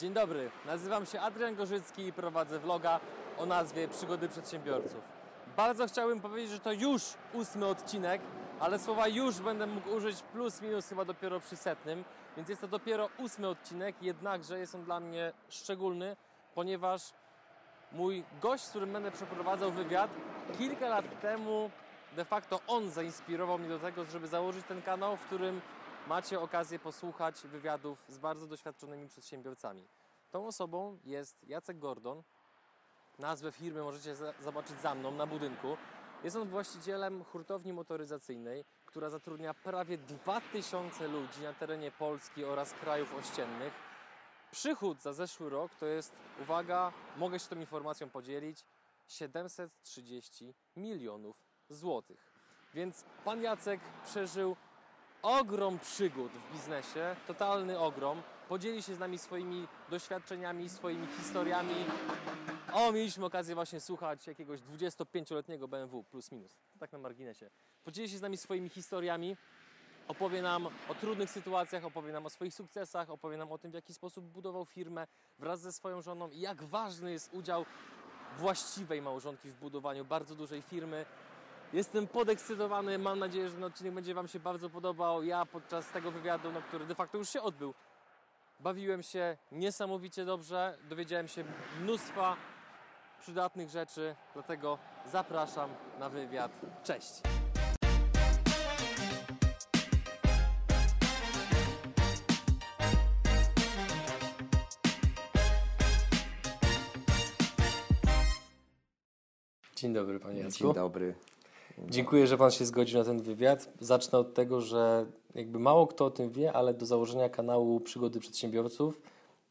Dzień dobry, nazywam się Adrian Gorzycki i prowadzę vloga o nazwie Przygody Przedsiębiorców. Bardzo chciałbym powiedzieć, że to już ósmy odcinek, ale słowa już będę mógł użyć plus minus chyba dopiero przy setnym, więc jest to dopiero ósmy odcinek, jednakże jest on dla mnie szczególny, ponieważ mój gość, z którym będę przeprowadzał wywiad, kilka lat temu de facto on zainspirował mnie do tego, żeby założyć ten kanał, w którym macie okazję posłuchać wywiadów z bardzo doświadczonymi przedsiębiorcami. Tą osobą jest Jacek Gordon. Nazwę firmy możecie zobaczyć za mną na budynku. Jest on właścicielem hurtowni motoryzacyjnej, która zatrudnia prawie 2000 ludzi na terenie Polski oraz krajów ościennych. Przychód za zeszły rok to jest, uwaga, mogę się tą informacją podzielić, 730 milionów złotych. Więc pan Jacek przeżył ogrom przygód w biznesie, totalny ogrom. Podzieli się z nami swoimi doświadczeniami, swoimi historiami. O, mieliśmy okazję właśnie słuchać jakiegoś 25-letniego BMW, plus minus, tak na marginesie. Podzieli się z nami swoimi historiami, opowie nam o trudnych sytuacjach, opowie nam o swoich sukcesach, opowie nam o tym, w jaki sposób budował firmę wraz ze swoją żoną i jak ważny jest udział właściwej małżonki w budowaniu bardzo dużej firmy. Jestem podekscytowany, mam nadzieję, że ten odcinek będzie Wam się bardzo podobał. Ja podczas tego wywiadu, no, który de facto już się odbył, bawiłem się niesamowicie dobrze, dowiedziałem się mnóstwa przydatnych rzeczy, dlatego zapraszam na wywiad. Cześć! Dzień dobry, panie Jacku. Dzień dobry. Dziękuję, że Pan się zgodził na ten wywiad. Zacznę od tego, że jakby mało kto o tym wie, ale do założenia kanału Przygody Przedsiębiorców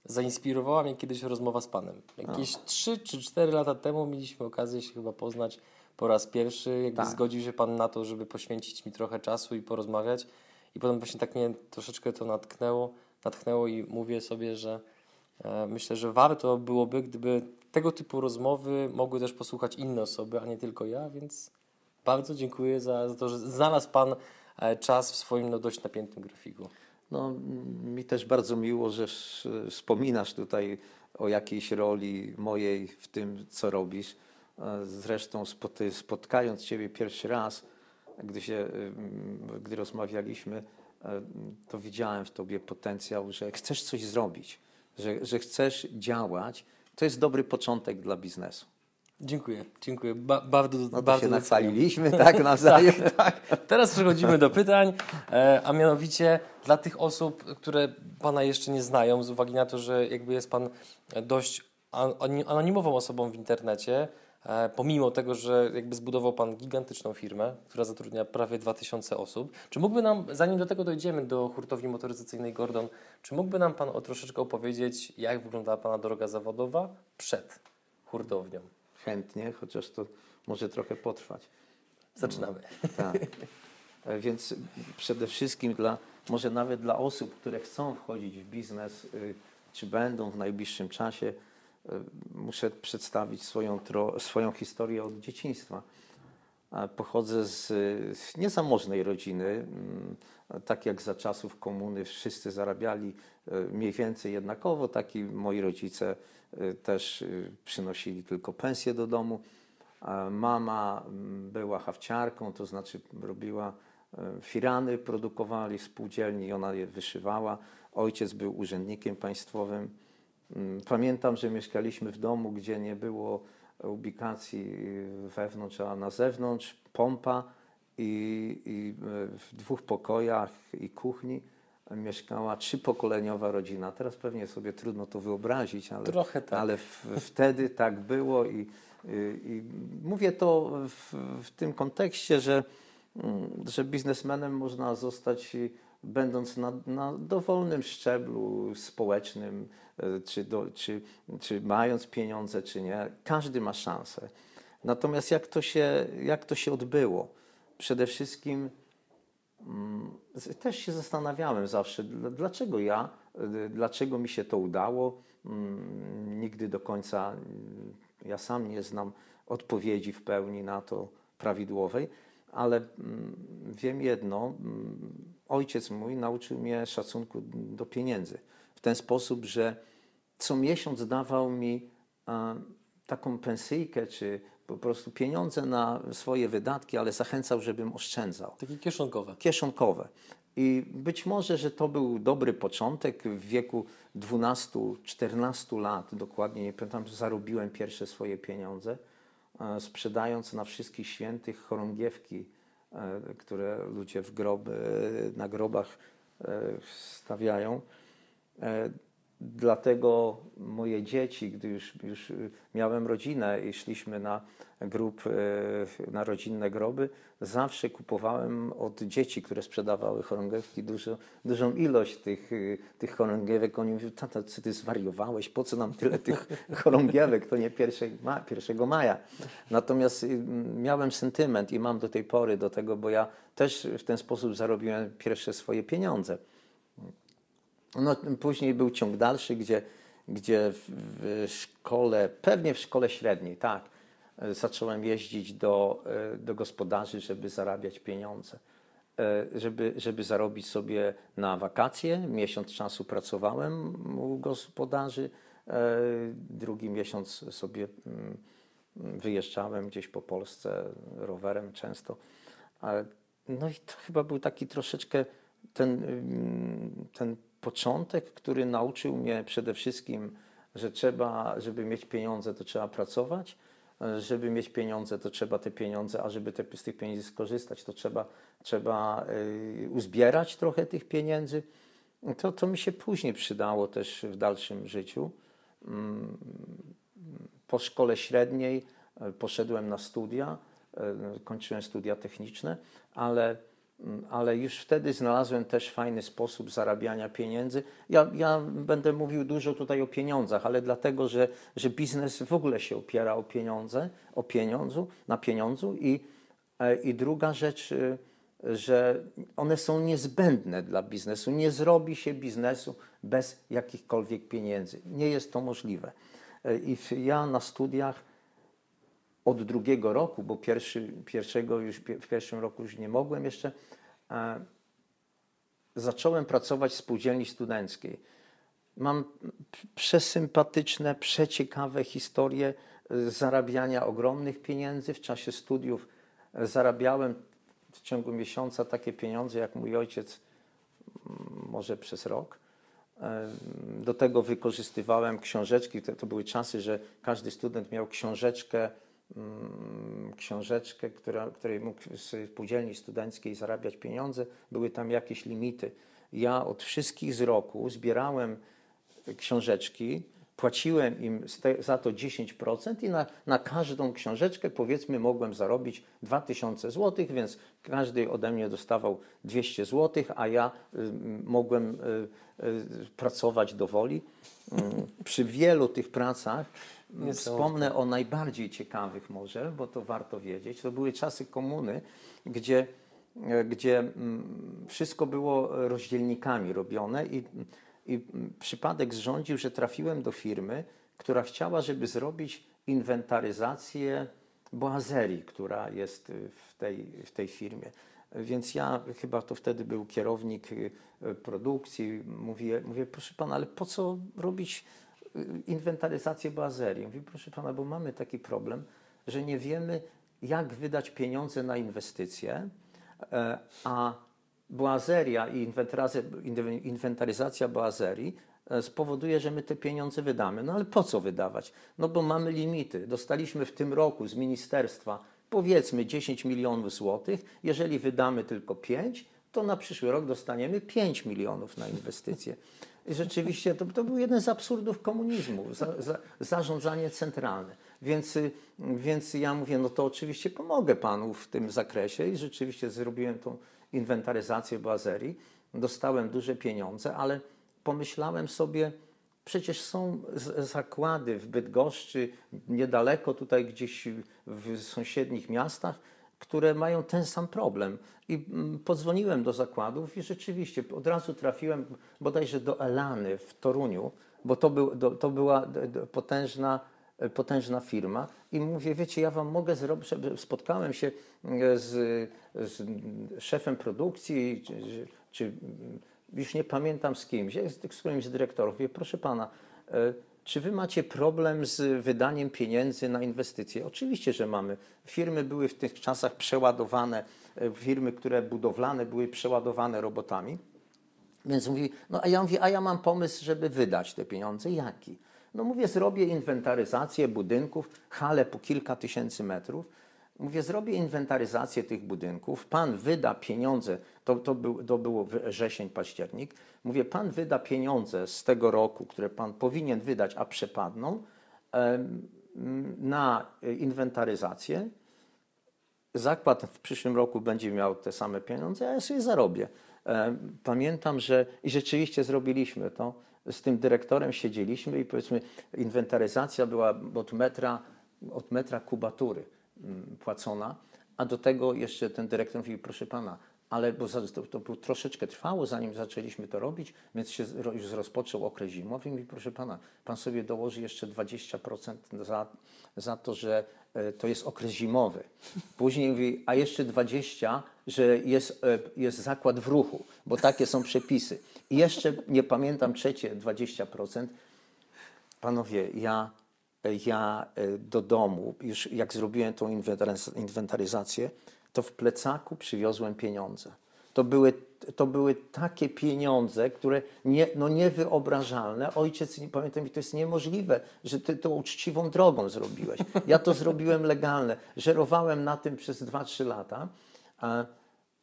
zainspirowała mnie kiedyś rozmowa z Panem. Jakieś 3 czy 4 lata temu mieliśmy okazję się chyba poznać po raz pierwszy. Jakby Tak. zgodził się Pan na to, żeby poświęcić mi trochę czasu i porozmawiać. I potem właśnie tak mnie troszeczkę to natknęło, natchnęło i mówię sobie, że e, myślę, że warto byłoby, gdyby tego typu rozmowy mogły też posłuchać inne osoby, a nie tylko ja, więc bardzo dziękuję za, za to, że znalazł Pan e, czas w swoim no, dość napiętym grafiku. No, mi też bardzo miło, że wspominasz tutaj o jakiejś roli mojej w tym, co robisz. E, Zresztą spotkając Ciebie pierwszy raz, gdy, się, gdy rozmawialiśmy, e, to widziałem w Tobie potencjał, że chcesz coś zrobić, że, że chcesz działać. To jest dobry początek dla biznesu. Dziękuję, dziękuję. Ba, bardzo, No to bardzo się nachwaliliśmy, tak, nawzajem. tak. Teraz przechodzimy do pytań, e, a mianowicie dla tych osób, które Pana jeszcze nie znają, z uwagi na to, że jakby jest Pan dość anonimową osobą w internecie, e, pomimo tego, że jakby zbudował Pan gigantyczną firmę, która zatrudnia prawie 2000 osób. Czy mógłby nam, zanim do tego dojdziemy, do hurtowni motoryzacyjnej Gordon, czy mógłby nam Pan o troszeczkę opowiedzieć, jak wyglądała Pana droga zawodowa przed hurtownią? Chętnie, chociaż to może trochę potrwać. Zaczynamy. Tak. E, Więc przede wszystkim dla, może nawet dla osób, które chcą wchodzić w biznes, y, czy będą w najbliższym czasie, y, muszę przedstawić swoją, tro, swoją historię od dzieciństwa. Pochodzę z, niezamożnej rodziny. mm, Tak jak za czasów komuny wszyscy zarabiali y, mniej więcej jednakowo, tak i moi rodzice y, też y, przynosili tylko pensję do domu. Mama mm, była hawciarką, to znaczy robiła e, firany, produkowali w spółdzielni i ona je wyszywała. Ojciec był urzędnikiem państwowym. Mm, Pamiętam, że mieszkaliśmy w domu, gdzie nie było ubikacji wewnątrz, a na zewnątrz pompa i, i e, w dwóch pokojach i kuchni mieszkała trzypokoleniowa rodzina. Teraz pewnie sobie trudno to wyobrazić, ale, tak. ale w, wtedy tak było i, i, mówię to w, w tym kontekście, że, mm, że biznesmenem można zostać będąc na, na dowolnym szczeblu społecznym, e, czy, do, czy, czy mając pieniądze, czy nie. Każdy ma szansę. Natomiast jak to się, jak to się odbyło? Przede wszystkim Mm, Też się zastanawiałem zawsze, dl- dlaczego ja, y, dlaczego mi się to udało. Mm, Nigdy do końca mm, ja sam nie znam odpowiedzi w pełni na to prawidłowej, ale wiem jedno, ojciec mój nauczył mnie szacunku do pieniędzy w ten sposób, że co miesiąc dawał mi taką pensyjkę, czy po prostu pieniądze na swoje wydatki, ale zachęcał, żebym oszczędzał Takie kieszonkowe. kieszonkowe. I być może, że to był dobry początek. W wieku 12-14 lat, dokładnie nie pamiętam, zarobiłem pierwsze swoje pieniądze, sprzedając na wszystkich świętych chorągiewki, które ludzie w groby, na grobach e, stawiają. Dlatego moje dzieci, gdy już, już y, miałem rodzinę i szliśmy na grób, e, na rodzinne groby, zawsze kupowałem od dzieci, które sprzedawały chorągiewki, dużo, dużą ilość tych, y, tych chorągiewek. Oni mówią, tata, czy ty zwariowałeś? Po co nam tyle tych chorągiewek? To nie 1 ma, 1 maja. Natomiast y, miałem sentyment i mam do tej pory do tego, bo ja też w ten sposób zarobiłem pierwsze swoje pieniądze. No, później był ciąg dalszy, gdzie, gdzie w, szkole, pewnie w szkole średniej, tak, zacząłem jeździć do, e, do gospodarzy, żeby zarabiać pieniądze. E, Żeby, żeby zarobić sobie na wakacje. Miesiąc czasu pracowałem u gospodarzy, e, drugi miesiąc sobie mm, wyjeżdżałem gdzieś po Polsce rowerem często. No i to chyba był taki troszeczkę ten, ym, ten początek, który nauczył mnie przede wszystkim, że trzeba, żeby mieć pieniądze, to trzeba pracować. Żeby mieć pieniądze, to trzeba te pieniądze, a żeby te, z tych pieniędzy skorzystać, to trzeba, trzeba y, uzbierać trochę tych pieniędzy. To, to mi się później przydało też w dalszym życiu. Mm, Po szkole średniej e, poszedłem na studia, e, kończyłem studia techniczne, ale, ale już wtedy znalazłem też fajny sposób zarabiania pieniędzy. Ja, ja będę mówił dużo tutaj o pieniądzach, ale dlatego, że, że biznes w ogóle się opiera o pieniądze, o pieniądzu, na pieniądzu i, e, i druga rzecz, y, że one są niezbędne dla biznesu. Nie zrobi się biznesu bez jakichkolwiek pieniędzy. Nie jest to możliwe. E, I ja na studiach od drugiego roku, bo pierwszy, pierwszego już, w pierwszym roku już nie mogłem jeszcze, e, zacząłem pracować w spółdzielni studenckiej. Mam przesympatyczne, przeciekawe historie e, zarabiania ogromnych pieniędzy. W czasie studiów e, zarabiałem w ciągu miesiąca takie pieniądze, jak mój ojciec może przez rok. Do tego wykorzystywałem książeczki. To, były czasy, że każdy student miał książeczkę, książeczkę, która, której mógł z spółdzielni studenckiej zarabiać pieniądze. Były tam jakieś limity. Ja od wszystkich z roku zbierałem książeczki, płaciłem im za to 10% i na, na każdą książeczkę powiedzmy mogłem zarobić 2000 zł, więc każdy ode mnie dostawał 200 zł, a ja y, mogłem y, y, pracować do woli. Mm, Przy wielu tych pracach mm, Niesamowite. wspomnę o najbardziej ciekawych może, bo to warto wiedzieć. To były czasy komuny, gdzie, e, gdzie mm, wszystko było rozdzielnikami robione i, i przypadek zrządził, że trafiłem do firmy, która chciała, żeby zrobić inwentaryzację boazerii, która jest y, w tej, w tej firmie. Więc ja chyba to wtedy był kierownik y, produkcji. Mówię, mówię, proszę pana, ale po co robić inwentaryzację boazerii? Mówię, proszę pana, bo mamy taki problem, że nie wiemy, jak wydać pieniądze na inwestycje, e, a boazeria i inwentaryzacja, inwentaryzacja boazerii e, spowoduje, że my te pieniądze wydamy. No ale po co wydawać? No bo mamy limity. Dostaliśmy w tym roku z ministerstwa powiedzmy 10 milionów złotych. Jeżeli wydamy tylko 5, to na przyszły rok dostaniemy 5 milionów na inwestycje. I rzeczywiście to, to był jeden z absurdów komunizmu, za, za, zarządzanie centralne. Więc, więc ja mówię, no to oczywiście pomogę panu w tym zakresie i rzeczywiście zrobiłem tą inwentaryzację bazerii. Dostałem duże pieniądze, ale pomyślałem sobie, przecież są zakłady w Bydgoszczy, niedaleko tutaj gdzieś w sąsiednich miastach, które mają ten sam problem. I mm, podzwoniłem do zakładów i rzeczywiście od razu trafiłem bodajże do Elany w Toruniu, bo to, był, do, to była potężna, e, potężna firma. I mówię, wiecie, ja wam mogę zrobić, spotkałem się e, z, z szefem produkcji, czy, czy- już nie pamiętam z kimś, z, z którymś z dyrektorów. Mówię, proszę pana, E, Czy wy macie problem z wydaniem pieniędzy na inwestycje? Oczywiście, że mamy. Firmy były w tych czasach przeładowane, e, firmy, które budowlane były przeładowane robotami. Więc mówi, no a ja mówię, a ja mam pomysł, żeby wydać te pieniądze. Jaki? No mówię, zrobię inwentaryzację budynków, hale po kilka tysięcy metrów. Mówię, zrobię inwentaryzację tych budynków, pan wyda pieniądze, to, to, był, to było wrzesień, październik. Mówię, pan wyda pieniądze z tego roku, które pan powinien wydać, a przepadną, na inwentaryzację. Zakład w przyszłym roku będzie miał te same pieniądze, a ja sobie zarobię. Pamiętam, że i rzeczywiście zrobiliśmy to. Z tym dyrektorem siedzieliśmy i powiedzmy, inwentaryzacja była od metra, od metra kubatury mm, płacona, a do tego jeszcze ten dyrektor mówił, proszę pana, ale bo to, to troszeczkę trwało, zanim zaczęliśmy to robić, więc się już rozpoczął okres zimowy i proszę pana, pan sobie dołoży jeszcze 20% za, za to, że e, to jest okres zimowy. Później mówi, a jeszcze 20, że jest, e, jest zakład w ruchu, bo takie są przepisy. I jeszcze, nie pamiętam, trzecie 20%. Panowie, ja, ja e, do domu, już jak zrobiłem tą inwentaryz- inwentaryzację, to w plecaku przywiozłem pieniądze. To były, to były takie pieniądze, które nie, no niewyobrażalne. Ojciec, pamiętam, mi to jest niemożliwe, że ty to uczciwą drogą zrobiłeś. Ja to zrobiłem legalne. Żerowałem na tym przez 2-3 lata.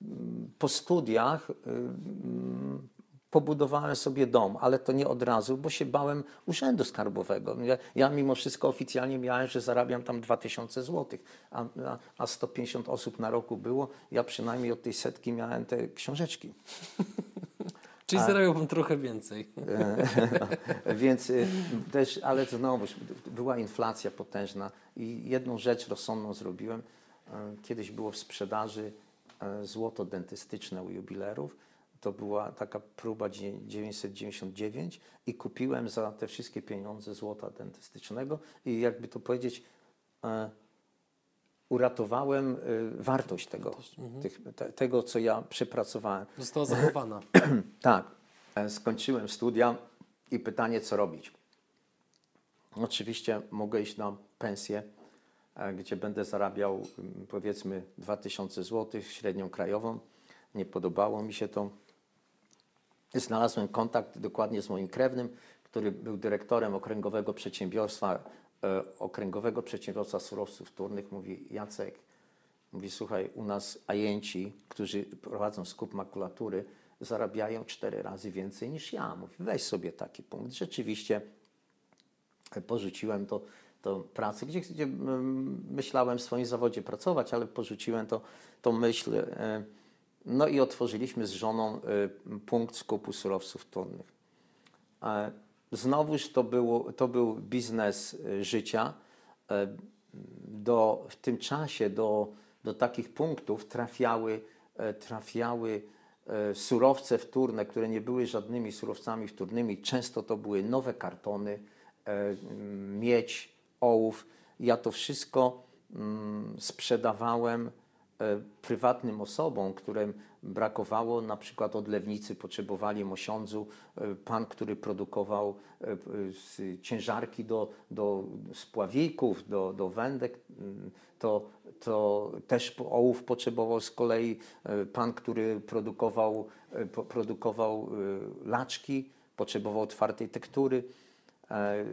Mm, po studiach y, mm, pobudowałem sobie dom, ale to nie od razu, bo się bałem urzędu skarbowego. Ja, ja mimo wszystko oficjalnie miałem, że zarabiam tam 2000 zł, a, a, a 150 osób na roku było. Ja przynajmniej od tej setki miałem te książeczki. Czyli zarabiał pan trochę więcej. Więc y, też, ale znowu była inflacja potężna i jedną rzecz rozsądną zrobiłem. Y, Kiedyś było w sprzedaży y, złoto dentystyczne u jubilerów. To była taka próba dzie- 999 i kupiłem za te wszystkie pieniądze złota dentystycznego i jakby to powiedzieć, e, uratowałem y, wartość tego, tych, te, tego, co ja przepracowałem. Została zachowana. Tak. E, Skończyłem studia i pytanie, co robić. Oczywiście mogę iść na pensję, e, gdzie będę zarabiał mm, powiedzmy 2000 zł, średnią krajową. Nie podobało mi się to. Znalazłem kontakt dokładnie z moim krewnym, który był dyrektorem okręgowego przedsiębiorstwa, e, okręgowego przedsiębiorstwa surowców wtórnych. Mówi Jacek, mówi słuchaj, u nas ajenci, którzy prowadzą skup makulatury, zarabiają cztery razy więcej niż ja. Mówi weź sobie taki punkt. Rzeczywiście e, porzuciłem to, to pracę, gdzie, gdzie myślałem w swoim zawodzie pracować, ale porzuciłem to, tą myśl. No i otworzyliśmy z żoną e, punkt skupu surowców wtórnych. E, Znowuż to, było, to był biznes e, życia. E, Do, w tym czasie do, do takich punktów trafiały, e, trafiały surowce wtórne, które nie były żadnymi surowcami wtórnymi. Często to były nowe kartony, miedź, ołów. Ja to wszystko mm, sprzedawałem prywatnym osobom, którym brakowało, na przykład odlewnicy potrzebowali mosiądzu, e, pan, który produkował e, e, ciężarki do, do spławików, do, do wędek, mm, to, to też ołów potrzebował z kolei e, pan, który produkował, e, produkował e, laczki, potrzebował twardej tektury. E,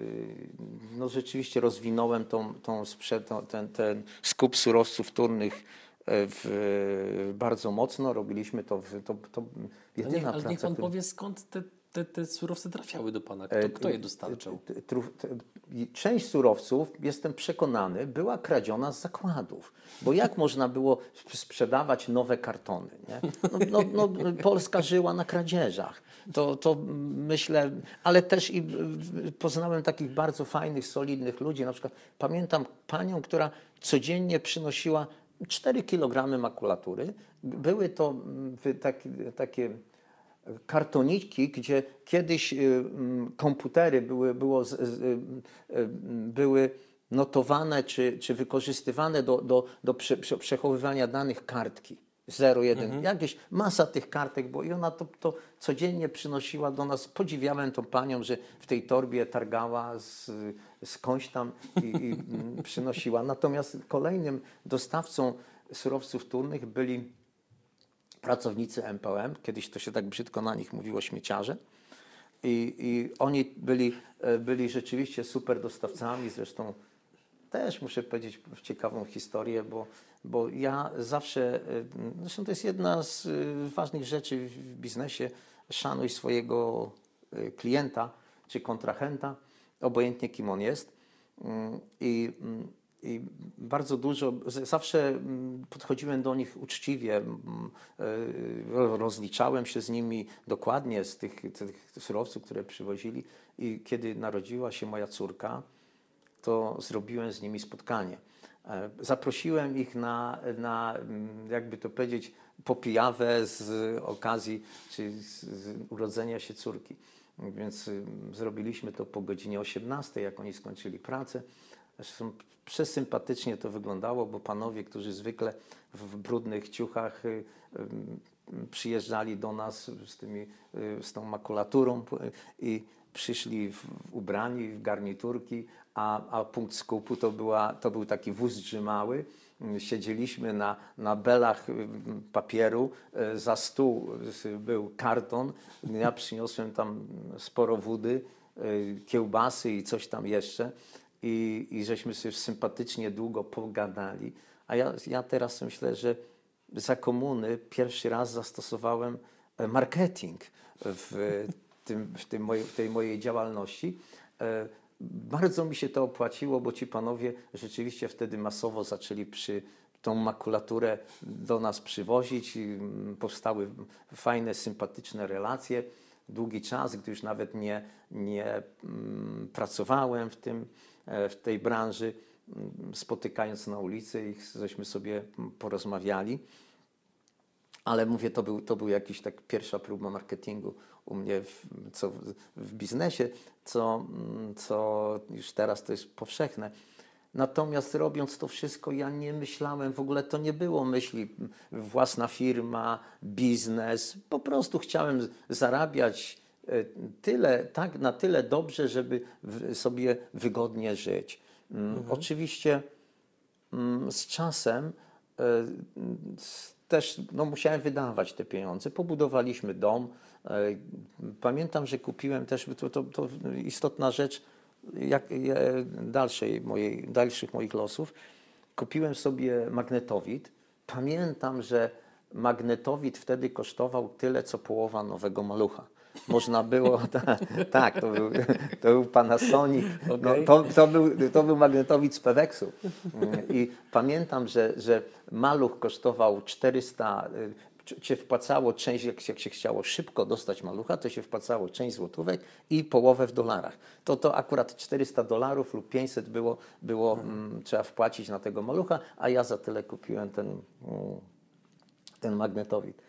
No rzeczywiście rozwinąłem tą, tą sprze- tą, ten, ten skup surowców wtórnych e, w, bardzo mocno. Robiliśmy to, w, to, to Ale jedyna niech, ale praca, niech pan którą- powie, skąd te, te, te surowce trafiały do pana? E, Kto, kto je dostarczał? Część surowców, jestem przekonany, była kradziona z zakładów. Bo jak można było sp- sprzedawać nowe kartony? No, no, no, Polska żyła na kradzieżach. To, to myślę, ale też i poznałem takich bardzo fajnych, solidnych ludzi. Na przykład pamiętam panią, która codziennie przynosiła 4 kg makulatury. Były to mm, takie, takie kartoniki, gdzie kiedyś y, mm, komputery były, było y, y, były notowane czy, czy wykorzystywane do, do, do prze, prze, przechowywania danych kartki. 01, jakieś masa tych kartek, bo i ona to, to codziennie przynosiła do nas. Podziwiałem tą panią, że w tej torbie targała z, skądś tam i, i mm, przynosiła. Natomiast kolejnym dostawcą surowców wtórnych byli pracownicy MPM, kiedyś to się tak brzydko na nich mówiło śmieciarze. I, I oni byli, e, byli rzeczywiście super dostawcami, zresztą też muszę powiedzieć ciekawą historię, bo, bo ja zawsze, e, zresztą to jest jedna z e, ważnych rzeczy w biznesie, szanuj swojego klienta czy kontrahenta, obojętnie kim on jest. Mm, I, mm, i bardzo dużo, zawsze mm, podchodziłem do nich uczciwie, rozliczałem się z nimi dokładnie z tych, tych surowców, które przywozili. I kiedy narodziła się moja córka, to zrobiłem z nimi spotkanie. E, zaprosiłem ich na, na jakby to powiedzieć, popijawę z okazji czy z, urodzenia się córki. Więc zrobiliśmy to po godzinie 18, jak oni skończyli pracę. Zresztą przesympatycznie to wyglądało, bo panowie, którzy zwykle w brudnych ciuchach y, przyjeżdżali do nas z, tymi, y, z tą makulaturą i przyszli w, ubrani w garniturki, a, a punkt skupu to, była, to był taki wóz drzymały. Siedzieliśmy na, na belach y, papieru, za stół był karton. Ja przyniosłem tam sporo wody, kiełbasy i coś tam jeszcze i, i żeśmy sobie sympatycznie długo pogadali. A ja, ja teraz myślę, że za komuny pierwszy raz zastosowałem e, marketing w, tym, w, tym w tej mojej działalności. E, bardzo mi się to opłaciło, bo ci panowie rzeczywiście wtedy masowo zaczęli przy tą makulaturę do nas przywozić. Mm, powstały fajne, sympatyczne relacje. Długi czas, gdy już nawet nie, nie mm, pracowałem w tym, E, w tej branży, mm, spotykając na ulicy, ich żeśmy sobie porozmawiali. Ale mówię, to był, to był jakiś tak pierwsza próba marketingu u mnie w, co, w biznesie, co, mm, co już teraz to jest powszechne. Natomiast robiąc to wszystko, ja nie myślałem, w ogóle to nie było myśli własna firma, biznes. Po prostu chciałem zarabiać E, tyle, tak, na tyle dobrze, żeby sobie wygodnie żyć. Mm, mhm. Oczywiście mm, z czasem e, też no, musiałem wydawać te pieniądze. Pobudowaliśmy dom. E, pamiętam, że kupiłem też, to, to, to istotna rzecz jak, dalszej mojej, dalszych moich losów. Kupiłem sobie magnetowid. Pamiętam, że magnetowid wtedy kosztował tyle, co połowa nowego malucha można było, ta, tak, to był, to był Panasonic, okay. no, to, to, był, to był magnetowid z Peweksu. I pamiętam, że, że maluch kosztował 400, się wpłacało część, jak, jak się chciało szybko dostać malucha, to się wpłacało część złotówek i połowę w dolarach. To, to akurat 400 dolarów lub 500 było, było hmm. trzeba wpłacić na tego malucha, a ja za tyle kupiłem ten, mm, ten magnetowid.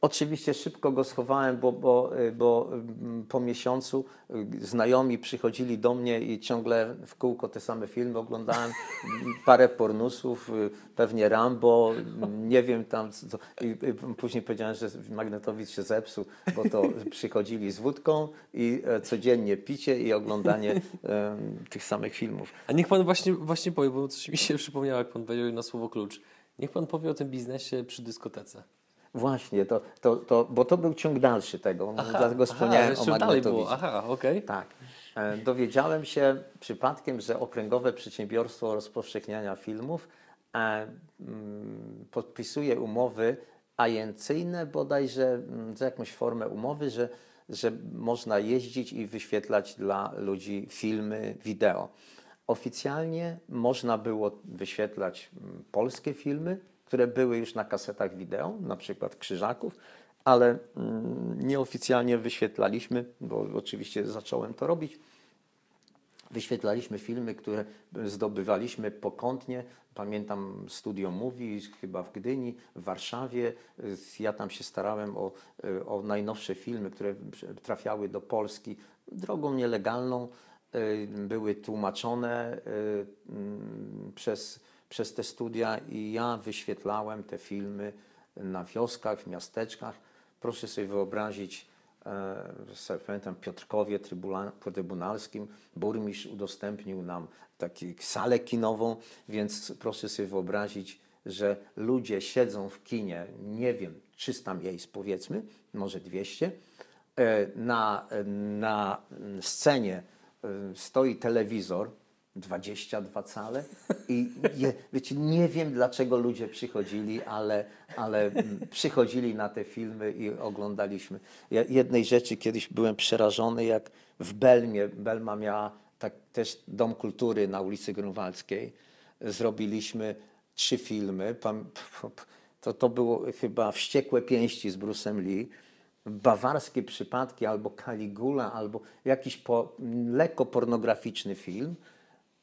Oczywiście szybko go schowałem, bo, bo, y, bo mm, po miesiącu y, znajomi przychodzili do mnie i ciągle w kółko te same filmy oglądałem. Parę pornusów, y, pewnie Rambo, nie wiem tam. Co, I później powiedziałem, że magnetowid się zepsuł, bo to przychodzili z wódką i e, codziennie picie i oglądanie tych samych filmów. A niech pan właśnie, właśnie powie, bo coś mi się przypomniało, jak pan powiedział na słowo klucz. Niech pan powie o tym biznesie przy dyskotece. Właśnie, to, to, to, bo to był ciąg dalszy tego, aha, dlatego wspomniałem aha, o magnetowidzie. Aha, okej. Okay. Tak. E, dowiedziałem się przypadkiem, że Okręgowe Przedsiębiorstwo Rozpowszechniania Filmów e, mm, podpisuje umowy ajencyjne bodajże, mm, za jakąś formę umowy, że, że można jeździć i wyświetlać dla ludzi filmy, wideo. Oficjalnie można było wyświetlać mm, polskie filmy, które były już na kasetach wideo, na przykład Krzyżaków, ale mm, nieoficjalnie wyświetlaliśmy, bo oczywiście zacząłem to robić. Wyświetlaliśmy filmy, które zdobywaliśmy pokątnie. Pamiętam Studio Movie, chyba w Gdyni, w Warszawie. Ja tam się starałem o, o najnowsze filmy, które trafiały do Polski drogą nielegalną. Były tłumaczone mm, przez przez te studia i ja wyświetlałem te filmy na wioskach, w miasteczkach. Proszę sobie wyobrazić, e, pamiętam Piotrkowie Trybunalskim burmistrz udostępnił nam taką salę kinową, więc proszę sobie wyobrazić, że ludzie siedzą w kinie, nie wiem, 300 miejsc powiedzmy, może 200, E, na, na scenie e, stoi telewizor, 22 cale i je, wiecie, nie wiem dlaczego ludzie przychodzili, ale, ale mm, przychodzili na te filmy i oglądaliśmy. Ja jednej rzeczy kiedyś byłem przerażony, jak w Belmie, Belma miała tak, też Dom Kultury na ulicy Grunwaldzkiej, zrobiliśmy trzy filmy, to, to było chyba Wściekłe Pięści z Bruce'em Lee, bawarskie przypadki, albo Caligula, albo jakiś po, lekko pornograficzny film.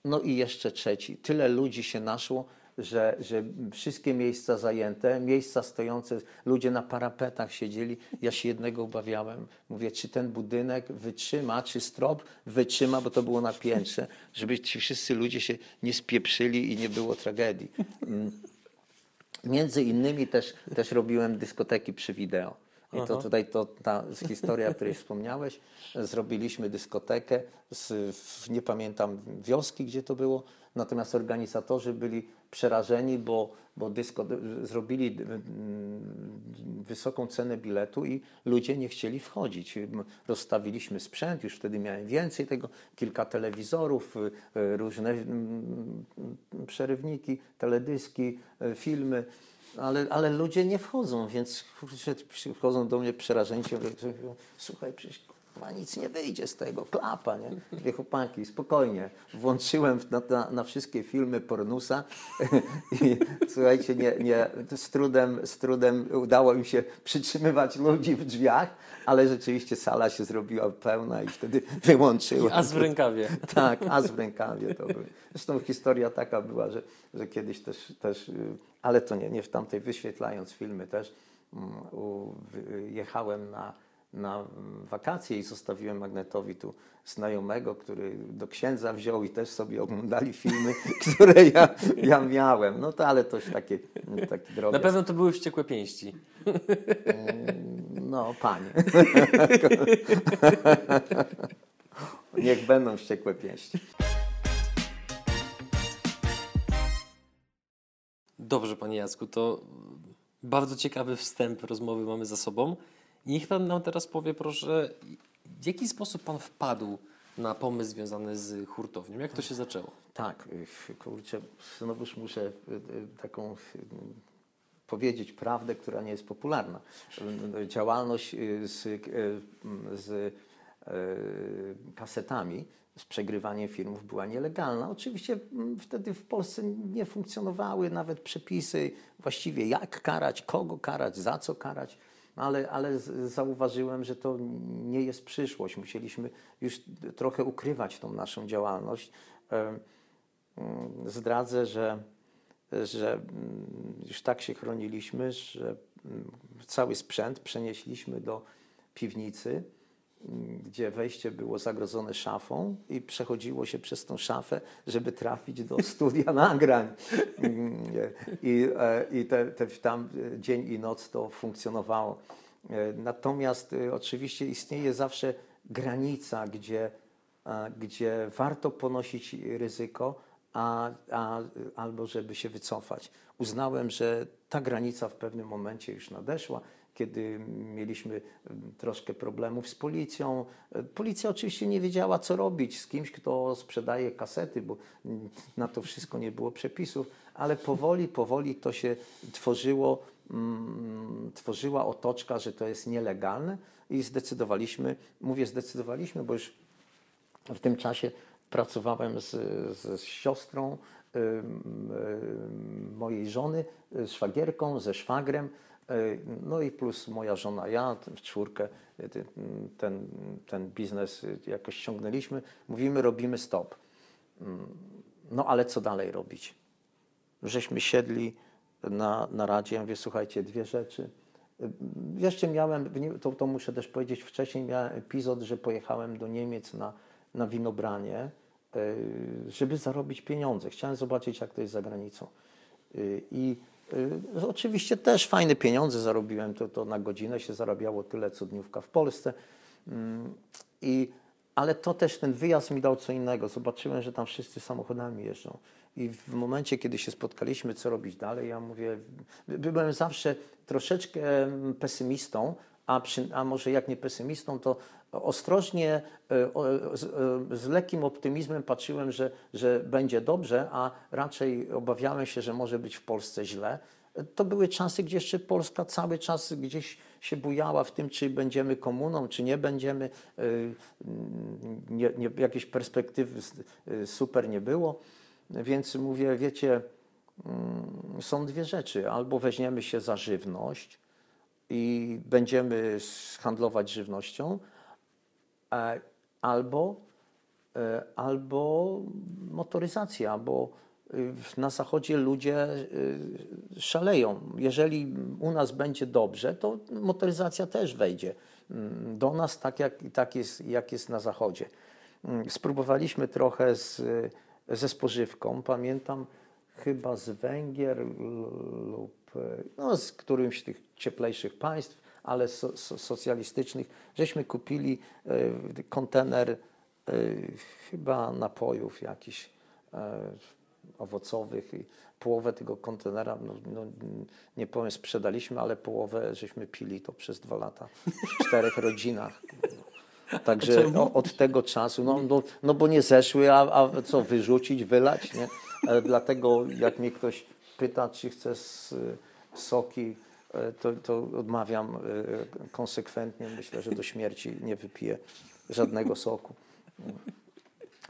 No i jeszcze trzeci. Tyle ludzi się naszło, że, że wszystkie miejsca zajęte, miejsca stojące, ludzie na parapetach siedzieli. Ja się jednego obawiałem. Mówię, czy ten budynek wytrzyma, czy strop wytrzyma, bo to było na piętrze, żeby ci wszyscy ludzie się nie spieprzyli i nie było tragedii. Mm. Między innymi też, też robiłem dyskoteki przy wideo. I to tutaj to, ta historia, o której wspomniałeś, zrobiliśmy dyskotekę, z, w, nie pamiętam wioski, gdzie to było, natomiast organizatorzy byli przerażeni, bo, bo dysko, zrobili wysoką cenę biletu i ludzie nie chcieli wchodzić. Rozstawiliśmy sprzęt, już wtedy miałem więcej tego, kilka telewizorów, y, różne mm, przerywniki, teledyski, y, filmy ale, ale ludzie nie wchodzą, więc kurczę, przychodzą do mnie przerażeni, mówią, słuchaj, przecież kurwa, nic nie wyjdzie z tego, klapa, nie? Mówię, chłopaki, spokojnie. Włączyłem na, na, na wszystkie filmy Pornusa i słuchajcie, nie, nie, z, trudem, z trudem udało im się przytrzymywać ludzi w drzwiach, ale rzeczywiście sala się zrobiła pełna i wtedy wyłączyłem. As w rękawie. Tak, as w rękawie to był. Zresztą historia taka była, że, że kiedyś też, też, ale to nie, nie w tamtej, wyświetlając filmy też, u, jechałem na, na wakacje i zostawiłem magnetowi tu znajomego, który do księdza wziął i też sobie oglądali filmy, które ja, ja miałem. No to ale to już takie, taki drobiazg. Na pewno to były wściekłe pięści. No, panie. Niech będą wściekłe pięści. Dobrze, panie Jacku, to bardzo ciekawy wstęp rozmowy mamy za sobą. Niech pan nam teraz powie, proszę, w jaki sposób pan wpadł na pomysł związany z hurtownią? Jak to się zaczęło? Tak, kurczę, znowuż muszę taką powiedzieć prawdę, która nie jest popularna. Działalność z, z kasetami, z przegrywaniem filmów była nielegalna. Oczywiście wtedy w Polsce nie funkcjonowały nawet przepisy właściwie jak karać, kogo karać, za co karać, ale, ale zauważyłem, że to nie jest przyszłość. Musieliśmy już trochę ukrywać tą naszą działalność. Zdradzę, że że już tak się chroniliśmy, że cały sprzęt przenieśliśmy do piwnicy, gdzie wejście było zagrodzone szafą i przechodziło się przez tą szafę, żeby trafić do studia nagrań. I, i te, te, tam dzień i noc to funkcjonowało. Natomiast oczywiście istnieje zawsze granica, gdzie, gdzie warto ponosić ryzyko, a, a, albo żeby się wycofać. Uznałem, że ta granica w pewnym momencie już nadeszła, kiedy mieliśmy troszkę problemów z policją. Policja oczywiście nie wiedziała, co robić z kimś, kto sprzedaje kasety, bo na to wszystko nie było przepisów, ale powoli, powoli to się tworzyło, mm, tworzyła otoczka, że to jest nielegalne i zdecydowaliśmy, mówię zdecydowaliśmy, bo już w tym czasie pracowałem z, z, z siostrą mojej żony, z szwagierką, ze szwagrem, no i plus moja żona, ja w czwórkę ten, ten biznes jakoś ściągnęliśmy. Mówimy, robimy stop. No ale co dalej robić? Żeśmy siedli na, na radzie, ja mówię, słuchajcie, dwie rzeczy. Jeszcze miałem, to, to muszę też powiedzieć, wcześniej miałem epizod, że pojechałem do Niemiec na na winobranie żeby zarobić pieniądze. Chciałem zobaczyć, jak to jest za granicą. I oczywiście też fajne pieniądze zarobiłem, to, to na godzinę się zarabiało tyle, co dniówka w Polsce. Mm, I, ale to też ten wyjazd mi dał co innego. Zobaczyłem, że tam wszyscy samochodami jeżdżą. I w momencie, kiedy się spotkaliśmy, co robić dalej, ja mówię, by- byłem zawsze troszeczkę mm, pesymistą, a, przy, a może jak nie pesymistą, to ostrożnie, e, e, z lekkim optymizmem patrzyłem, że, że będzie dobrze, a raczej obawiałem się, że może być w Polsce źle. To były czasy, gdzie jeszcze Polska cały czas gdzieś się bujała w tym, czy będziemy komuną, czy nie będziemy. E, Nie, nie, jakiejś perspektywy super nie było. Więc mówię, wiecie, mm, są dwie rzeczy. Albo weźmiemy się za żywność i będziemy handlować żywnością, albo, e, albo motoryzacja, bo y, na zachodzie ludzie y, szaleją. Jeżeli u nas będzie dobrze, to motoryzacja też wejdzie mm, do nas tak, jak, tak jest, jak jest na zachodzie. Mm, Spróbowaliśmy trochę z, ze spożywką. Pamiętam chyba z Węgier lub e, no, z którymś z tych cieplejszych państw, ale so, so, socjalistycznych, żeśmy kupili e, kontener e, chyba napojów jakichś e, owocowych i połowę tego kontenera, no, no, nie powiem sprzedaliśmy, ale połowę żeśmy pili to przez dwa lata w czterech rodzinach. Także o, od tego czasu, no, no, no bo nie zeszły, a, a co, wyrzucić, wylać, nie? Dlatego jak mnie ktoś pyta, czy chcę s- soki, to, to odmawiam e, konsekwentnie. Myślę, że do śmierci nie wypiję żadnego soku.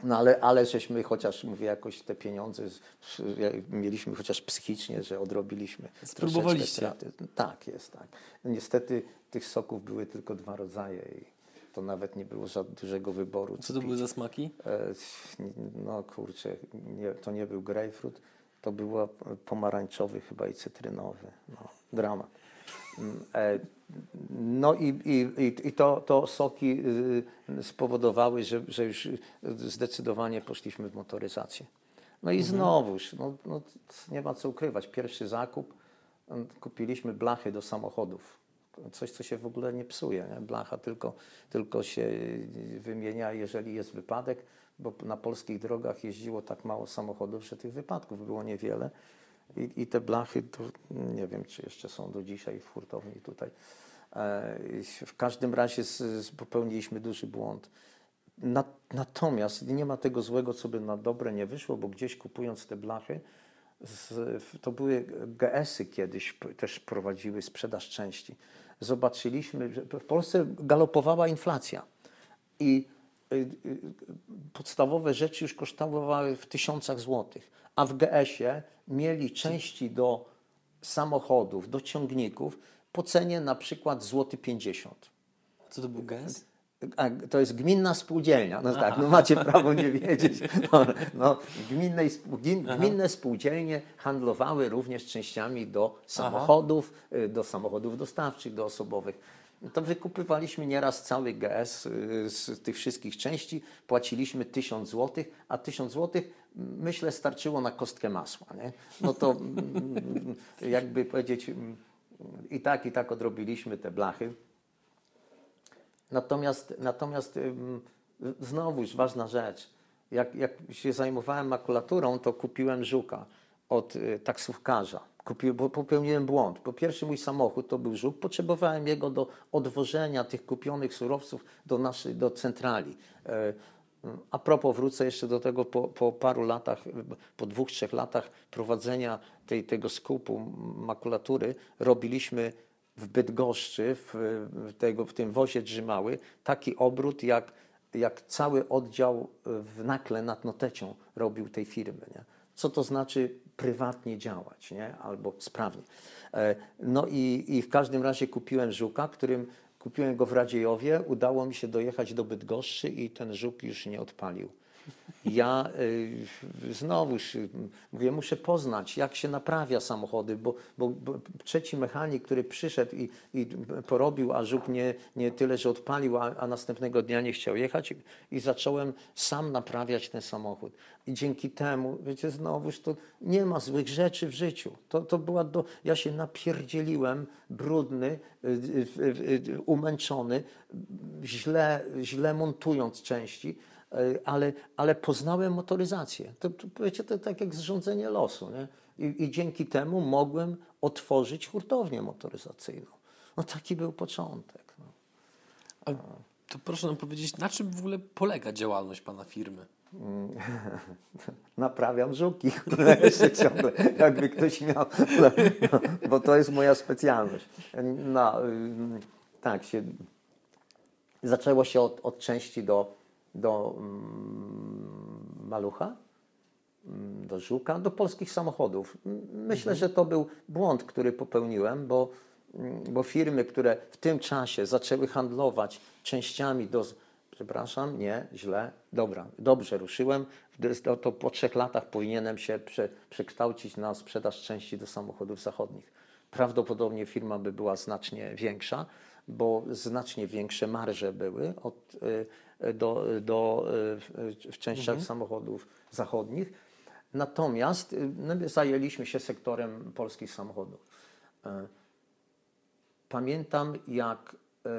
No ale, ale żeśmy chociaż, mówię, jakoś te pieniądze mieliśmy chociaż psychicznie, że odrobiliśmy. Spróbowaliście. straty. Tak, jest tak. Niestety tych soków były tylko dwa rodzaje i to nawet nie było za dużego wyboru. Co to były za smaki? E, No kurczę, nie, to nie był grejpfrut, to był pomarańczowy chyba i cytrynowy. No, dramat. Mm, e, No i, i, i, to, to soki y, spowodowały, że, że już zdecydowanie poszliśmy w motoryzację. No i znowuż, no, no, nie ma co ukrywać, pierwszy zakup, mm, kupiliśmy blachy do samochodów. Coś, co się w ogóle nie psuje. Nie? Blacha tylko, tylko się wymienia, jeżeli jest wypadek, bo na polskich drogach jeździło tak mało samochodów, że tych wypadków było niewiele. I, I te blachy, to nie wiem, czy jeszcze są do dzisiaj w hurtowni tutaj. E, W każdym razie popełniliśmy duży błąd. Na, natomiast nie ma tego złego, co by na dobre nie wyszło, bo gdzieś kupując te blachy, z, to były GS-y kiedyś też prowadziły sprzedaż części. Zobaczyliśmy, że w Polsce galopowała inflacja i podstawowe rzeczy już kosztowały w tysiącach złotych, a w GS-ie mieli części do samochodów, do ciągników po cenie na przykład złoty 50. Co to był gaz? A, to jest gminna spółdzielnia. No tak, no macie prawo nie wiedzieć. No, no, gminnej, spół- gmin- gminne spółdzielnie handlowały również częściami do samochodów, y, do samochodów dostawczych, do osobowych. To wykupywaliśmy nieraz cały GS y, z tych wszystkich części, płaciliśmy 1000 zł, a 1000 zł myślę starczyło na kostkę masła. Nie? No to jakby powiedzieć, i tak, i tak odrobiliśmy te blachy. Natomiast, natomiast ym, znowuż ważna rzecz. Jak, jak się zajmowałem makulaturą, to kupiłem żuka od y, taksówkarza. Kupi, popełniłem błąd. Po pierwsze mój samochód to był żuk, potrzebowałem jego do odwożenia tych kupionych surowców do, naszej, do centrali. E, a propos, wrócę jeszcze do tego po, po paru latach, po dwóch, trzech latach prowadzenia tej, tego skupu makulatury, robiliśmy w Bydgoszczy, w, w, tego, w tym wozie Drzymały, taki obrót, jak, jak cały oddział w Nakle nad Notecią robił tej firmy. Nie? Co to znaczy prywatnie działać, nie? albo sprawnie. E, No i, i w każdym razie kupiłem żuka, którym kupiłem go w Radziejowie, udało mi się dojechać do Bydgoszczy i ten żuk już nie odpalił. Ja y, znowuż y, mówię, muszę poznać, jak się naprawia samochody, bo, bo, bo trzeci mechanik, który przyszedł i, i porobił, a żuk nie, nie tyle, że odpalił, a, a następnego dnia nie chciał jechać i zacząłem sam naprawiać ten samochód. I dzięki temu, wiecie, znowuż to nie ma złych rzeczy w życiu. To, to była do... Ja się napierdzieliłem, brudny, y, y, umęczony, źle, źle montując części, ale, ale poznałem motoryzację. To, to, wiecie, to tak jak zrządzenie losu. Nie? I, I, dzięki temu mogłem otworzyć hurtownię motoryzacyjną. No taki był początek. No. A to proszę nam powiedzieć, na czym w ogóle polega działalność Pana firmy? Naprawiam żuki, które jeszcze ciągle, jakby ktoś miał, no, no, bo to jest moja specjalność. No, tak, się, zaczęło się od, od części do, do mm, malucha, mm, do żuka, do polskich samochodów. Myślę, mhm. że to był błąd, który popełniłem, bo, mm, bo firmy, które w tym czasie zaczęły handlować częściami do. Przepraszam, nie, źle, dobra, dobrze ruszyłem. To, to po trzech latach powinienem się prze, przekształcić na sprzedaż części do samochodów zachodnich. Prawdopodobnie firma by była znacznie większa, bo znacznie większe marże były od, y, do, do, w częściach mhm. samochodów zachodnich. Natomiast y, no, zajęliśmy się sektorem polskich samochodów. E, pamiętam, jak e,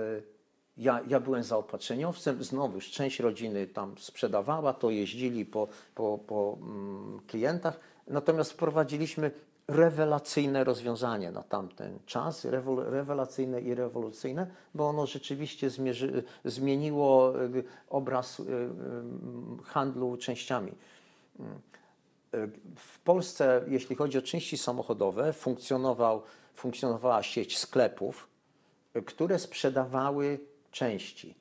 ja, ja byłem zaopatrzeniowcem, znowuż część rodziny tam sprzedawała, to jeździli po, po, po mm, klientach, natomiast wprowadziliśmy rewelacyjne rozwiązanie na tamten czas, rewelacyjne i rewolucyjne, bo ono rzeczywiście zmierzy, zmieniło y, obraz y, y, handlu częściami. W Polsce, jeśli chodzi o części samochodowe, funkcjonował, funkcjonowała sieć sklepów, które sprzedawały części.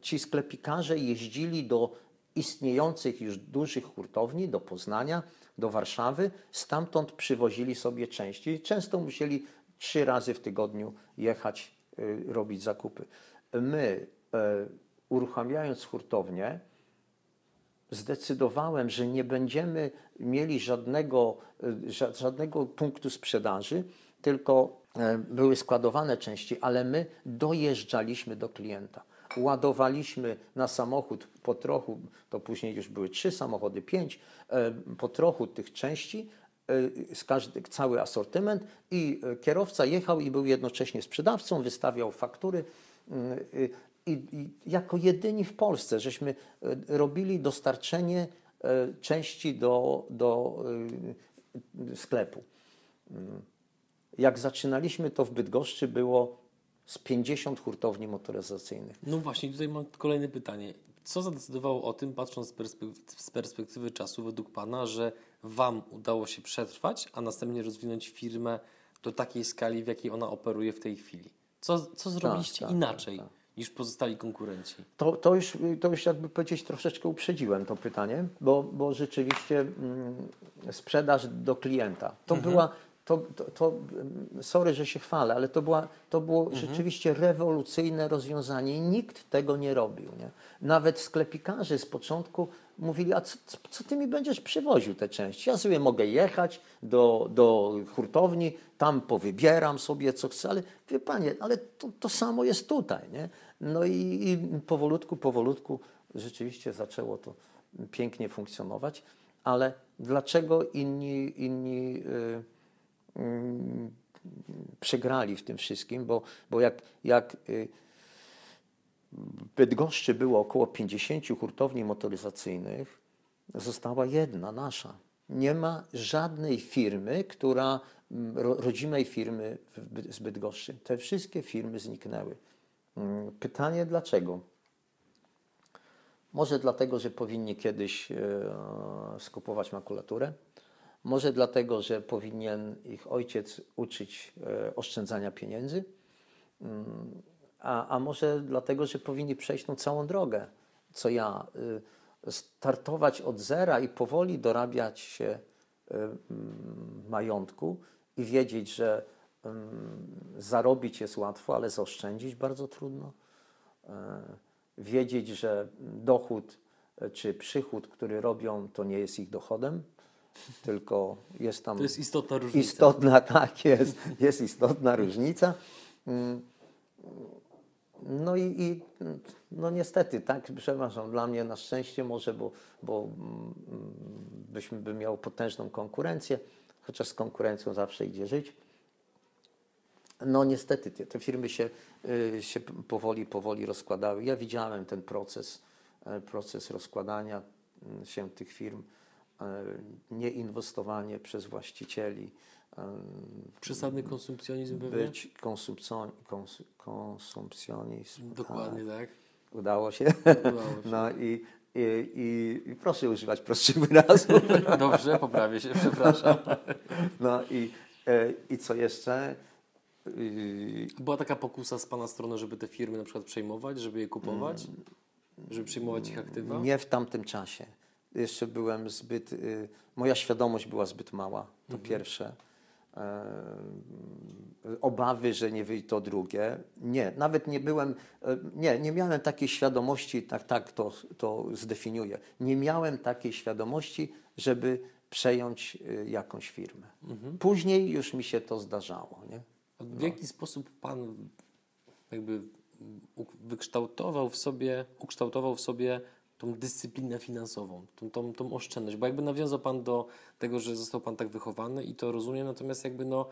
Ci sklepikarze jeździli do istniejących już dużych hurtowni, do Poznania, do Warszawy, stamtąd przywozili sobie części. Często musieli trzy razy w tygodniu jechać, y, robić zakupy. My, y, uruchamiając hurtownię, zdecydowałem, że nie będziemy mieli żadnego, y, żadnego punktu sprzedaży, tylko były składowane części, ale my dojeżdżaliśmy do klienta ładowaliśmy na samochód po trochu, to później już były trzy samochody, pięć, e, po trochu tych części, e, cały asortyment i e, kierowca jechał i był jednocześnie sprzedawcą, wystawiał faktury. Mm, I, I, jako jedyni w Polsce żeśmy robili dostarczenie części do, do sklepu. Mm. Jak zaczynaliśmy to w Bydgoszczy było z 50 hurtowni motoryzacyjnych. No właśnie, tutaj mam kolejne pytanie. Co zadecydowało o tym, patrząc z perspektywy, z perspektywy czasu, według Pana, że Wam udało się przetrwać, a następnie rozwinąć firmę do takiej skali, w jakiej ona operuje w tej chwili? Co, co zrobiliście tak, tak, inaczej tak, tak. niż pozostali konkurenci? To, to, już, to już jakby powiedzieć troszeczkę uprzedziłem to pytanie, bo, bo rzeczywiście mm, sprzedaż do klienta to mhm. była to, to, to, sorry, że się chwalę, ale to, była, to było mhm. rzeczywiście rewolucyjne rozwiązanie i nikt tego nie robił. Nie? Nawet sklepikarze z początku mówili, a co, co ty mi będziesz przywoził te części? Ja sobie mogę jechać do, do hurtowni, tam powybieram sobie co chcę, ale wie panie, ale to, to samo jest tutaj. Nie? No i, i powolutku, powolutku rzeczywiście zaczęło to pięknie funkcjonować, ale dlaczego inni, inni yy, przegrali w tym wszystkim, bo, bo jak, jak y, w Bydgoszczy było około 50 hurtowni motoryzacyjnych, została jedna nasza. Nie ma żadnej firmy, która, mm, rodzimej firmy z Bydgoszczy. Te wszystkie firmy zniknęły. Mm, pytanie dlaczego? Może dlatego, że powinni kiedyś e, skupować makulaturę, może dlatego, że powinien ich ojciec uczyć e, oszczędzania pieniędzy, mm, a, a może dlatego, że powinni przejść tą całą drogę, co ja, y, startować od zera i powoli dorabiać się y, mm, majątku i wiedzieć, że mm, zarobić jest łatwo, ale zaoszczędzić bardzo trudno. E, wiedzieć, że dochód e, czy przychód, który robią, to nie jest ich dochodem, tylko jest tam To jest istotna różnica. istotna, tak jest, jest istotna różnica. Mm, No i, i no niestety, tak, przepraszam, dla mnie na szczęście może, bo, bo mm, byśmy by miał potężną konkurencję, chociaż z konkurencją zawsze idzie żyć. No niestety te, te firmy się, y, się powoli, powoli rozkładały. Ja widziałem ten proces, e, proces rozkładania mm, się tych firm, nieinwestowanie przez właścicieli, e, Przesadny konsumpcjonizm pewnie? być konsumpcjon, kons, konsumpcjonizm. Dokładnie Tak, tak. udało się. Udało się. No i, i, i, i proszę używać prostszych wyrazów. Dobrze, poprawię się, przepraszam. No i, e, i co jeszcze? Y, Była taka pokusa z Pana strony, żeby te firmy na przykład przejmować, żeby je kupować? Żeby przejmować ich aktywa? Nie w tamtym czasie. Jeszcze byłem zbyt. y, Moja świadomość była zbyt mała, to pierwsze. E, Obawy, że nie wyjdzie to drugie. Nie, nawet nie byłem. e, Nie, nie miałem takiej świadomości, tak, tak to, to zdefiniuję. Nie miałem takiej świadomości, żeby przejąć y, jakąś firmę. Później już mi się to zdarzało. Nie? A W jaki sposób Pan jakby wykształtował w sobie, ukształtował w sobie tą dyscyplinę finansową, tą, tą, tą oszczędność? Bo jakby nawiązał Pan do tego, że został Pan tak wychowany i to rozumiem, natomiast jakby no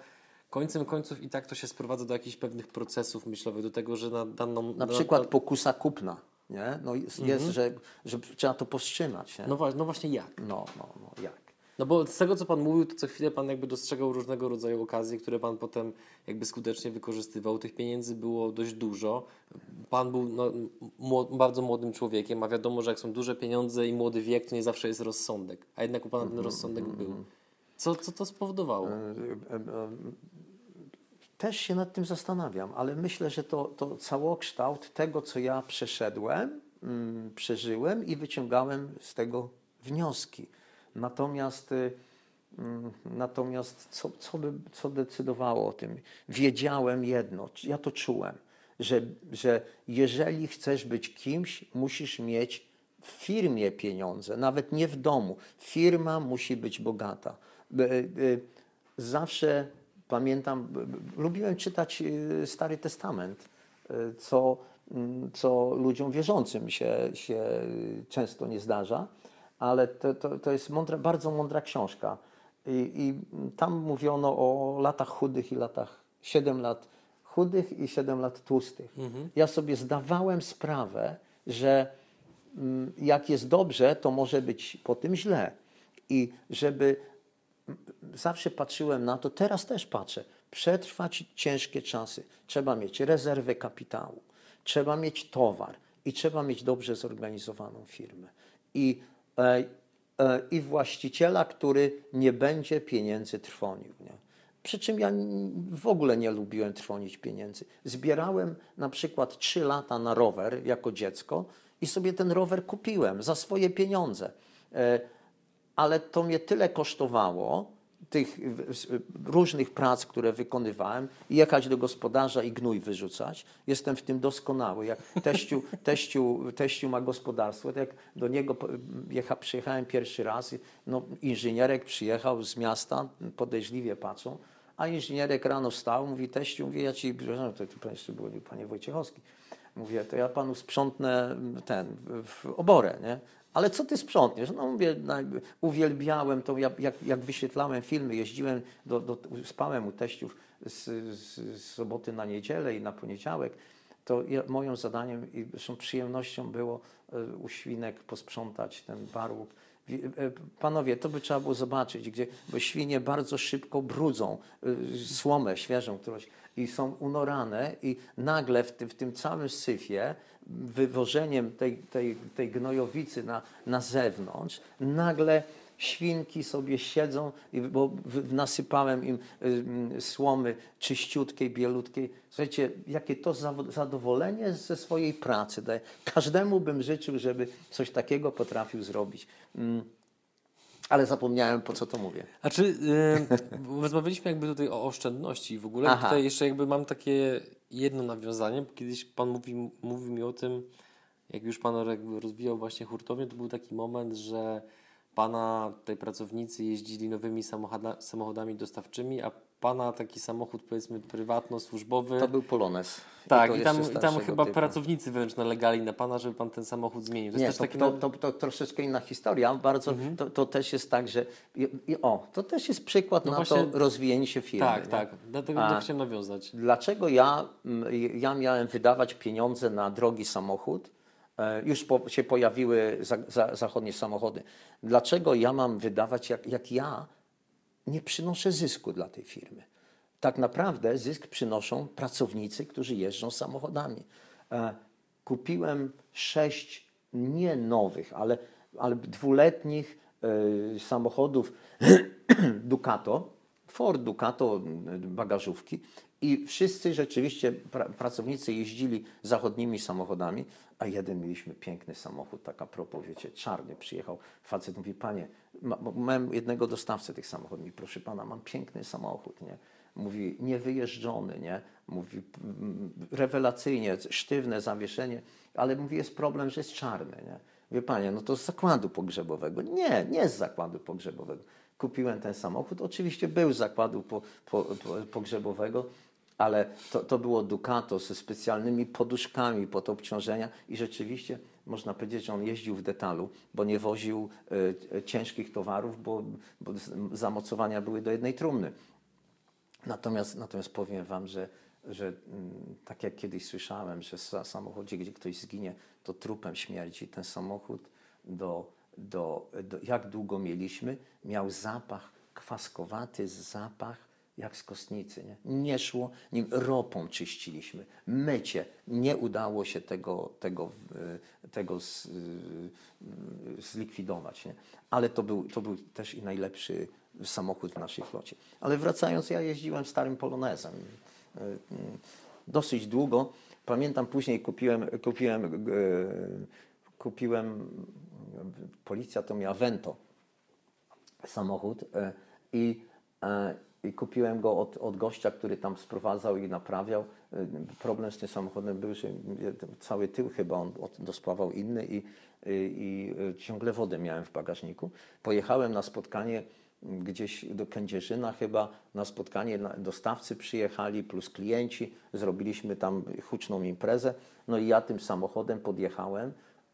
końcem końców i tak to się sprowadza do jakichś pewnych procesów myślowych, do tego, że na daną... Na przykład pokusa kupna. Nie? No jest, jest że, że trzeba to powstrzymać. Nie? No, no właśnie jak? No, no, no, jak? No bo z tego, co Pan mówił, to co chwilę Pan jakby dostrzegał różnego rodzaju okazje, które Pan potem jakby skutecznie wykorzystywał. Tych pieniędzy było dość dużo. Pan był no, mło- bardzo młodym człowiekiem, a wiadomo, że jak są duże pieniądze i młody wiek, to nie zawsze jest rozsądek. A jednak u Pana ten rozsądek był. Co, co to spowodowało? E, e, e, Też się nad tym zastanawiam, ale myślę, że to, to całokształt tego, co ja przeszedłem, mm, przeżyłem i wyciągałem z tego wnioski. Natomiast, y, mm, natomiast co, co, co decydowało o tym? Wiedziałem jedno, ja to czułem, że, że jeżeli chcesz być kimś, musisz mieć w firmie pieniądze, nawet nie w domu. Firma musi być bogata. Y, y, Zawsze pamiętam, lubiłem czytać Stary Testament, co, mm, co ludziom wierzącym się, się często nie zdarza, ale to, to, to jest mądra, bardzo mądra książka. I, I tam mówiono o latach chudych i latach 7 lat chudych i 7 lat tłustych. Ja sobie zdawałem sprawę, że mm, jak jest dobrze, to może być po tym źle. I żeby zawsze patrzyłem na to, teraz też patrzę. Przetrwać ciężkie czasy. Trzeba mieć rezerwę kapitału, trzeba mieć towar i trzeba mieć dobrze zorganizowaną firmę. I, i właściciela, który nie będzie pieniędzy trwonił. Nie? Przy czym ja w ogóle nie lubiłem trwonić pieniędzy. Zbierałem na przykład 3 lata na rower jako dziecko i sobie ten rower kupiłem za swoje pieniądze. E, ale to mnie tyle kosztowało, tych różnych prac, które wykonywałem, jechać do gospodarza i gnój wyrzucać. Jestem w tym doskonały. Jak teściu, teściu, teściu ma gospodarstwo, to jak do niego jecha, przyjechałem pierwszy raz, i, no, inżynierek przyjechał z miasta, podejrzliwie patrzą, a inżynierek rano wstał, mówi teściu, mówi, ja ci, no, to, to jeszcze był panie Wojciechowski, mówię, to ja panu sprzątnę ten, w oborę, nie? Ale co ty sprzątniesz? No mówię, no, uwielbiałem to, jak, jak, wyświetlałem filmy, jeździłem, do, do, spałem u teściów z, z, z soboty na niedzielę i na poniedziałek, to ja, zadaniem i zresztą przyjemnością było e, u świnek posprzątać ten barłuk. E, Panowie, to by trzeba było zobaczyć, gdzie, bo świnie bardzo szybko brudzą słomę świeżą którąś i są unorane i nagle w tym, w tym całym syfie, wywożeniem tej, tej, tej gnojowicy na, na zewnątrz, nagle świnki sobie siedzą, bo nasypałem im y, mm, słomy czyściutkiej, bielutkiej. Słuchajcie, jakie to zadowolenie ze swojej pracy daje. Każdemu bym życzył, żeby coś takiego potrafił zrobić. Ale zapomniałem, po co to mówię. A czy y, rozmawialiśmy jakby tutaj o oszczędności w ogóle? Aha. Tutaj jeszcze jakby mam takie jedno nawiązanie, bo kiedyś Pan mówi, mówił mi o tym, jak już Pan jakby rozwijał właśnie hurtownię, to był taki moment, że Pana tutaj pracownicy jeździli nowymi samochoda, samochodami dostawczymi, a Pana taki samochód powiedzmy prywatno-służbowy. To był Polones. tak, to i tam, i tam chyba typu. pracownicy wręcz nalegali na Pana, żeby Pan ten samochód zmienił. To Nie, jest to, taki to, to, to troszeczkę inna historia. Bardzo, to, to też jest tak, że. I, i, o, to też jest przykład No na właśnie- to rozwijanie się firmy. Tak, nie? tak. Dlatego A- chciałem nawiązać. Dlaczego ja, mm, ja miałem wydawać pieniądze na drogi samochód? E, Już po, się pojawiły za, za, zachodnie samochody. Dlaczego ja mam wydawać, jak, jak ja nie przynoszę zysku dla tej firmy? Tak naprawdę zysk przynoszą pracownicy, którzy jeżdżą samochodami. E, Kupiłem sześć nie nowych, ale, ale dwuletnich e, samochodów Ducato, Ford Ducato, bagażówki i wszyscy rzeczywiście pra, pracownicy jeździli zachodnimi samochodami, a jeden mieliśmy piękny samochód, tak a propos, wiecie, czarny przyjechał, facet mówi, panie, ma, miałem jednego dostawcę tych samochodów, proszę pana, mam piękny samochód, nie? Mówi, niewyjeżdżony, nie? Mówi, mm, rewelacyjnie, sztywne zawieszenie, ale mówi, jest problem, że jest czarny, nie? Wie panie, no to z zakładu pogrzebowego. Nie, nie z zakładu pogrzebowego. Kupiłem ten samochód. Oczywiście był z zakładu po, po, po, pogrzebowego, ale to, to było Ducato ze specjalnymi poduszkami pod obciążenia i rzeczywiście można powiedzieć, że on jeździł w detalu, bo nie woził e, ciężkich towarów, bo, bo zamocowania były do jednej trumny. Natomiast, natomiast powiem Wam, że, że mm, tak jak kiedyś słyszałem, że w sa- samochodzie, gdzie ktoś zginie, to trupem śmierci. Ten samochód, do, do, do, jak długo mieliśmy, miał zapach kwaskowaty, zapach jak z kostnicy. Nie, nie szło, nim ropą czyściliśmy. Mycie. Nie udało się tego, tego, y, tego z, y, zlikwidować. Nie? Ale to był, to był też i najlepszy samochód w naszej flocie. Ale wracając, ja jeździłem starym Polonezem. Y, Dosyć długo. Pamiętam później kupiłem, kupiłem, kupiłem, policja to miała Vento samochód e, i, e, i kupiłem go od, od gościa, który tam sprowadzał i naprawiał. E, Problem z tym samochodem był, że cały tył chyba on dospawał inny i, i, i e, ciągle wodę miałem w bagażniku. Pojechałem na spotkanie m, gdzieś do Kędzierzyna chyba, na spotkanie dostawcy przyjechali plus klienci, zrobiliśmy tam huczną imprezę, no i ja tym samochodem podjechałem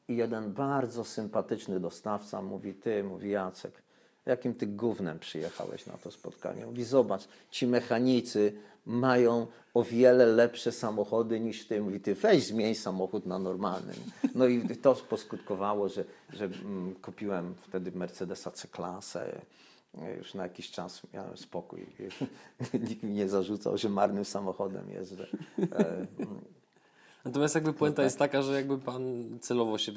i jeden bardzo sympatyczny dostawca mówi, ty, mówi Jacek, jakim ty gównem przyjechałeś na to spotkanie? Mówi, zobacz, ci mechanicy mają o wiele lepsze samochody niż ty. Mówi, ty weź zmień samochód na normalny. No i to poskutkowało, że, że mm, kupiłem wtedy Mercedesa C-klasę. Już na jakiś czas miałem spokój. Nikt mi nie zarzucał, że marnym samochodem jeżdżę. E, Natomiast jakby No puenta tak. jest taka, że jakby Pan celowo się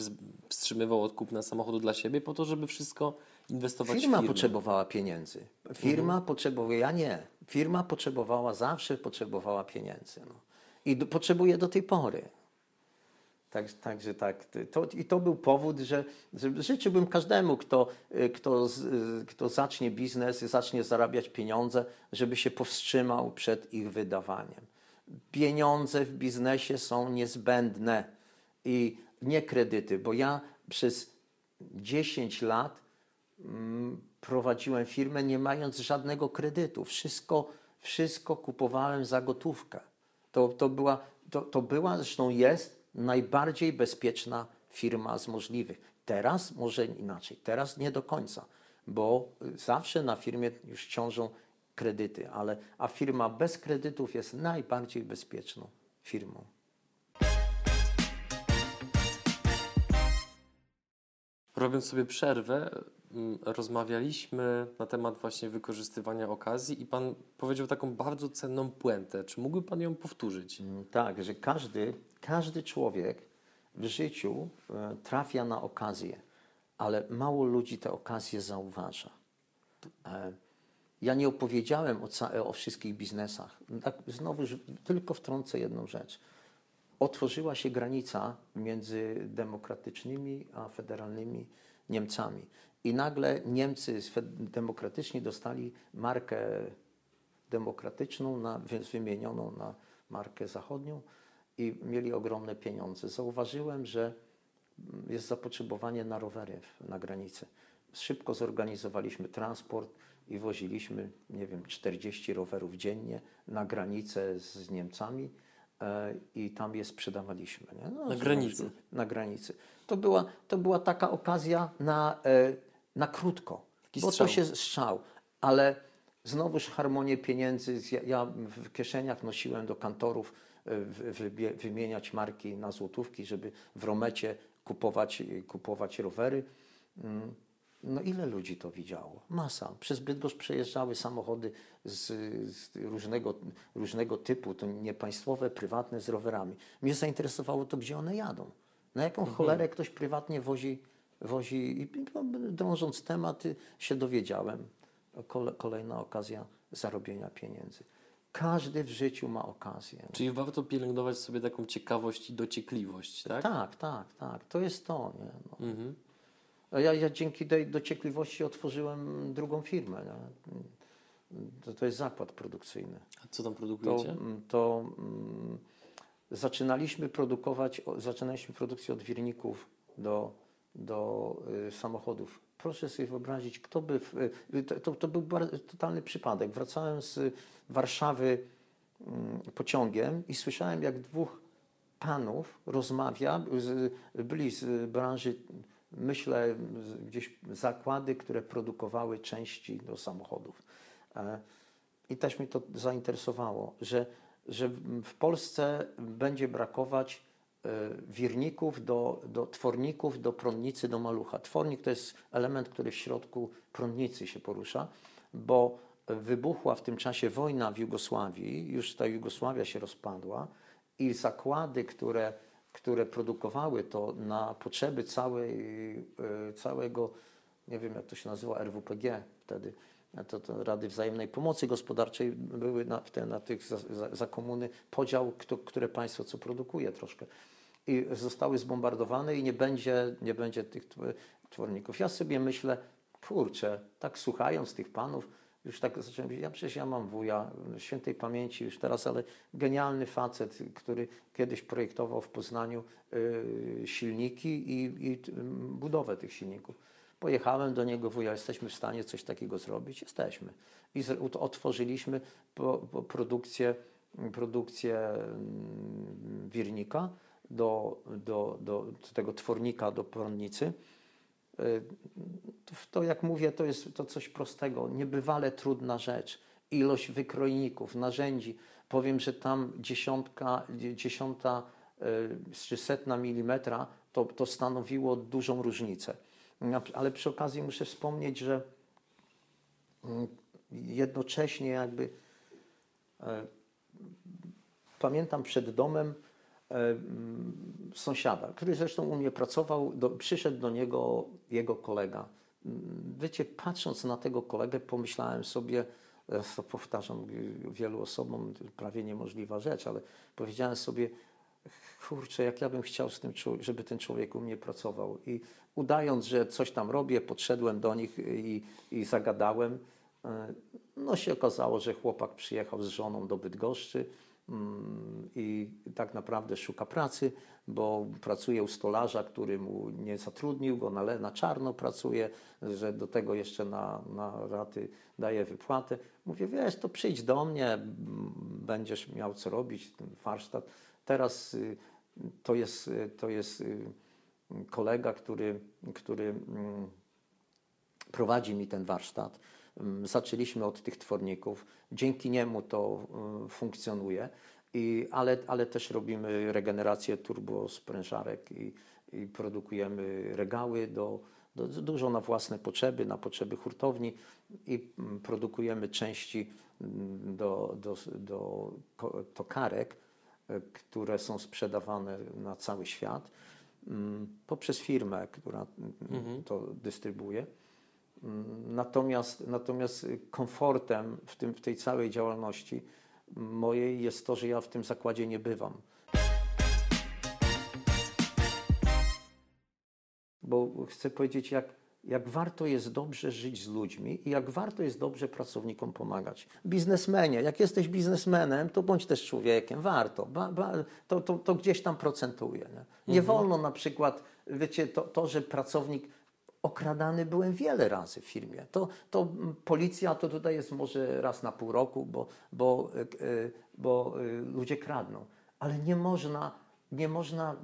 wstrzymywał od kupna samochodu dla siebie po to, żeby wszystko inwestować Firma w firmę. potrzebowała pieniędzy. Firma potrzebowała, ja nie. Firma potrzebowała, zawsze potrzebowała pieniędzy. No. I do, potrzebuje do tej pory. Tak, także tak. To, I to był powód, że, że życzyłbym każdemu, kto, y, kto, y, kto zacznie biznes, zacznie zarabiać pieniądze, żeby się powstrzymał przed ich wydawaniem. Pieniądze w biznesie są niezbędne i nie kredyty, bo ja przez 10 lat prowadziłem firmę nie mając żadnego kredytu. Wszystko, wszystko kupowałem za gotówkę. To, to, była, to, to była, zresztą jest, najbardziej bezpieczna firma z możliwych. Teraz może inaczej, teraz nie do końca, bo zawsze na firmie już ciążą kredyty, ale, a firma bez kredytów jest najbardziej bezpieczną firmą. Robiąc sobie przerwę, mm, rozmawialiśmy na temat właśnie wykorzystywania okazji i Pan powiedział taką bardzo cenną puentę. Czy mógłby Pan ją powtórzyć? Mm, Tak, że każdy, każdy człowiek w życiu e, trafia na okazję, ale mało ludzi te okazje zauważa. E, Ja nie opowiedziałem o, o wszystkich biznesach. Tak, znowu tylko wtrącę jedną rzecz. Otworzyła się granica między demokratycznymi a federalnymi Niemcami. I nagle Niemcy demokratyczni dostali markę demokratyczną, na, więc wymienioną na markę zachodnią i mieli ogromne pieniądze. Zauważyłem, że jest zapotrzebowanie na rowery na granicy. Szybko zorganizowaliśmy transport i woziliśmy, nie wiem, 40 rowerów dziennie na granicę z Niemcami e, i tam je sprzedawaliśmy. No, Na granicy. Na granicy. To była, to była taka okazja na, e, na krótko, Taki bo strzał. to się strzał, ale znowuż harmonię pieniędzy. Ja, w kieszeniach nosiłem do kantorów e, wymieniać marki na złotówki, żeby w Romecie kupować, kupować rowery. Mm, No ile ludzi to widziało? Masa. Przez Bydgoszcz przejeżdżały samochody z, z różnego, różnego typu, to nie państwowe, prywatne, z rowerami. Mnie zainteresowało to, gdzie one jadą. Na jaką cholerę ktoś prywatnie wozi, wozi i no, drążąc temat y, się dowiedziałem. Kole, kolejna okazja zarobienia pieniędzy. Każdy w życiu ma okazję. Czyli warto pielęgnować sobie taką ciekawość i dociekliwość, tak? Tak, tak, tak. To jest to. Nie? No. Mhm. Ja, ja dzięki tej dociekliwości otworzyłem drugą firmę. Nie? To, to jest zakład produkcyjny. A co tam To, produkujecie? mm, to mm, zaczynaliśmy produkować, zaczynaliśmy produkcję odwierników do, do y, samochodów. Proszę sobie wyobrazić, kto by. Y, to, to, był totalny przypadek. Wracałem z Warszawy mm, pociągiem i słyszałem, jak dwóch panów rozmawia, byli z branży, myślę, gdzieś zakłady, które produkowały części do samochodów. E, I też mnie to zainteresowało, że, że w Polsce będzie brakować wirników do, do tworników, do prądnicy, do malucha. Twornik to jest element, który w środku prądnicy się porusza, bo wybuchła w tym czasie wojna w Jugosławii, już ta Jugosławia się rozpadła i zakłady, które, które produkowały to na potrzeby całej, e, całego, nie wiem jak to się nazywa, RWPG wtedy, to, to Rady Wzajemnej Pomocy Gospodarczej były na, na tych za, za, za komuny podział, kto, które państwo co produkuje troszkę. I zostały zbombardowane i nie będzie, nie będzie tych tw- tworników. Ja sobie myślę, kurczę, tak słuchając tych panów, już tak zacząłem mówić, ja przecież ja mam wuja, świętej pamięci już teraz, ale genialny facet, który kiedyś projektował w Poznaniu y, silniki i, i y, budowę tych silników. Pojechałem do niego, wuja, jesteśmy w stanie coś takiego zrobić? Jesteśmy. I z, otworzyliśmy po, po produkcję, produkcję mm, wirnika do, do, do, tego twornika, do prądnicy. Y, To, jak mówię, to jest to coś prostego, niebywale trudna rzecz. Ilość wykrojników, narzędzi. Powiem, że tam dziesiątka, dziesiąta y, czy setna milimetra to, to stanowiło dużą różnicę. Ale przy okazji muszę wspomnieć, że mm, jednocześnie jakby pamiętam przed domem sąsiada, który zresztą u mnie pracował, do, przyszedł do niego jego kolega. Mm, Wiecie, patrząc na tego kolegę, pomyślałem sobie, e, to powtarzam wielu osobom, prawie niemożliwa rzecz, ale powiedziałem sobie, kurczę, jak ja bym chciał, z tym, żeby ten człowiek u mnie pracował. I udając, że coś tam robię, podszedłem do nich i, i zagadałem. E, No się okazało, że chłopak przyjechał z żoną do Bydgoszczy i tak naprawdę szuka pracy, bo pracuje u stolarza, który mu nie zatrudnił go, na, na czarno pracuje, że do tego jeszcze na, na raty daje wypłatę. Mówię, wiesz, to przyjdź do mnie, będziesz miał co robić, warsztat. Teraz y, to jest, y, to jest y, kolega, który, który mm, prowadzi mi ten warsztat. Zaczęliśmy od tych tworników. Dzięki niemu to funkcjonuje, I, ale, ale też robimy regenerację turbosprężarek i, i produkujemy regały do, do, dużo na własne potrzeby, na potrzeby hurtowni i produkujemy części do, do, do tokarek, y, które są sprzedawane na cały świat poprzez firmę, która mm, to dystrybuuje. Natomiast, natomiast komfortem w, tym, w tej całej działalności mojej jest to, że ja w tym zakładzie nie bywam. Bo chcę powiedzieć, jak, jak warto jest dobrze żyć z ludźmi i jak warto jest dobrze pracownikom pomagać. Biznesmenie, jak jesteś biznesmenem, to bądź też człowiekiem, warto. Ba, ba, to, to, to gdzieś tam procentuje. Nie, nie wolno na przykład wiecie, to, to że pracownik okradany byłem wiele razy w firmie. To, to policja to tutaj jest może raz na pół roku, bo, bo, e, bo e, ludzie kradną. Ale nie można, nie można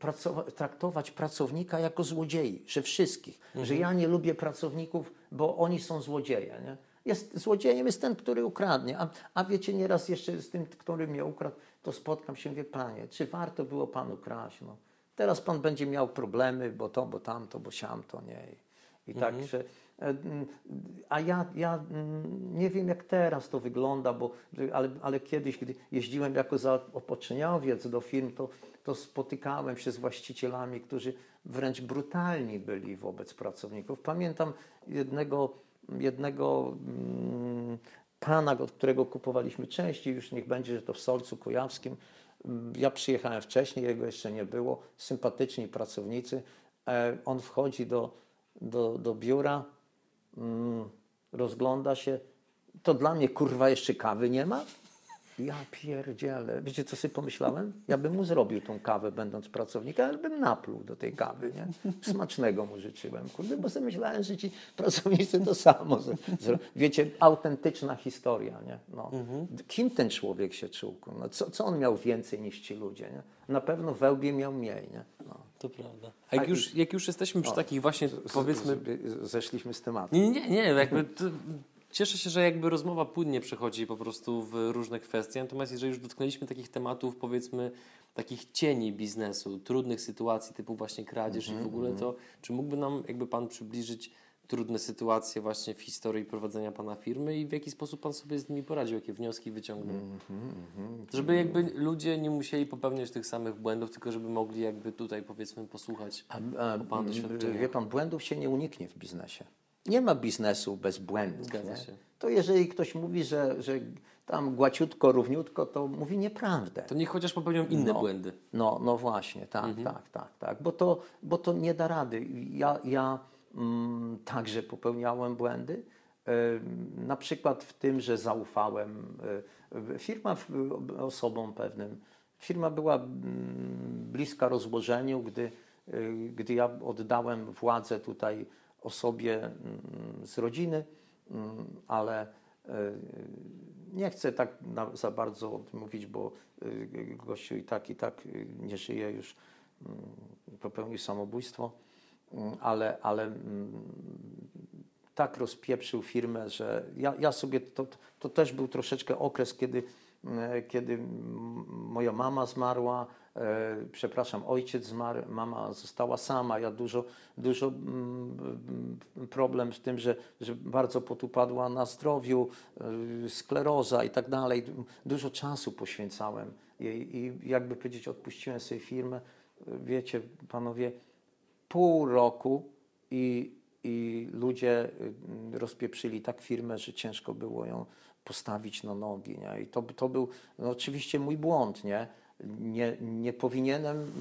pracowa- traktować pracownika jako złodziei, że wszystkich. Że ja nie lubię pracowników, bo oni są złodzieje. Nie? Jest, złodziejem jest ten, który ukradnie. A, a wiecie, nieraz jeszcze z tym, który mnie ukradł, to spotkam się, wie panie, czy warto było panu kraść? No. Teraz pan będzie miał problemy, bo to, bo tamto, bo siamto, nie. I, i tak, że, e, mm, a ja, ja nie wiem, jak teraz to wygląda, bo, ale, ale kiedyś, gdy jeździłem jako zaopatrzeniowiec do firm, to, to spotykałem się z właścicielami, którzy wręcz brutalni byli wobec pracowników. Pamiętam jednego, jednego mm, pana, od którego kupowaliśmy części, już niech będzie, że to w Solcu Kujawskim. Mm, Ja przyjechałem wcześniej, jego jeszcze nie było. Sympatyczni pracownicy. E, On wchodzi do, do, do biura, mm, rozgląda się. To dla mnie kurwa jeszcze kawy nie ma? Ja pierdzielę. Wiecie, co sobie pomyślałem? Ja bym mu zrobił tą kawę, będąc pracownikiem, ale bym napluł do tej kawy, nie? Smacznego mu życzyłem, kurde, bo sobie myślałem, że ci pracownicy to samo. Wiecie, autentyczna historia, nie? No. Kim ten człowiek się czuł? No, co, co on miał więcej niż ci ludzie, nie? Na pewno we łbie miał mniej, nie? No. To prawda. A jak już, jak już jesteśmy przy takich właśnie, powiedzmy... Z- z- Zeszliśmy z tematu. Nie, nie, nie, jakby to, cieszę się, że jakby rozmowa płynnie przechodzi po prostu w różne kwestie, natomiast jeżeli już dotknęliśmy takich tematów, powiedzmy, takich cieni biznesu, trudnych sytuacji typu właśnie kradzież i w ogóle, to czy mógłby nam jakby Pan przybliżyć trudne sytuacje właśnie w historii prowadzenia Pana firmy i w jaki sposób Pan sobie z nimi poradził, jakie wnioski wyciągnął? Żeby jakby ludzie nie musieli popełniać tych samych błędów, tylko żeby mogli jakby tutaj powiedzmy posłuchać. A, a, pana doświadczeniach. wie pan, błędów się nie uniknie w biznesie. Nie ma biznesu bez błędów. To jeżeli ktoś mówi, że, że tam głaciutko, równiutko, to mówi nieprawdę. To niech chociaż popełnią inne No. błędy. No, no właśnie, tak, tak, tak, tak. Bo to, bo to nie da rady. Ja, ja mm, także popełniałem błędy. Na przykład w tym, że zaufałem. y, Firma osobom pewnym. Firma była mm, bliska rozłożeniu, gdy, y, gdy ja oddałem władzę tutaj osobie mm, z rodziny, mm, ale y, nie chcę tak za bardzo mówić, bo y, gościu i tak, i tak y, nie żyje już, mm, popełnił samobójstwo, ale, ale tak rozpieprzył firmę, że ja, ja sobie, to, to też był troszeczkę okres, kiedy, kiedy moja mama zmarła, e, przepraszam, ojciec zmarł, mama została sama, ja dużo, dużo mm, mm, problem z tym, że, że bardzo potupadła na zdrowiu, y, skleroza i tak dalej. Dużo czasu poświęcałem jej i jakby powiedzieć, odpuściłem sobie firmę. Wiecie, panowie, pół roku i, i ludzie y, rozpieprzyli tak firmę, że ciężko było ją postawić na nogi. Nie? I to, to był no, oczywiście mój błąd. Nie, nie, nie powinienem,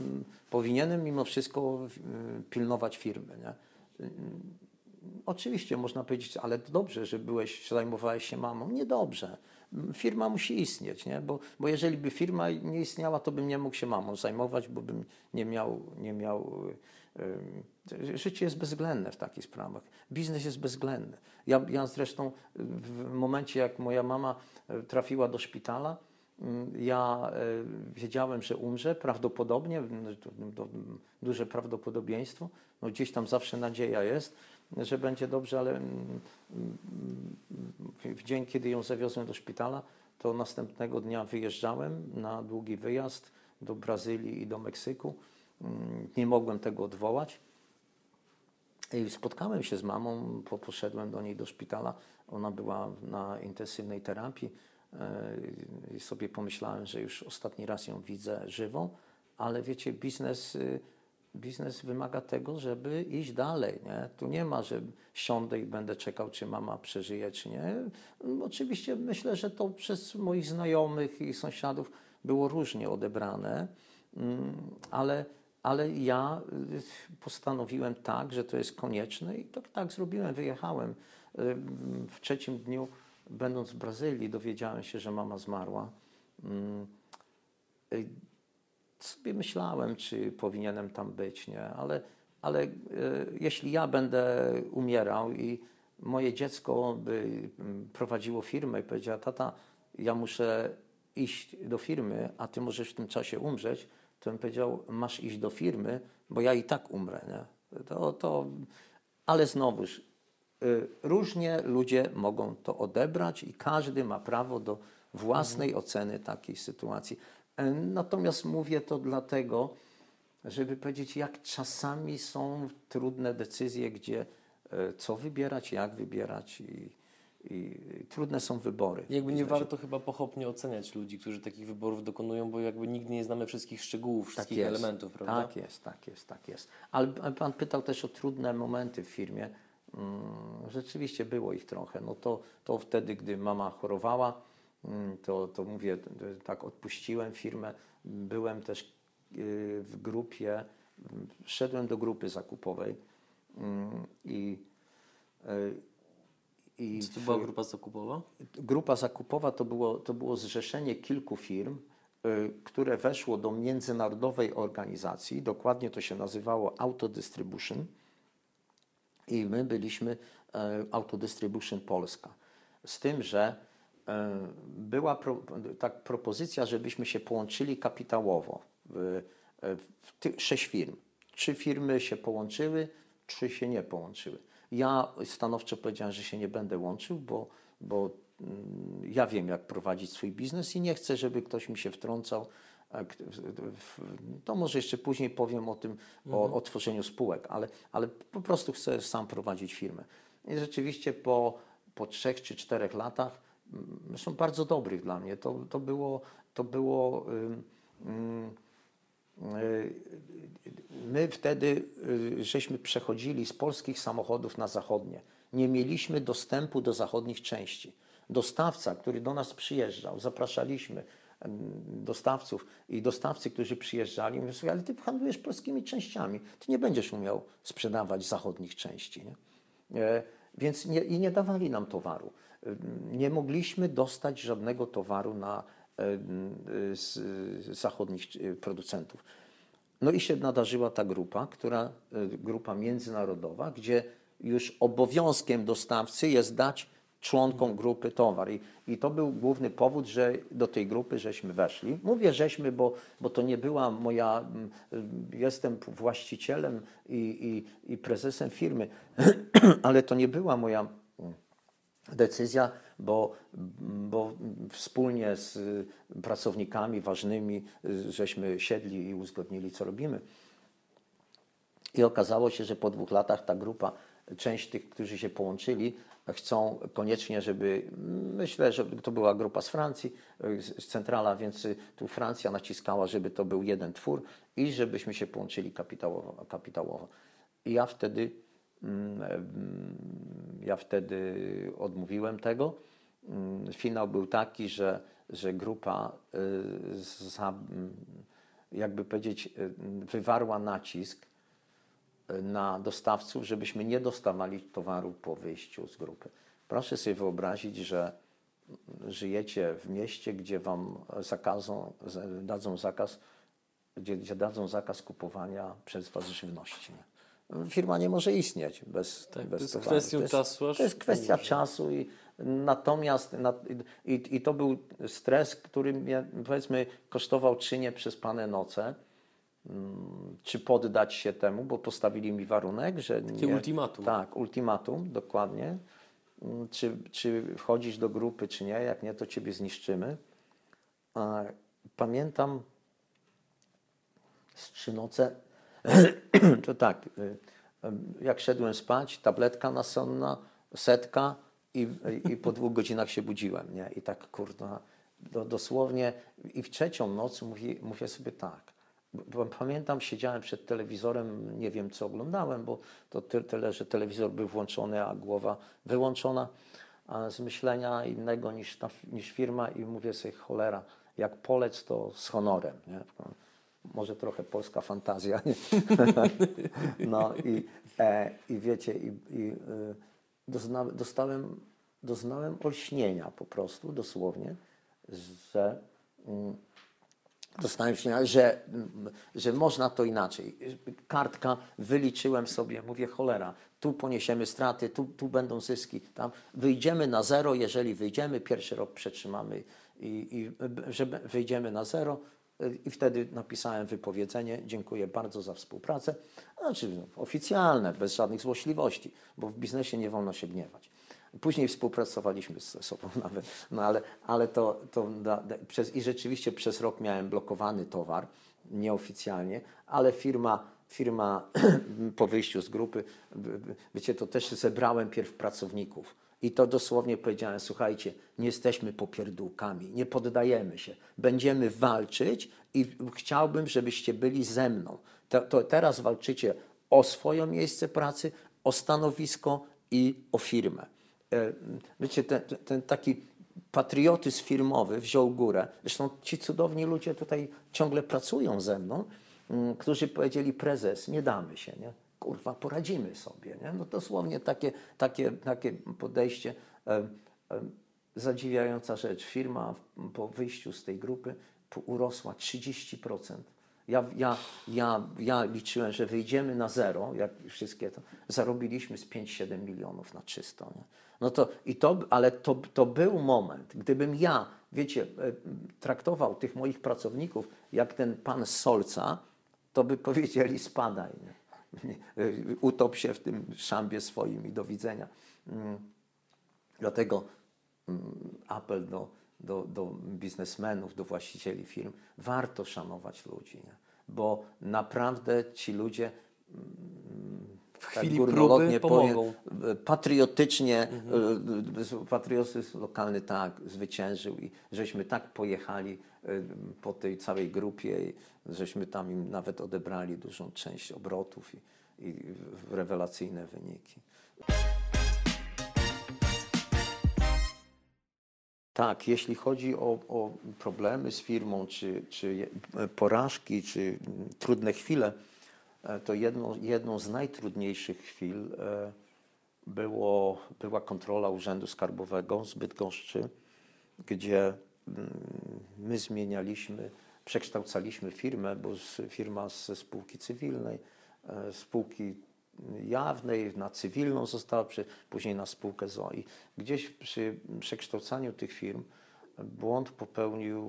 powinienem mimo wszystko y, pilnować firmy. Nie? Oczywiście można powiedzieć, ale dobrze, że byłeś, zajmowałeś się mamą. Niedobrze. Firma musi istnieć, nie? Bo, bo jeżeli by firma nie istniała, to bym nie mógł się mamą zajmować, bo bym nie miał, nie miał y, życie jest bezwzględne w takich sprawach. Biznes jest bezwzględny. Ja, ja zresztą w momencie, jak moja mama trafiła do szpitala, Ja e, wiedziałem, że umrze, prawdopodobnie, to, to duże prawdopodobieństwo. No, gdzieś tam zawsze nadzieja jest, że będzie dobrze, ale mm, mm, w, dzień, kiedy ją zawiozłem do szpitala, to następnego dnia wyjeżdżałem na długi wyjazd do Brazylii i do Meksyku. Mm, Nie mogłem tego odwołać. I spotkałem się z mamą, po- poszedłem do niej do szpitala. Ona była na intensywnej terapii i sobie pomyślałem, że już ostatni raz ją widzę żywą, ale wiecie, biznes, y, biznes wymaga tego, żeby iść dalej. Nie? Tu nie ma, że siądę i będę czekał, czy mama przeżyje, czy nie. Oczywiście myślę, że to przez moich znajomych i sąsiadów było różnie odebrane, mm, ale ale ja y, postanowiłem tak, że to jest konieczne i tak, tak zrobiłem. Wyjechałem. Y, W trzecim dniu, będąc w Brazylii, dowiedziałem się, że mama zmarła. Mm, y, sobie myślałem, czy powinienem tam być, nie? Ale, ale e, jeśli ja będę umierał i moje dziecko by mm, prowadziło firmę i powiedziała, tata, ja muszę iść do firmy, a ty możesz w tym czasie umrzeć, to bym powiedział, masz iść do firmy, bo ja i tak umrę, nie? To, to, ale znowuż, y, różnie ludzie mogą to odebrać i każdy ma prawo do własnej oceny takiej sytuacji. E, Natomiast mówię to dlatego, żeby powiedzieć, jak czasami są trudne decyzje, gdzie e, co wybierać, jak wybierać i, i trudne są wybory. Jakby nie warto chyba pochopnie oceniać ludzi, którzy takich wyborów dokonują, bo jakby nigdy nie znamy wszystkich szczegółów, wszystkich jest. elementów, prawda? Tak jest, tak jest, tak jest. Ale pan pytał też o trudne momenty w firmie. Mm, Rzeczywiście było ich trochę. No to, to wtedy, gdy mama chorowała, mm, to, to mówię, tak odpuściłem firmę. Byłem też y, w grupie, mm, szedłem do grupy zakupowej mm, i, y, i Czy to była grupa zakupowa? Grupa zakupowa to było, to było zrzeszenie kilku firm, y, które weszło do międzynarodowej organizacji. Dokładnie to się nazywało Autodistribution. I my byliśmy e, Autodistribution Polska. Z tym, że e, była pro, tak propozycja, żebyśmy się połączyli kapitałowo. W, e, w ty, sześć firm. Trzy firmy się połączyły, trzy się nie połączyły. Ja stanowczo powiedziałem, że się nie będę łączył, bo, bo mm, ja wiem, jak prowadzić swój biznes i nie chcę, żeby ktoś mi się wtrącał. W- To może jeszcze później powiem o tym, o, o tworzeniu spółek, ale, ale po prostu chcę sam prowadzić firmę. I rzeczywiście po, po trzech czy czterech latach, mm, zresztą bardzo dobrych dla mnie, to, to było, to było y, My wtedy y, żeśmy przechodzili z polskich samochodów na zachodnie. Nie mieliśmy dostępu do zachodnich części. Dostawca, który do nas przyjeżdżał, zapraszaliśmy dostawców i dostawcy, którzy przyjeżdżali, mówią, słuchaj, ale ty handlujesz polskimi częściami, ty nie będziesz umiał sprzedawać zachodnich części. Nie? E, Więc nie, i nie dawali nam towaru. Nie mogliśmy dostać żadnego towaru na, z, zachodnich y, producentów. No i się nadarzyła ta grupa, która, y, grupa międzynarodowa, gdzie już obowiązkiem dostawcy jest dać członkom grupy towar. I, I to był główny powód, że do tej grupy żeśmy weszli. Mówię żeśmy, bo, bo to nie była moja, mm, y, jestem właścicielem i, i, i prezesem firmy, ale to nie była moja mm, decyzja, bo, bo wspólnie z y, pracownikami ważnymi y, żeśmy siedli i uzgodnili, co robimy. I okazało się, że po dwóch latach ta grupa, część tych, którzy się połączyli, chcą koniecznie, żeby, myślę, że to była grupa z Francji, z centrala, więc tu Francja naciskała, żeby to był jeden twór i żebyśmy się połączyli kapitałowo. kapitałowo. I ja wtedy, mm, ja wtedy odmówiłem tego. Mm, Finał był taki, że, że grupa y, za, mm, jakby powiedzieć, y, wywarła nacisk na dostawców, żebyśmy nie dostawali towaru po wyjściu z grupy. Proszę sobie wyobrazić, że żyjecie w mieście, gdzie wam zakazą, dadzą zakaz, gdzie, gdzie dadzą zakaz kupowania przez was żywności. Nie? Firma nie może istnieć bez, Tak, bez to jest towaru. kwestią czasu, aż To jest kwestia czasu i natomiast na, i, i to był stres, który mnie powiedzmy kosztował czynie przez pane noce. Mm, Czy poddać się temu, bo postawili mi warunek, że Takie nie, ultimatum. Tak, ultimatum, dokładnie. Mm, Czy, czy wchodzisz do grupy, czy nie, jak nie, to ciebie zniszczymy. Pamiętam z trzy noce, to tak, y, jak szedłem spać, tabletka nasonna, setka i, i po dwóch godzinach się budziłem, nie? I tak, kurwa, do, dosłownie i w trzecią noc mówię, mówię sobie tak, pamiętam, siedziałem przed telewizorem, nie wiem co oglądałem, bo to ty- tyle, że telewizor był włączony, a głowa wyłączona, z myślenia innego niż, ta, niż firma i mówię sobie, cholera, jak polec to z honorem, nie? Może trochę polska fantazja, nie? No i, e, i wiecie, i, i y, dozna, dostałem, doznałem olśnienia po prostu, dosłownie, że mm, dostałem śniadanie, że, że można to inaczej. Kartka, wyliczyłem sobie, mówię cholera, tu poniesiemy straty, tu, tu będą zyski, tam wyjdziemy na zero, jeżeli wyjdziemy, pierwszy rok przetrzymamy i, i że wyjdziemy na zero i wtedy napisałem wypowiedzenie, dziękuję bardzo za współpracę, znaczy oficjalne, bez żadnych złośliwości, bo w biznesie nie wolno się gniewać. Później współpracowaliśmy ze sobą nawet, no ale, ale to, to da, da, przez, i rzeczywiście przez rok miałem blokowany towar, nieoficjalnie, ale firma, firma po wyjściu z grupy, wiecie, to też zebrałem pierw pracowników. I to dosłownie powiedziałem, słuchajcie, nie jesteśmy popierdółkami, nie poddajemy się, będziemy walczyć i chciałbym, żebyście byli ze mną. To, to teraz walczycie o swoje miejsce pracy, o stanowisko i o firmę. E, wiecie, ten, ten taki patriotyzm firmowy wziął górę. Zresztą ci cudowni ludzie tutaj ciągle pracują ze mną, mm, którzy powiedzieli, prezes, nie damy się, nie? kurwa, poradzimy sobie. Nie? No dosłownie takie, takie, takie podejście. E, e, zadziwiająca rzecz. Firma po wyjściu z tej grupy urosła 30%. Ja, ja, ja, ja liczyłem, że wyjdziemy na zero, jak wszystkie to, zarobiliśmy z 5-7 milionów na czysto. Nie? No to, i to, ale to, to był moment, gdybym ja, wiecie, e, traktował tych moich pracowników jak ten pan Solca, to by powiedzieli spadaj, nie? E, utop się w tym szambie swoim i do widzenia. Mm. Dlatego mm, apel do, do, do biznesmenów, do właścicieli firm, warto szanować ludzi, nie? bo naprawdę ci ludzie mm, w tak chwili tak próby pomogą. Powiem, patriotycznie, mhm. patriotyzm lokalny tak zwyciężył i żeśmy tak pojechali e, po tej całej grupie, żeśmy tam im nawet odebrali dużą część obrotów i, i rewelacyjne wyniki. Tak, jeśli chodzi o, o, problemy z firmą, czy, czy porażki, czy trudne chwile, E, to jedną, jedną z najtrudniejszych chwil e, było, była kontrola Urzędu Skarbowego z Bydgoszczy, gdzie mm, my zmienialiśmy, przekształcaliśmy firmę, bo z, firma ze spółki cywilnej, e, spółki jawnej na cywilną została, później na spółkę ZO. I gdzieś przy przekształcaniu tych firm błąd popełnił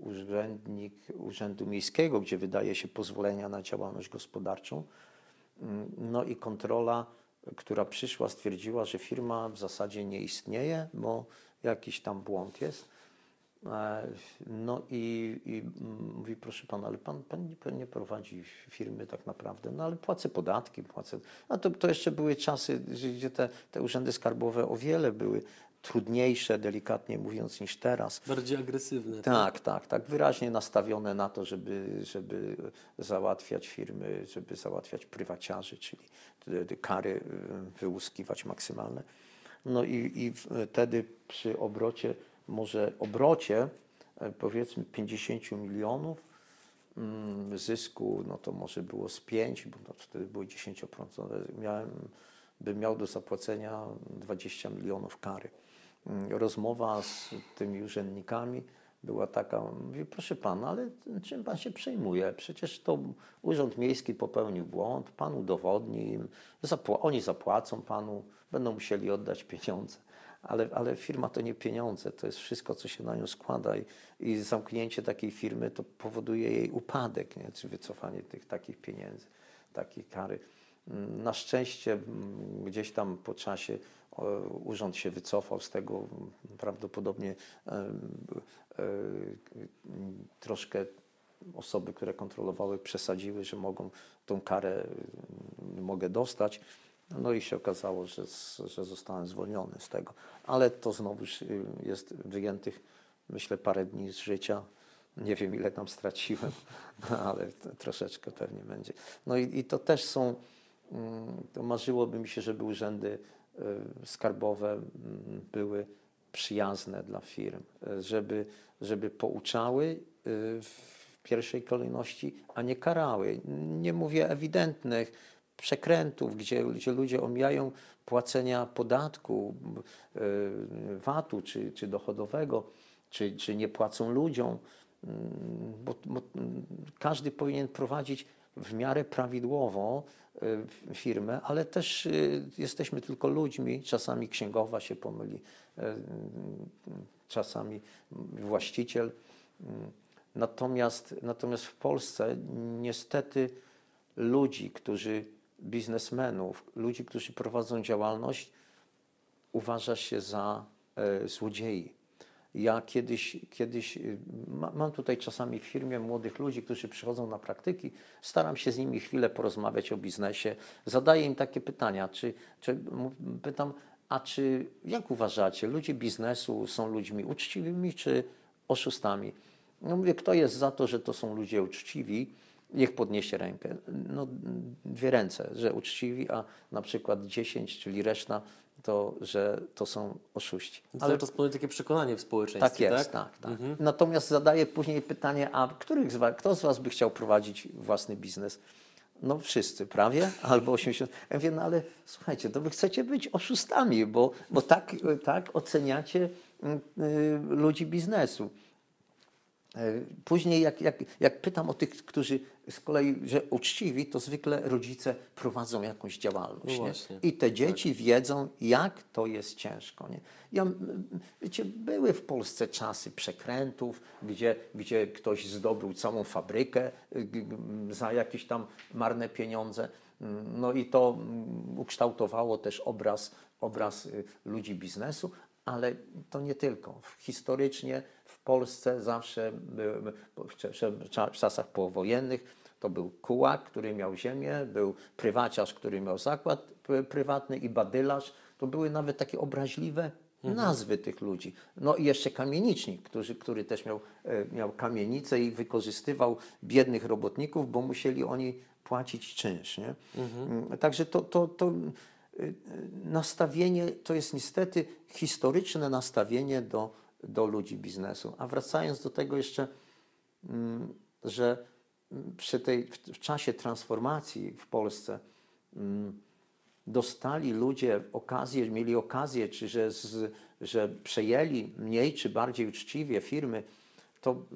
urzędnik Urzędu Miejskiego, gdzie wydaje się pozwolenia na działalność gospodarczą. No i kontrola, która przyszła, stwierdziła, że firma w zasadzie nie istnieje, bo jakiś tam błąd jest. E, no i, i mówi, proszę pana, ale pan, pan nie prowadzi firmy tak naprawdę, no ale płacę podatki, płacę. A to, to jeszcze były czasy, gdzie te, te urzędy skarbowe o wiele były trudniejsze, delikatnie mówiąc, niż teraz. Bardziej agresywne. Tak, tak, tak, wyraźnie nastawione na to, żeby, żeby załatwiać firmy, żeby załatwiać prywaciarzy, czyli kary y, wyłuskiwać maksymalne. No i, i wtedy przy obrocie, może obrocie e, powiedzmy 50 milionów, mm, zysku, no to może było z 5, bo to wtedy były 10%, miałem, bym miał do zapłacenia 20 milionów kary. Mm, rozmowa z tymi urzędnikami była taka, mówi, proszę pana, ale czym pan się przejmuje? Przecież to Urząd Miejski popełnił błąd, pan udowodni im, oni zapłacą panu, będą musieli oddać pieniądze. Ale, ale firma to nie pieniądze, to jest wszystko, co się na nią składa i, i zamknięcie takiej firmy to powoduje jej upadek, nie? czy wycofanie tych takich pieniędzy, takiej kary. Mm, na szczęście mm, gdzieś tam po czasie Urząd się wycofał z tego, prawdopodobnie e, e, troszkę osoby, które kontrolowały, przesadziły, że mogą tą karę mogę dostać. No i się okazało, że, że zostałem zwolniony z tego. Ale to znowu jest wyjętych, myślę, parę dni z życia. Nie wiem, ile tam straciłem, ale troszeczkę pewnie będzie. No i, i to też są, mm, to marzyłoby mi się, żeby urzędy skarbowe mm, były przyjazne dla firm, y, żeby, żeby pouczały y, w pierwszej kolejności, a nie karały. Nie mówię ewidentnych przekrętów, gdzie, gdzie ludzie omijają płacenia podatku, VAT-u czy, czy dochodowego, czy, czy nie płacą ludziom mm, bo, bo mm, każdy powinien prowadzić w miarę prawidłowo y, firmę, ale też y, jesteśmy tylko ludźmi, czasami księgowa się pomyli, y, czasami właściciel. Y, Natomiast, natomiast w Polsce niestety ludzi, którzy, biznesmenów, ludzi, którzy prowadzą działalność, uważa się za e, złodziei. Ja kiedyś, kiedyś y, ma, mam tutaj czasami w firmie młodych ludzi, którzy przychodzą na praktyki, staram się z nimi chwilę porozmawiać o biznesie, zadaję im takie pytania, czy, czy pytam, a czy jak uważacie, ludzie biznesu są ludźmi uczciwymi czy oszustami? No mówię, kto jest za to, że to są ludzie uczciwi, niech podniesie rękę. No, dwie ręce, że uczciwi, a na przykład 10, czyli reszta, to że to są oszuści. Ale to jest takie przekonanie w społeczeństwie, Tak jest, tak, tak. Mhm. Natomiast zadaję później pytanie, a których z was, kto z Was by chciał prowadzić własny biznes? No wszyscy, prawie, albo 80. Ja mówię, no ale słuchajcie, to wy chcecie być oszustami, bo, bo tak, tak oceniacie mm, y, ludzi biznesu. E, Później, jak, jak, jak pytam o tych, którzy z kolei, że uczciwi, to zwykle rodzice prowadzą jakąś działalność. No. I te dzieci wiedzą, jak to jest ciężko. Nie? Ja, wiecie, były w Polsce czasy przekrętów, gdzie, gdzie ktoś zdobył całą fabrykę y, za jakieś tam marne pieniądze. Mm, No i to mm, ukształtowało też obraz, obraz y, ludzi biznesu, ale to nie tylko. Historycznie Polsce zawsze, w, czasach powojennych, to był kułak, który miał ziemię, był prywaciarz, który miał zakład prywatny i badylarz. To były nawet takie obraźliwe nazwy tych ludzi. No i jeszcze kamienicznik, który, który też miał, e, miał kamienicę i wykorzystywał biednych robotników, bo musieli oni płacić czynsz. Nie? Mm, Także to, to, to y, y, nastawienie to jest niestety historyczne nastawienie do, do ludzi biznesu. A wracając do tego jeszcze, mm, że mm, przy tej, w, czasie transformacji w Polsce mm, dostali ludzie okazję, mieli okazję, czy że, z, że przejęli mniej czy bardziej uczciwie firmy, to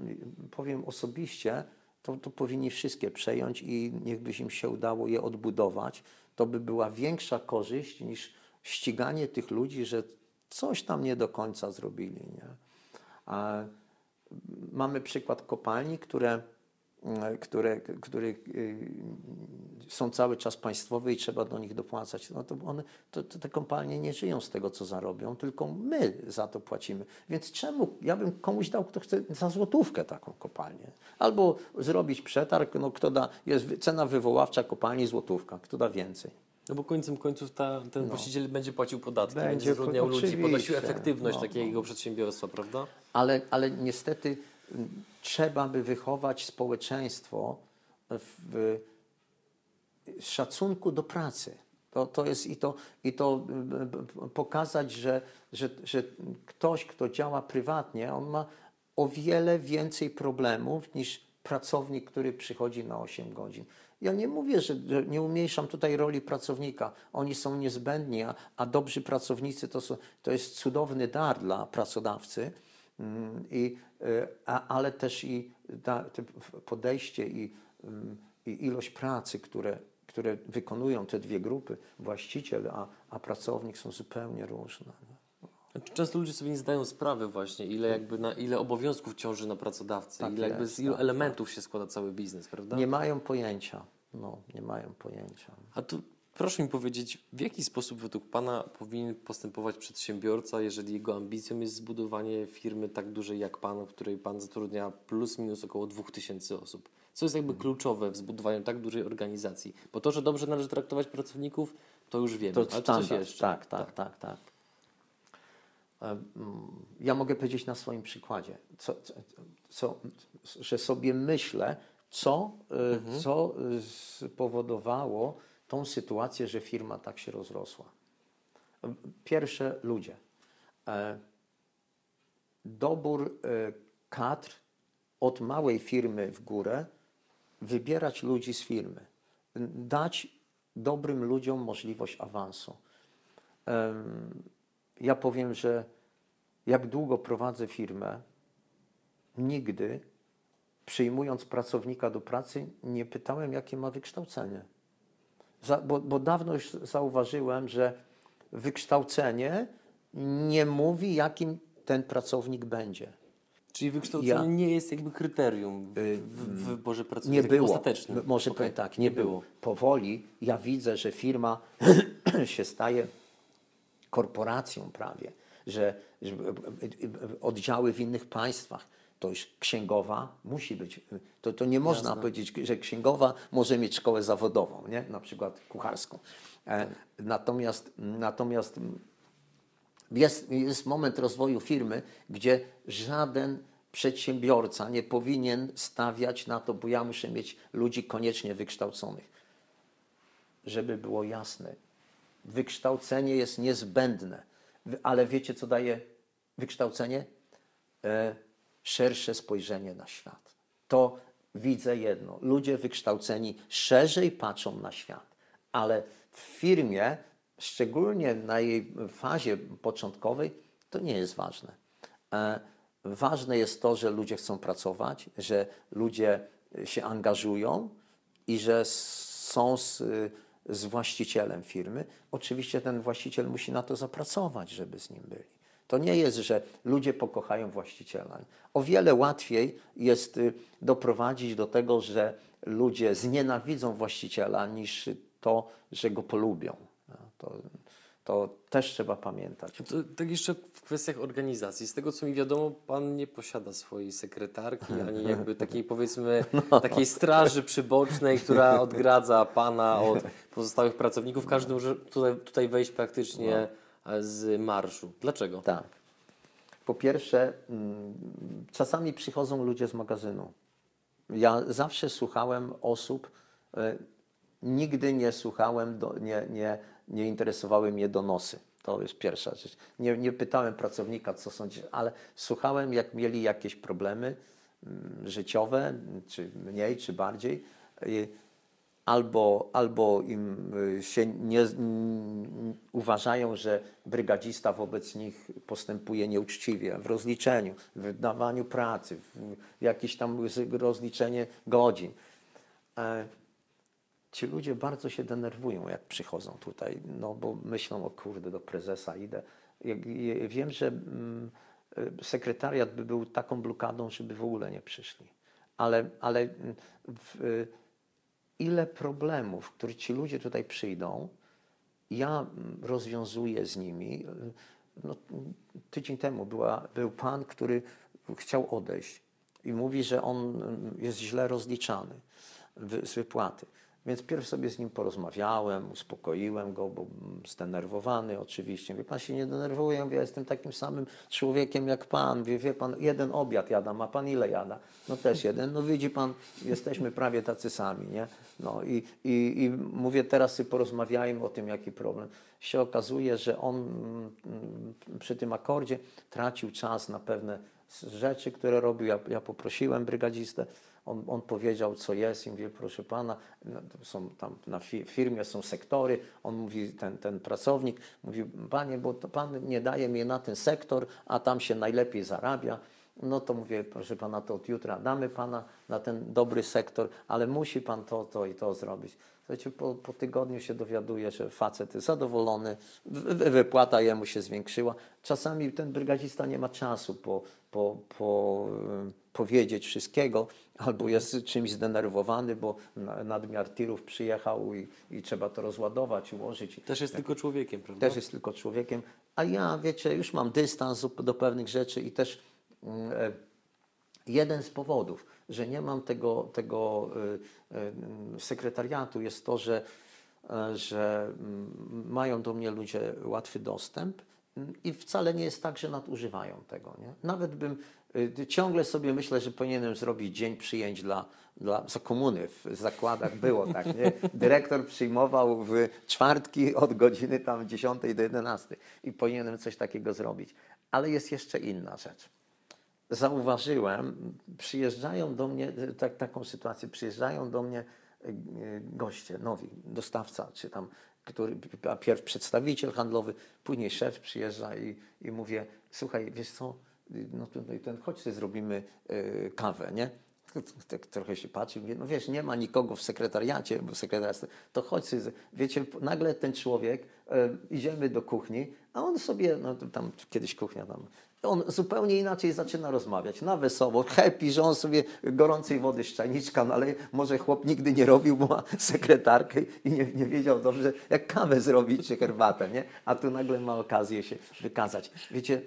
powiem osobiście, to, to powinni wszystkie przejąć i niechby im się udało je odbudować. To by była większa korzyść niż ściganie tych ludzi, że coś tam nie do końca zrobili. Nie? A mamy przykład kopalni, które, mm, które, które y, są cały czas państwowe i trzeba do nich dopłacać. No to one, to, to te kopalnie nie żyją z tego, co zarobią, tylko my za to płacimy. Więc czemu? Ja bym komuś dał, kto chce za złotówkę taką kopalnię. Albo zrobić przetarg, no kto da, jest cena wywoławcza kopalni złotówka, kto da więcej. No bo końcem końców ta, ten właściciel będzie płacił podatki, No. Będzie, będzie zatrudniał ludzi, podnosił efektywność no, takiego przedsiębiorstwa, prawda? Ale, ale niestety trzeba by wychować społeczeństwo w szacunku do pracy. To, to jest i to, i to pokazać, że, że, że ktoś, kto działa prywatnie, on ma o wiele więcej problemów niż pracownik, który przychodzi na 8 godzin. Ja nie mówię, że, nie umniejszam tutaj roli pracownika. Oni są niezbędni, a, a dobrzy pracownicy to, są, to jest cudowny dar dla pracodawcy. Mm, I, y, a, ale też i te podejście i, ym, i ilość pracy, które, które wykonują te dwie grupy, właściciel a, a pracownik, są zupełnie różne. Znaczy, Często ludzie sobie nie zdają sprawy właśnie, ile jakby na ile obowiązków ciąży na pracodawcy, Tak ile jakby jest, z ilu tak, elementów się składa cały biznes, prawda? Nie mają pojęcia. No, nie mają pojęcia. A tu proszę mi powiedzieć, w jaki sposób według Pana powinien postępować przedsiębiorca, jeżeli jego ambicją jest zbudowanie firmy tak dużej jak Pan, w której Pan zatrudnia plus minus około 2000 osób? Co jest jakby kluczowe w zbudowaniu tak dużej organizacji? Bo to, że dobrze należy traktować pracowników, to już wiemy. To Ale czy coś jeszcze? Tak, tak, tak, tak. Mm, Ja mogę powiedzieć na swoim przykładzie, co, co, że sobie myślę, co, e, co e, spowodowało tą sytuację, że firma tak się rozrosła. Pierwsze ludzie. E, Dobór e, kadr od małej firmy w górę, wybierać ludzi z firmy, dać dobrym ludziom możliwość awansu. Ja powiem, że jak długo prowadzę firmę, nigdy przyjmując pracownika do pracy, nie pytałem, jakie ma wykształcenie. Za, bo, bo dawno już zauważyłem, że wykształcenie nie mówi, jakim ten pracownik będzie. Czyli wykształcenie Ja- nie jest jakby kryterium w, w, w wyborze Nie pracownika było. ostatecznym. Może Okej, powiem tak, nie było. Powoli ja widzę, że firma się staje korporacją prawie, że, że oddziały w innych państwach. To już księgowa musi być. To, to nie można powiedzieć, że księgowa może mieć szkołę zawodową, nie? na przykład kucharską. E, natomiast, natomiast jest, jest moment rozwoju firmy, gdzie żaden przedsiębiorca nie powinien stawiać na to, bo ja muszę mieć ludzi koniecznie wykształconych. Żeby było jasne, wykształcenie jest niezbędne, ale wiecie, co daje wykształcenie? E, szersze spojrzenie na świat. To widzę jedno. Ludzie wykształceni szerzej patrzą na świat, ale w firmie, szczególnie na jej fazie początkowej, to nie jest ważne. E, ważne jest to, że ludzie chcą pracować, że ludzie się angażują i że są z, z właścicielem firmy. Oczywiście ten właściciel musi na to zapracować, żeby z nim byli. To nie jest, że ludzie pokochają właściciela. O wiele łatwiej jest y, doprowadzić do tego, że ludzie znienawidzą właściciela, niż to, że go polubią. No, To, to też trzeba pamiętać. To, tak jeszcze w kwestiach organizacji. Z tego co mi wiadomo, pan nie posiada swojej sekretarki, ani jakby takiej powiedzmy takiej straży przybocznej, która odgradza pana od pozostałych pracowników. Każdy może tutaj, tutaj wejść praktycznie e, z marszu. Dlaczego? Tak. Po pierwsze, mm, czasami przychodzą ludzie z magazynu. Ja zawsze słuchałem osób, e, nigdy nie słuchałem, do, nie, nie, nie interesowały mnie donosy. To jest pierwsza rzecz. Nie, nie pytałem pracownika, co sądzi, ale słuchałem, jak mieli jakieś problemy mm, życiowe, czy mniej, czy bardziej. I albo, albo im y, się nie uważają, że brygadzista wobec nich postępuje nieuczciwie w rozliczeniu, w wydawaniu pracy, w jakieś tam rozliczenie godzin. Ci ludzie bardzo się denerwują, jak przychodzą tutaj, no bo myślą, o kurde, do prezesa idę. Wiem, że mm, y, sekretariat by był taką blokadą, żeby w ogóle nie przyszli. Ale, ale mm, w, y, ile problemów, które ci ludzie tutaj przyjdą, ja mm, rozwiązuję z nimi. No, tydzień temu była, był pan, który chciał odejść i mówi, że on jest źle rozliczany z wypłaty. Więc pierw sobie z nim porozmawiałem, uspokoiłem go, bo zdenerwowany oczywiście. Wie pan się nie denerwuje, ja jestem takim samym człowiekiem jak pan. Wie, wie pan, jeden obiad jadam, a pan ile jada? No też jeden. No widzi pan, jesteśmy prawie tacy sami, nie? No i, i, i mówię, teraz sobie porozmawiajmy o tym, jaki problem. Się okazuje, że on mm, przy tym akordzie tracił czas na pewne rzeczy, które robił. Ja, ja poprosiłem brygadzistę, on, on powiedział, co jest i mówię, proszę pana, no, są tam na fi- firmie są sektory, on mówi, ten, ten pracownik, mówi, panie, bo to pan nie daje mi na ten sektor, a tam się najlepiej zarabia. No to mówię, proszę pana, to od jutra damy pana na ten dobry sektor, ale musi pan to, to i to zrobić. Słuchajcie, po, po tygodniu się dowiaduje, że facet jest zadowolony, wy- wy- wypłata jemu się zwiększyła. Czasami ten brygadzista nie ma czasu po, po, po, powiedzieć wszystkiego, albo jest czymś zdenerwowany, bo na- nadmiar tirów przyjechał i, i trzeba to rozładować, ułożyć. Też jest tylko człowiekiem, prawda? Też jest tylko człowiekiem. A ja, wiecie, już mam dystans do- pewnych rzeczy i też mm, e, jeden z powodów, że nie mam tego, tego y, y, sekretariatu jest to, że, e, że mm, mają do mnie ludzie łatwy dostęp mm, i wcale nie jest tak, że nadużywają tego. Nie? Nawet bym ciągle sobie myślę, że powinienem zrobić dzień przyjęć dla, dla za komuny w zakładach było tak, nie? Dyrektor przyjmował w czwartki od godziny tam 10 do 11 i powinienem coś takiego zrobić. Ale jest jeszcze inna rzecz zauważyłem, przyjeżdżają do mnie, tak, taką sytuację, przyjeżdżają do mnie e, goście, nowi, dostawca, czy tam, który, a pierw przedstawiciel handlowy, później szef przyjeżdża i, i mówię, słuchaj, wiesz co, no tutaj ten, chodź sobie zrobimy e, kawę, nie? tak trochę się patrzy, mówię, no wiesz, nie ma nikogo w sekretariacie, bo sekretariat, to chodź sobie, wiecie, nagle ten człowiek, e, idziemy do kuchni, a on sobie, no tam kiedyś kuchnia tam, on zupełnie inaczej zaczyna rozmawiać, na wesoło, happy, że on sobie gorącej wody z czajniczka naleje, może chłop nigdy nie robił, bo ma sekretarkę i nie, nie wiedział dobrze, jak kawę zrobić czy herbatę, nie? A tu nagle ma okazję się wykazać. Wiecie,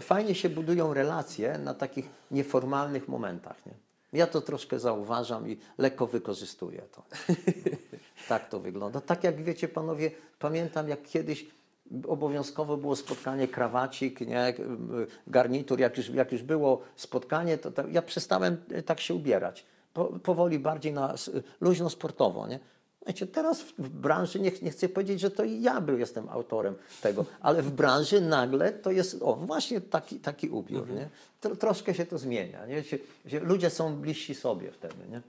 fajnie się budują relacje na takich nieformalnych momentach, nie? Ja to troszkę zauważam i lekko wykorzystuję to. Tak to wygląda. Tak jak wiecie panowie, pamiętam jak kiedyś obowiązkowo było spotkanie, krawacik, nie, garnitur, jak już, jak już było spotkanie, to, to ja przestałem tak się ubierać. Po, powoli bardziej na luźno sportowo, nie? Wiecie, teraz w- branży, nie, nie chcę powiedzieć, że to ja był, jestem autorem tego, ale w branży nagle to jest, o, właśnie taki, taki ubiór, nie? Tro, troszkę się to zmienia, nie? Ludzie są bliżsi sobie wtedy, nie?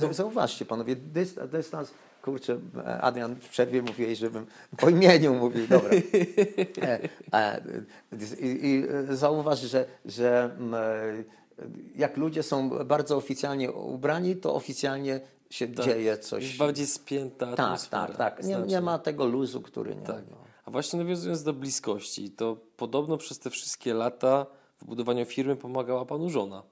Zau- Zauważcie panowie, dystans, dystans kurczę, Adrian w przerwie mówiłeś, żebym po imieniu mówił, dobra. E, e, I, i zauważ, że, że m, e, jak ludzie są bardzo oficjalnie ubrani, to oficjalnie się dzieje coś. Bardziej spięta Tak, atmosfera. tak, tak. Nie, nie Znacznie. ma tego luzu, który nie. Tak. No. A właśnie nawiązując do bliskości, to podobno przez te wszystkie lata w budowaniu firmy pomagała panu żona.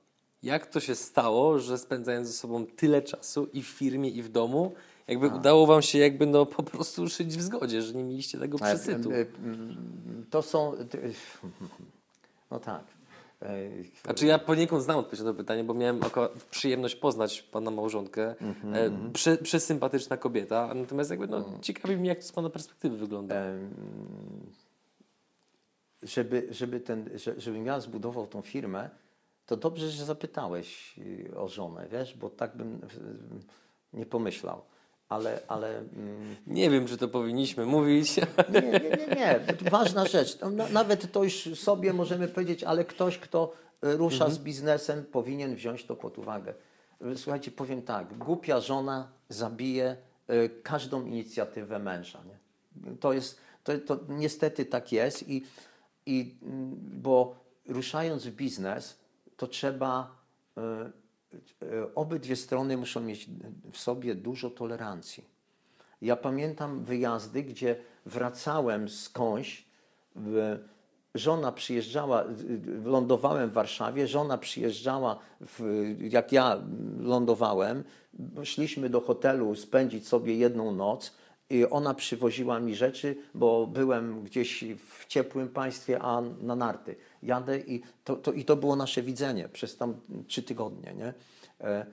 Jak to się stało, że spędzając ze sobą tyle czasu i w firmie, i w domu, jakby udało wam się jakby no po prostu żyć w zgodzie, że nie mieliście tego przesytu? To są. No tak. E, Znaczy ja poniekąd znam odpowiedź na to pytanie, bo miałem przyjemność poznać pana małżonkę. Mhm, e, prze, przesympatyczna kobieta, natomiast jakby no, Mm. ciekawi mnie, jak to z pana perspektywy wygląda. Em, żeby, żeby, ten, że- żebym ja zbudował tą firmę, to dobrze, że zapytałeś y, o żonę, wiesz, bo tak bym nie pomyślał. Ale, ale mm, Nie wiem, czy to powinniśmy mówić. nie, nie, nie, nie. Ważna rzecz. No, na- Nawet to już sobie możemy powiedzieć, ale ktoś, kto y, rusza z biznesem, powinien wziąć to pod uwagę. Słuchajcie, powiem tak. Głupia żona zabije y, każdą inicjatywę męża. Nie? To jest, to, to niestety tak jest i, i mm, bo ruszając w biznes, to trzeba y, obydwie strony muszą mieć w sobie dużo tolerancji. Ja pamiętam wyjazdy, gdzie wracałem skądś, żona przyjeżdżała, lądowałem w Warszawie, żona przyjeżdżała, w, jak ja lądowałem, szliśmy do hotelu spędzić sobie jedną noc i ona przywoziła mi rzeczy, bo byłem gdzieś w ciepłym państwie, a na narty jadę i to, to, i to było nasze widzenie przez tam trzy tygodnie, nie? E,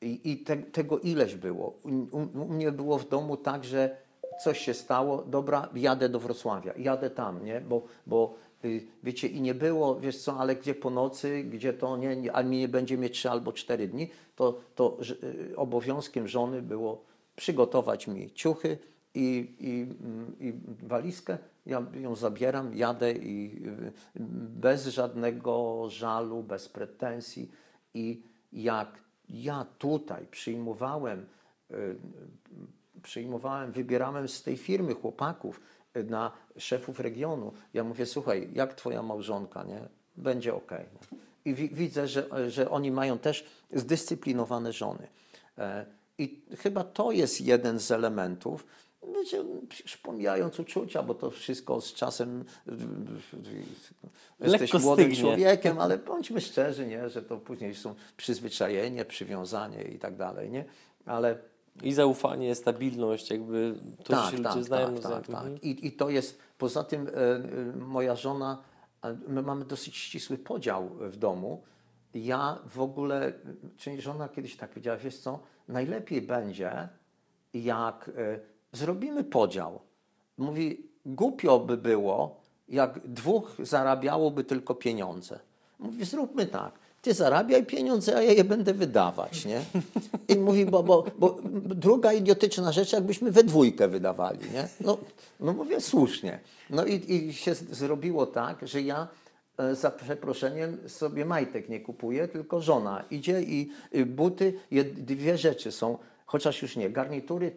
i, i te, tego ileś było. U, u, mnie było w domu tak, że coś się stało, dobra, jadę do Wrocławia, jadę tam, nie? Bo, bo y, wiecie, i nie było, wiesz co, ale gdzie po nocy, gdzie to, nie, nie a mi nie będzie mieć trzy albo cztery dni, to, to y, obowiązkiem żony było przygotować mi ciuchy i, i, mm, i walizkę. Ja ją zabieram, jadę i y, bez żadnego żalu, bez pretensji. I jak ja tutaj przyjmowałem, y, przyjmowałem, wybierałem z tej firmy chłopaków y, na szefów regionu, ja mówię, słuchaj, jak twoja małżonka, nie? Będzie ok. I wi- widzę, że, że oni mają też zdyscyplinowane żony. I chyba to jest jeden z elementów, Wiecie, już pomijając uczucia, bo to wszystko z czasem y, jesteś Lekko młodym stygnie. człowiekiem, ale bądźmy szczerzy, nie? że to później są przyzwyczajenie, przywiązanie i tak dalej. Nie? Ale I zaufanie, stabilność, jakby to, że się ludzie znają. tak, tak, tak. Mhm. I, I to jest, poza tym e, e, moja żona, my mamy dosyć ścisły podział w domu. Ja w ogóle, czyli żona kiedyś tak powiedziała, wiesz co, najlepiej będzie, jak e, zrobimy podział. Mówi, głupio by było, jak dwóch zarabiałoby tylko pieniądze. Mówi, zróbmy tak. Ty zarabiaj pieniądze, a ja je będę wydawać, nie? I mówi, bo, bo, bo druga idiotyczna rzecz, jakbyśmy we dwójkę wydawali, nie? No, no mówię, słusznie. No i, i się zrobiło tak, że ja za przeproszeniem sobie majtek nie kupuję, tylko żona idzie i y, buty, dwie rzeczy są, chociaż już nie, garnitury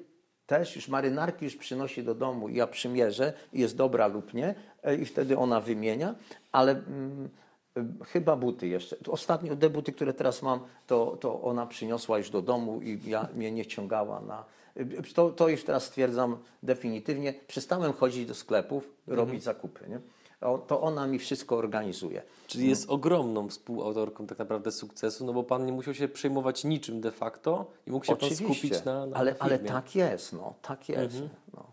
też, już marynarki już przynosi do domu i ja przymierzę jest dobra lub nie e, i wtedy ona wymienia, ale mm, Y, Chyba buty jeszcze. Ostatnio te buty, które teraz mam, to, to ona przyniosła już do domu i ja, mnie nie ciągała na... y, To, to już teraz stwierdzam definitywnie. Przestałem chodzić do sklepów, robić zakupy. Nie? To ona mi wszystko organizuje. Czyli jest ogromną współautorką tak naprawdę sukcesu, no bo pan nie musiał się przejmować niczym de facto i mógł się pan skupić na, na ale, ale tak jest, no, tak jest. No.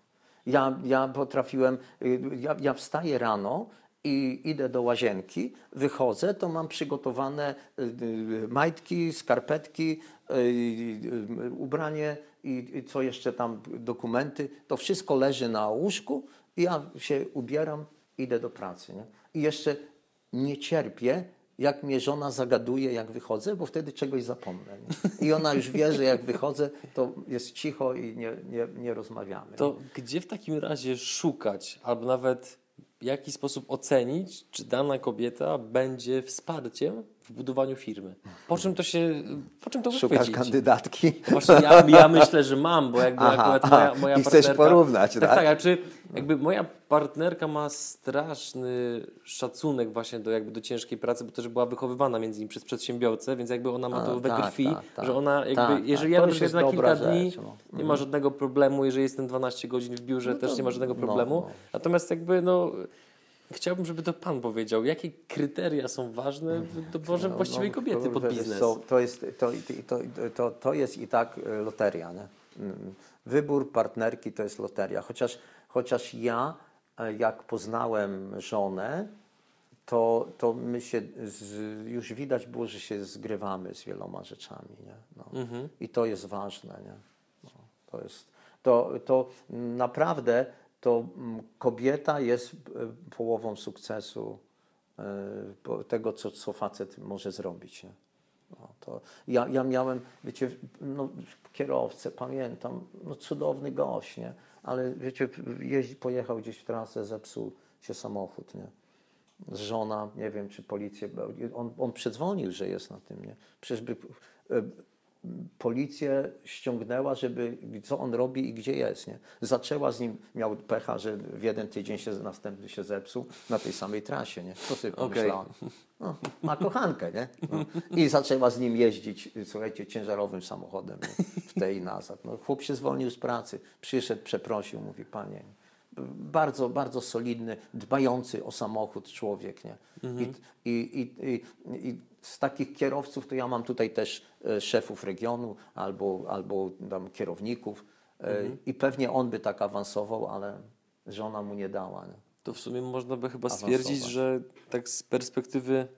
Ja, ja potrafiłem, y, ja, ja wstaję rano i idę do łazienki, wychodzę, to mam przygotowane y, y, majtki, skarpetki, ubranie i, i co jeszcze tam, dokumenty. To wszystko leży na łóżku i ja się ubieram, idę do pracy. Nie? I jeszcze nie cierpię, jak mnie żona zagaduje, jak wychodzę, bo wtedy czegoś zapomnę. Nie? I ona już wie, że jak wychodzę, to jest cicho i nie, nie, nie rozmawiamy. To gdzie w takim razie szukać, albo nawet w jaki sposób ocenić, czy dana kobieta będzie wsparciem w budowaniu firmy? Po czym to się, po czym to Szukasz wychwycić? kandydatki? Właśnie ja, ja myślę, że mam, bo jakby Aha, akurat moja, moja I chcesz porównać, tak? tak? Tak, czy jakby moja partnerka ma straszny szacunek właśnie do, jakby do ciężkiej pracy, bo też była wychowywana między innymi przez przedsiębiorcę, więc jakby ona ma A, to we tak, krwi, tak, tak. że ona jakby, Tak, tak. jeżeli To ja jest na kilka dni, rzecz, no. nie ma żadnego problemu, jeżeli jestem 12 godzin w biurze, No to- też nie ma żadnego no, problemu. no. Natomiast jakby no... Chciałbym, żeby to Pan powiedział, jakie kryteria są ważne w doborze No, właściwej no, kobiety pod biznes? co, to, jest, to, to, to, to jest i tak e, loteria. Nie? Mm, Wybór partnerki to jest loteria. Chociaż, chociaż ja, e, jak poznałem żonę, to, to my się z, już widać było, że się zgrywamy z wieloma rzeczami. Nie? No. Mhm. I to jest ważne. Nie? No, to, jest, to, to naprawdę to mm, kobieta jest e, połową sukcesu e, tego, co, co facet może zrobić. Nie? No, to ja, ja miałem, wiecie, no, kierowcę, pamiętam, no, cudowny gość, nie? ale wiecie, jeździ, pojechał gdzieś w trasę, zepsuł się samochód. Nie? żona, nie wiem czy policję, on, on przedzwonił, że jest na tym, nie? Przecież by e, policję ściągnęła, żeby co on robi i gdzie jest, nie? Zaczęła z nim, miał pecha, że w jeden tydzień się, następny się zepsuł na tej samej trasie, nie? To sobie pomyślała. No, ma kochankę, nie? No. I zaczęła z nim jeździć, słuchajcie, ciężarowym samochodem nie? w tej i nazad. No, chłop się zwolnił z pracy, przyszedł, przeprosił, mówi, panie, bardzo, bardzo solidny, dbający o samochód człowiek. Nie? I, i, i, i, I z takich kierowców to ja mam tutaj też e, szefów regionu albo, albo tam kierowników e, i pewnie on by tak awansował, ale żona mu nie dała. Nie? To w sumie można by chyba Awansować. stwierdzić, że tak z perspektywy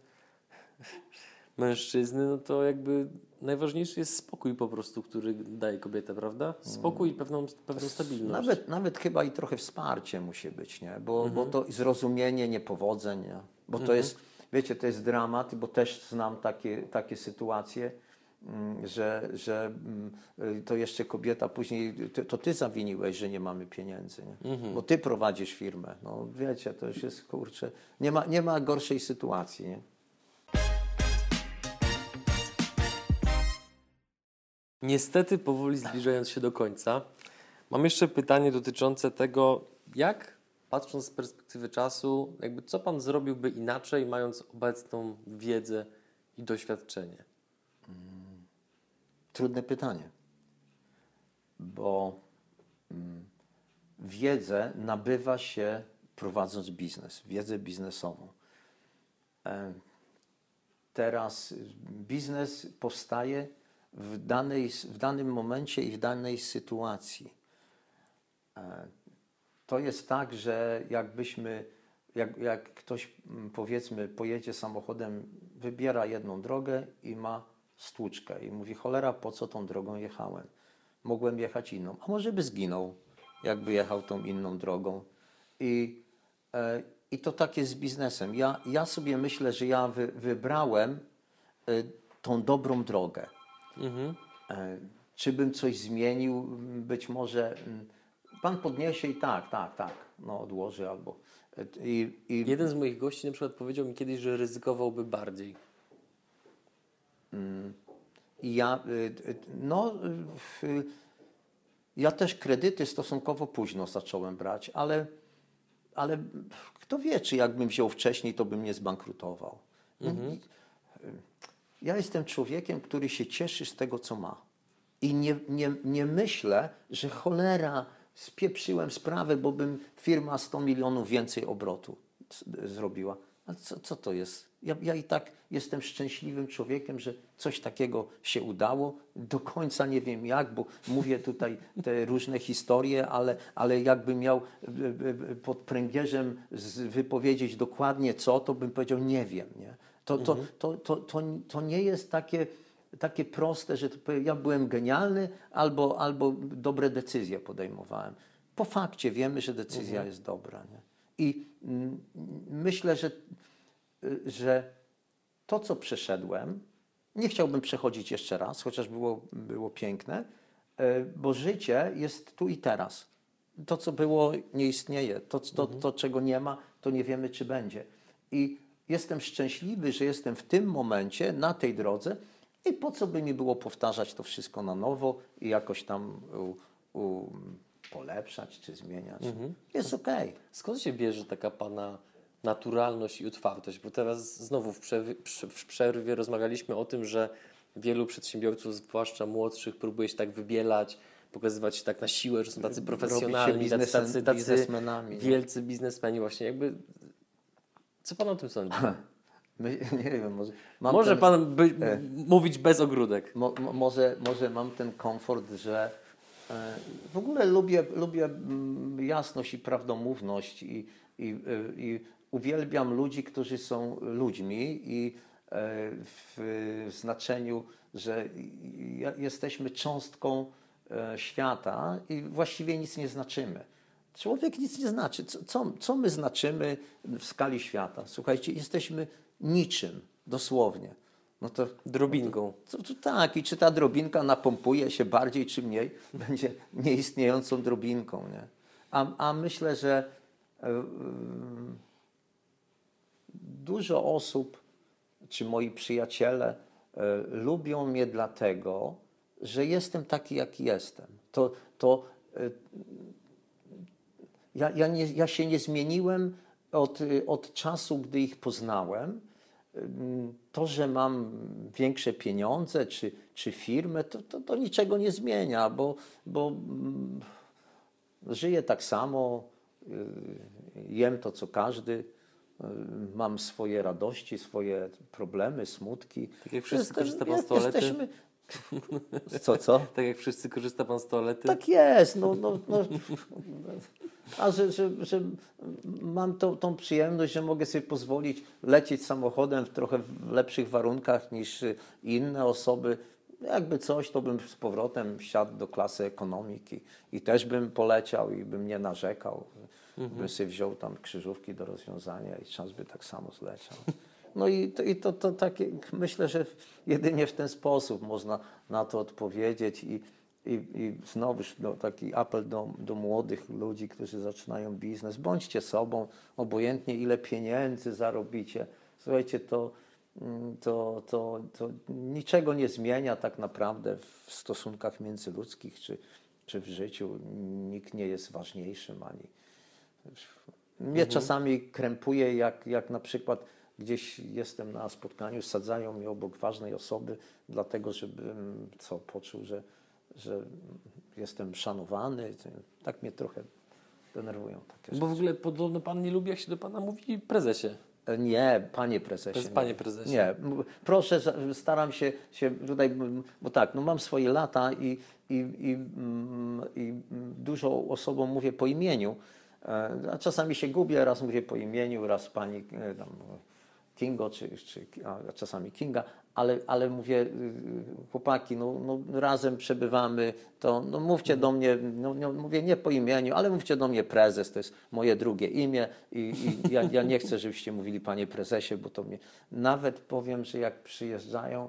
mężczyzny, no to jakby najważniejszy jest spokój po prostu, który daje kobieta, prawda? Spokój i pewną, pewną stabilność. Nawet, nawet chyba i trochę wsparcie musi być, nie? Bo, bo to zrozumienie niepowodzeń, nie? bo to jest, wiecie, to jest dramat, bo też znam takie, takie sytuacje, mm, że, że mm, y, to jeszcze kobieta później, to ty zawiniłeś, że nie mamy pieniędzy, nie? bo ty prowadzisz firmę. No wiecie, to już jest, kurczę, nie ma, nie ma gorszej sytuacji, nie? Niestety, powoli zbliżając się do końca, mam jeszcze pytanie dotyczące tego, jak patrząc z perspektywy czasu, jakby co Pan zrobiłby inaczej, mając obecną wiedzę i doświadczenie? Trudne pytanie, bo mm, wiedzę nabywa się prowadząc biznes, wiedzę biznesową. E, Teraz biznes powstaje w, danej, w danym momencie i w danej sytuacji. E, To jest tak, że jakbyśmy, jak, jak ktoś mm, powiedzmy pojedzie samochodem, wybiera jedną drogę i ma stłuczkę i mówi cholera, po co tą drogą jechałem? Mogłem jechać inną, a może by zginął, jakby jechał tą inną drogą. I, e, i to tak jest z biznesem. Ja, ja sobie myślę, że ja wy, wybrałem e, tą dobrą drogę. Mhm. E, Czy bym coś zmienił? Być może mm, pan podniesie i tak, tak, tak, no odłoży albo. e, I, i Jeden z moich gości na przykład powiedział mi kiedyś, że ryzykowałby bardziej. I ja, y, y, no, y, y, ja też kredyty stosunkowo późno zacząłem brać, ale, ale kto wie, czy jakbym wziął wcześniej, to bym nie zbankrutował. Ja jestem człowiekiem, który się cieszy z tego, co ma. I nie, nie, nie myślę, że cholera, spieprzyłem sprawę, bo bym firma 100 milionów więcej obrotu zrobiła. Ale co, co to jest? Ja, ja i tak jestem szczęśliwym człowiekiem, że coś takiego się udało. Do końca nie wiem jak, bo mówię tutaj te różne historie, ale, ale jakbym miał e, e, e, pod pręgierzem wypowiedzieć dokładnie co, to bym powiedział nie wiem. Nie? To, to, to, to, to, to nie jest takie, takie proste, że to ja byłem genialny albo, albo dobre decyzje podejmowałem. Po fakcie wiemy, że decyzja jest dobra. Nie? I mm, myślę, że, że to, co przeszedłem, nie chciałbym przechodzić jeszcze raz, chociaż było, było piękne, y, bo życie jest tu i teraz. To, co było, nie istnieje. To, to, to, czego nie ma, to nie wiemy, czy będzie. I jestem szczęśliwy, że jestem w tym momencie, na tej drodze i po co by mi było powtarzać to wszystko na nowo i jakoś tam u, u, polepszać czy zmieniać. Jest okej. Skąd się bierze taka Pana naturalność i otwartość? Bo teraz znowu w przerwie, w przerwie rozmawialiśmy o tym, że wielu przedsiębiorców, zwłaszcza młodszych, próbuje się tak wybielać, pokazywać się tak na siłę, że są tacy profesjonalni, tacy, tacy, wielcy biznesmeni właśnie. Jakby, co Pan o tym sądzi? My, nie wiem, może, Może ten, Pan by, mówić bez ogródek. mo, mo, może, może mam ten komfort, że e, w ogóle lubię, lubię mm, jasność i prawdomówność i, i, y, i uwielbiam ludzi, którzy są ludźmi i e, w znaczeniu, że jesteśmy cząstką e, świata i właściwie nic nie znaczymy. Człowiek nic nie znaczy. Co, co, co my znaczymy w skali świata? Słuchajcie, jesteśmy niczym, dosłownie. No to Drobinką. to, to tak, i czy ta drobinka napompuje się bardziej czy mniej, będzie nieistniejącą drobinką. Nie? A, a myślę, że e, e, dużo osób, czy moi przyjaciele, e, lubią mnie dlatego, że jestem taki, jaki jestem. To, to ja, ja, nie, ja się nie zmieniłem od, od czasu, gdy ich poznałem. To, że mam większe pieniądze czy, czy firmę, to, to, to niczego nie zmienia, bo, bo mm, żyję tak samo, y, jem to co każdy, y, mam swoje radości, swoje problemy, smutki. Tak jak wszyscy korzysta pan z toalety? Jesteśmy... Co, co? Tak jak wszyscy korzysta Pan z toalety? Tak jest, no, no, no. A że, że, że mam tą, tą przyjemność, że mogę sobie pozwolić lecieć samochodem w trochę lepszych warunkach niż inne osoby. Jakby coś, to bym z powrotem wsiadł do klasy ekonomiki i też bym poleciał i bym nie narzekał. Bym sobie wziął tam krzyżówki do rozwiązania i czas by tak samo zleciał. No i to, i to, to takie, myślę, że jedynie w ten sposób można na to odpowiedzieć i, i, i znowuż no, taki apel do, do młodych ludzi, którzy zaczynają biznes. Bądźcie sobą, obojętnie ile pieniędzy zarobicie. Słuchajcie, to, mm, to, to, to niczego nie zmienia tak naprawdę w stosunkach międzyludzkich czy, czy w życiu. Nikt nie jest ważniejszym ani, mnie czasami krępuje, jak, jak na przykład gdzieś jestem na spotkaniu, sadzają mnie obok ważnej osoby, dlatego żebym co, poczuł, że, że jestem szanowany. Tak mnie trochę denerwują takie rzeczy. Bo w ogóle podobno Pan nie lubi, jak się do Pana mówi prezesie. E, Nie, panie prezesie. To jest nie. panie prezesie. Nie, proszę, staram się, się tutaj, bo tak, no mam swoje lata i, i, i, mm, i dużo osobom mówię po imieniu, e, a czasami się gubię, raz mówię po imieniu, raz pani e, tam, Kingo, czy, czy a czasami Kinga, ale, ale mówię, y, chłopaki, no, no razem przebywamy, to no mówcie do mnie, no, no, mówię nie po imieniu, ale mówcie do mnie prezes, to jest moje drugie imię i, i ja, ja nie chcę, żebyście mówili panie prezesie, bo to mnie... Nawet powiem, że jak przyjeżdżają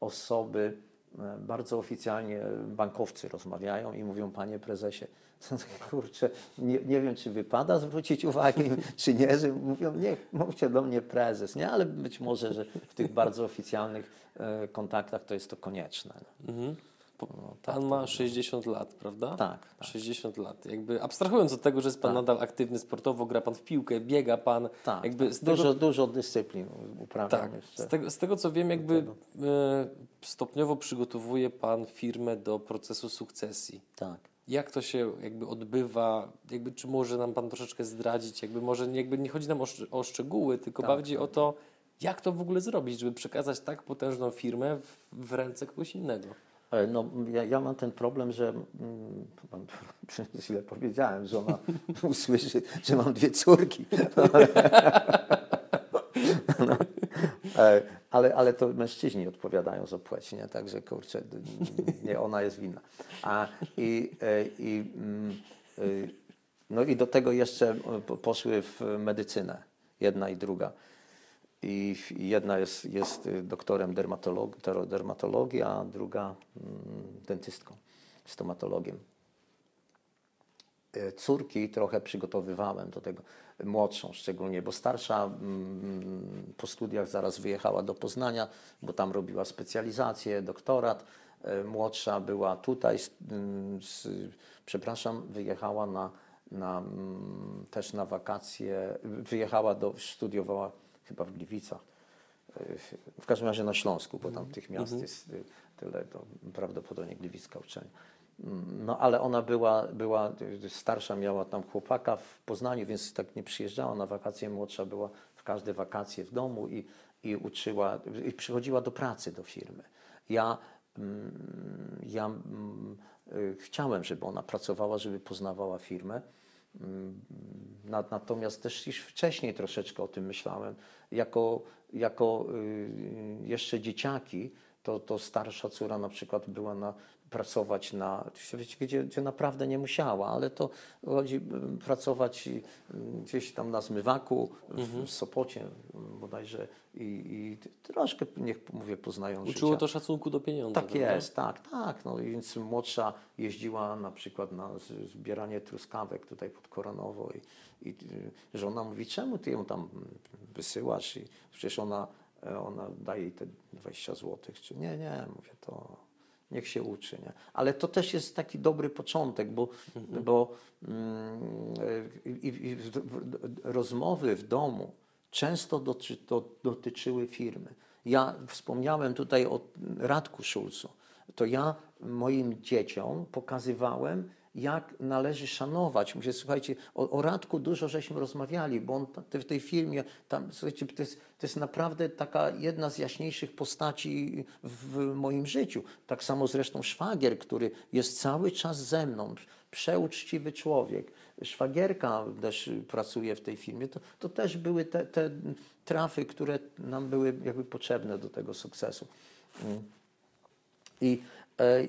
osoby, e, bardzo oficjalnie bankowcy rozmawiają i mówią panie prezesie, kurczę, nie, nie wiem, czy wypada zwrócić uwagę, czy nie, że mówią, nie, mówcie do mnie prezes, nie, ale być może, że w tych bardzo oficjalnych e, kontaktach to jest to konieczne. Mhm. No, tak Pan ma 60 lat, prawda? Tak, tak. 60 lat. Jakby abstrahując od tego, że jest Pan Tak. nadal aktywny sportowo, gra Pan w piłkę, biega Pan. Tak, jakby tak. z tego, Dużo, dużo dyscyplin uprawiam tak, z tego, z tego co wiem, jakby e, stopniowo przygotowuje Pan firmę do procesu sukcesji. Tak. Jak to się jakby odbywa? Jakby, czy może nam Pan troszeczkę zdradzić? Jakby może jakby nie chodzi nam o, o szczegóły, tylko Tak, bardziej o to, jak to w ogóle zrobić, żeby przekazać tak potężną firmę w, w ręce kogoś innego. No, ja, ja mam ten problem, że mam, źle powiedziałem, że ona usłyszy, że mam dwie córki. E, ale, ale to mężczyźni odpowiadają za płeć, nie? Także kurczę, nie ona jest winna. A, i, e, i, mm, y, no i do tego jeszcze e, po- poszły w medycynę, jedna i druga. I jedna jest, jest doktorem dermatologii, dermatologii, a druga mm, dentystką, stomatologiem. E, Córki trochę przygotowywałem do tego, młodszą szczególnie, bo starsza mm, po studiach zaraz wyjechała do Poznania, bo tam robiła specjalizację, doktorat. E, Młodsza była tutaj, z, mm, z, przepraszam, wyjechała na, na, mm, też na wakacje, wyjechała do, studiowała chyba w Gliwicach. E, W każdym razie na Śląsku, bo tam tych miast jest y, tyle, to prawdopodobnie Gliwicka uczelnia. No ale ona była, była starsza, miała tam chłopaka w Poznaniu, więc tak nie przyjeżdżała na wakacje. Młodsza była w każde wakacje w domu i, i uczyła, i przychodziła do pracy do firmy. Ja, mm, ja mm, chciałem, żeby ona pracowała, żeby poznawała firmę. Mm, na- Natomiast też już wcześniej troszeczkę o tym myślałem. Jako, jako y, jeszcze dzieciaki, to, to starsza córa na przykład była na, pracować na, wiecie, gdzie, gdzie naprawdę nie musiała, ale to chodzi y, pracować y, gdzieś tam na zmywaku w, w Sopocie y, bodajże i, i troszkę, niech mówię, poznają Uczyło życia. to szacunku do pieniądza. Tak prawda? jest, tak, tak. No, więc młodsza jeździła na przykład na zbieranie truskawek tutaj pod Koronowo i, i żona mówi, czemu ty ją tam wysyłasz? I przecież ona, e, ona daje jej te 20 złotych. Czy nie, nie, mówię, to niech się uczy. Nie? Ale to też jest taki dobry początek, bo, bo mm, i, i, w, w, rozmowy w domu często doty, do, dotyczyły firmy. Ja wspomniałem tutaj o Radku Szulcu. To ja moim dzieciom pokazywałem, jak należy szanować. Mówię, słuchajcie, o, o Radku dużo żeśmy rozmawiali, bo on w tej filmie, tam, słuchajcie, to jest, to jest naprawdę taka jedna z jaśniejszych postaci w moim życiu. Tak samo zresztą szwagier, który jest cały czas ze mną, przeuczciwy człowiek. Szwagierka też pracuje w tej firmie. To, to też były te, te trafy, które nam były jakby potrzebne do tego sukcesu. Mm. I,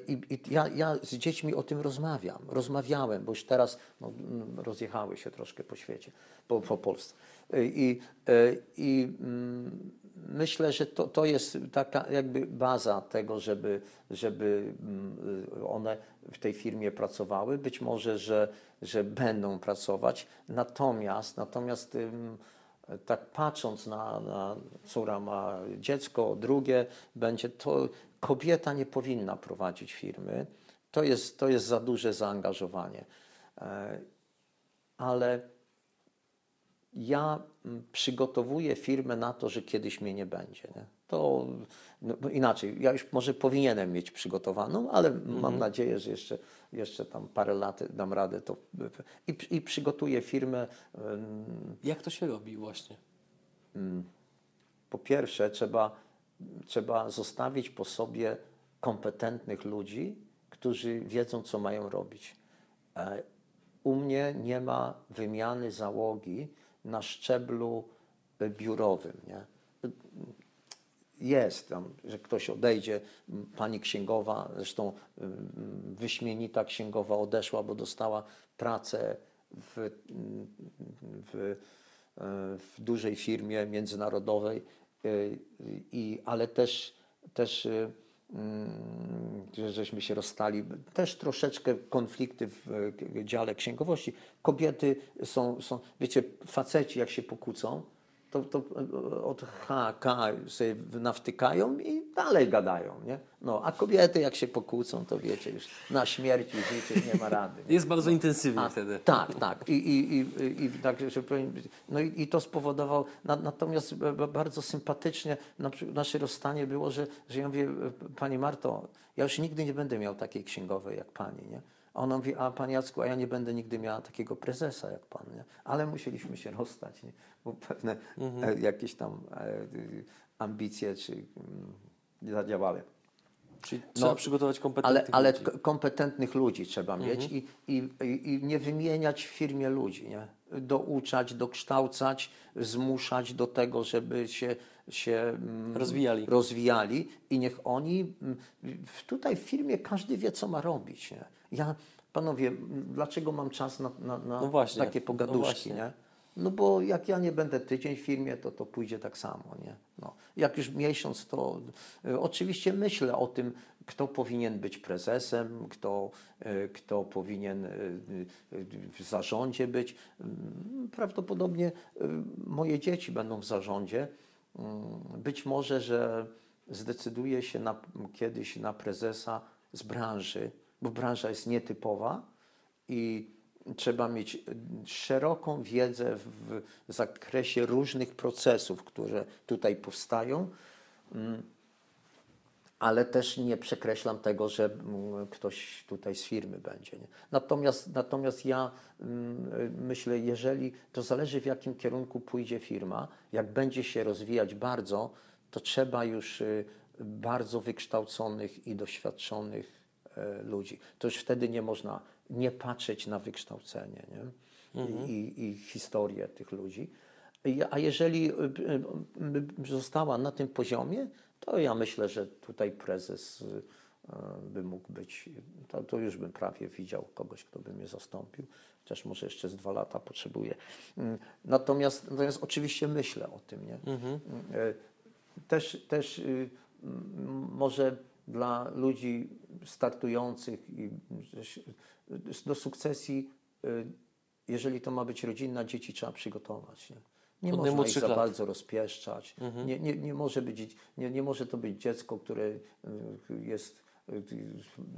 i, i ja, ja z dziećmi o tym rozmawiam, rozmawiałem, bo już teraz no, mm, rozjechały się troszkę po świecie, po, po Polsce. E, I, e, i mm, myślę, że to, to jest taka jakby baza tego, żeby, żeby mm, one w tej firmie pracowały. Być może, że, że będą pracować. Natomiast, natomiast tak patrząc na, na córa ma dziecko, drugie będzie, to kobieta nie powinna prowadzić firmy. To jest, to jest za duże zaangażowanie. E, Ale ja mm, przygotowuję firmę na to, że kiedyś mnie nie będzie. Nie? To no, inaczej, ja już może powinienem mieć przygotowaną, ale mam nadzieję, że jeszcze, jeszcze tam parę lat dam radę to i, i przygotuję firmę. Jak to się robi właśnie? po pierwsze, trzeba, trzeba zostawić po sobie kompetentnych ludzi, którzy wiedzą, co mają robić. E, U mnie nie ma wymiany załogi na szczeblu e, biurowym. Nie? Jest tam, że ktoś odejdzie, pani księgowa, zresztą wyśmienita księgowa odeszła, bo dostała pracę w, w, e, w dużej firmie międzynarodowej, i, ale też, też y, mm, że żeśmy się rozstali, też troszeczkę konflikty w e, dziale księgowości. Kobiety są, są wiecie, faceci jak się pokłócą, to, to od HK sobie nawtykają i dalej gadają, nie? No, a kobiety jak się pokłócą, to wiecie, już na śmierć życie nie ma rady. Nie? Jest bardzo intensywnie A, wtedy. Tak, tak. I, i, i, i tak, że powiem, no i, i to spowodowało, na, natomiast b- bardzo sympatycznie na, nasze rozstanie było, że, że ja mówię, Pani Marto, ja już nigdy nie będę miał takiej księgowej jak Pani, nie? A ona mówi, a Panie Jacku, a ja nie będę nigdy miała takiego prezesa jak Pan, nie? Ale musieliśmy się rozstać, nie? Bo pewne e, jakieś tam e, ambicje czy mm, nie zadziałały. Czyli trzeba przygotować Ale, kompetentnych ale ludzi. k- kompetentnych ludzi trzeba Mhm. mieć i, i, i, i nie wymieniać w firmie ludzi, nie? douczać, dokształcać, zmuszać do tego, żeby się, się mm, Rozwijali. rozwijali i niech oni, mm, tutaj w firmie każdy wie, co ma robić. Nie? Ja, panowie, m, dlaczego mam czas na, na, na No właśnie, takie no pogaduszki, właśnie. nie? No bo jak ja nie będę tydzień w firmie, to to pójdzie tak samo, nie? No. Jak już miesiąc, to y, oczywiście myślę o tym, kto powinien być prezesem, kto, y, kto powinien y, w zarządzie być. Mm, Prawdopodobnie moje dzieci będą w zarządzie. Mm, Być może, że zdecyduje się na, kiedyś na prezesa z branży, bo branża jest nietypowa i trzeba mieć szeroką wiedzę w zakresie różnych procesów, które tutaj powstają, Mm, ale też nie przekreślam tego, że mm, ktoś tutaj z firmy będzie. Nie? Natomiast, natomiast ja mm, myślę, jeżeli to zależy w jakim kierunku pójdzie firma, jak będzie się rozwijać bardzo, to trzeba już y, bardzo wykształconych i doświadczonych e, ludzi. To już wtedy nie można nie patrzeć na wykształcenie nie? I, i, i historię tych ludzi. A jeżeli y, y, została na tym poziomie, to ja myślę, że tutaj prezes y, by mógł być, to, to już bym prawie widział kogoś, kto by mnie zastąpił, chociaż może jeszcze z dwa lata potrzebuję. Mm, Natomiast, natomiast oczywiście myślę o tym. Nie? Y, Też, też y, może dla ludzi startujących i y, do sukcesji, y, jeżeli to ma być rodzinna, dzieci trzeba przygotować. Nie, nie Od można ich za lat. bardzo rozpieszczać. Nie, nie, nie, może być, nie, nie może to być dziecko, które y, jest, y,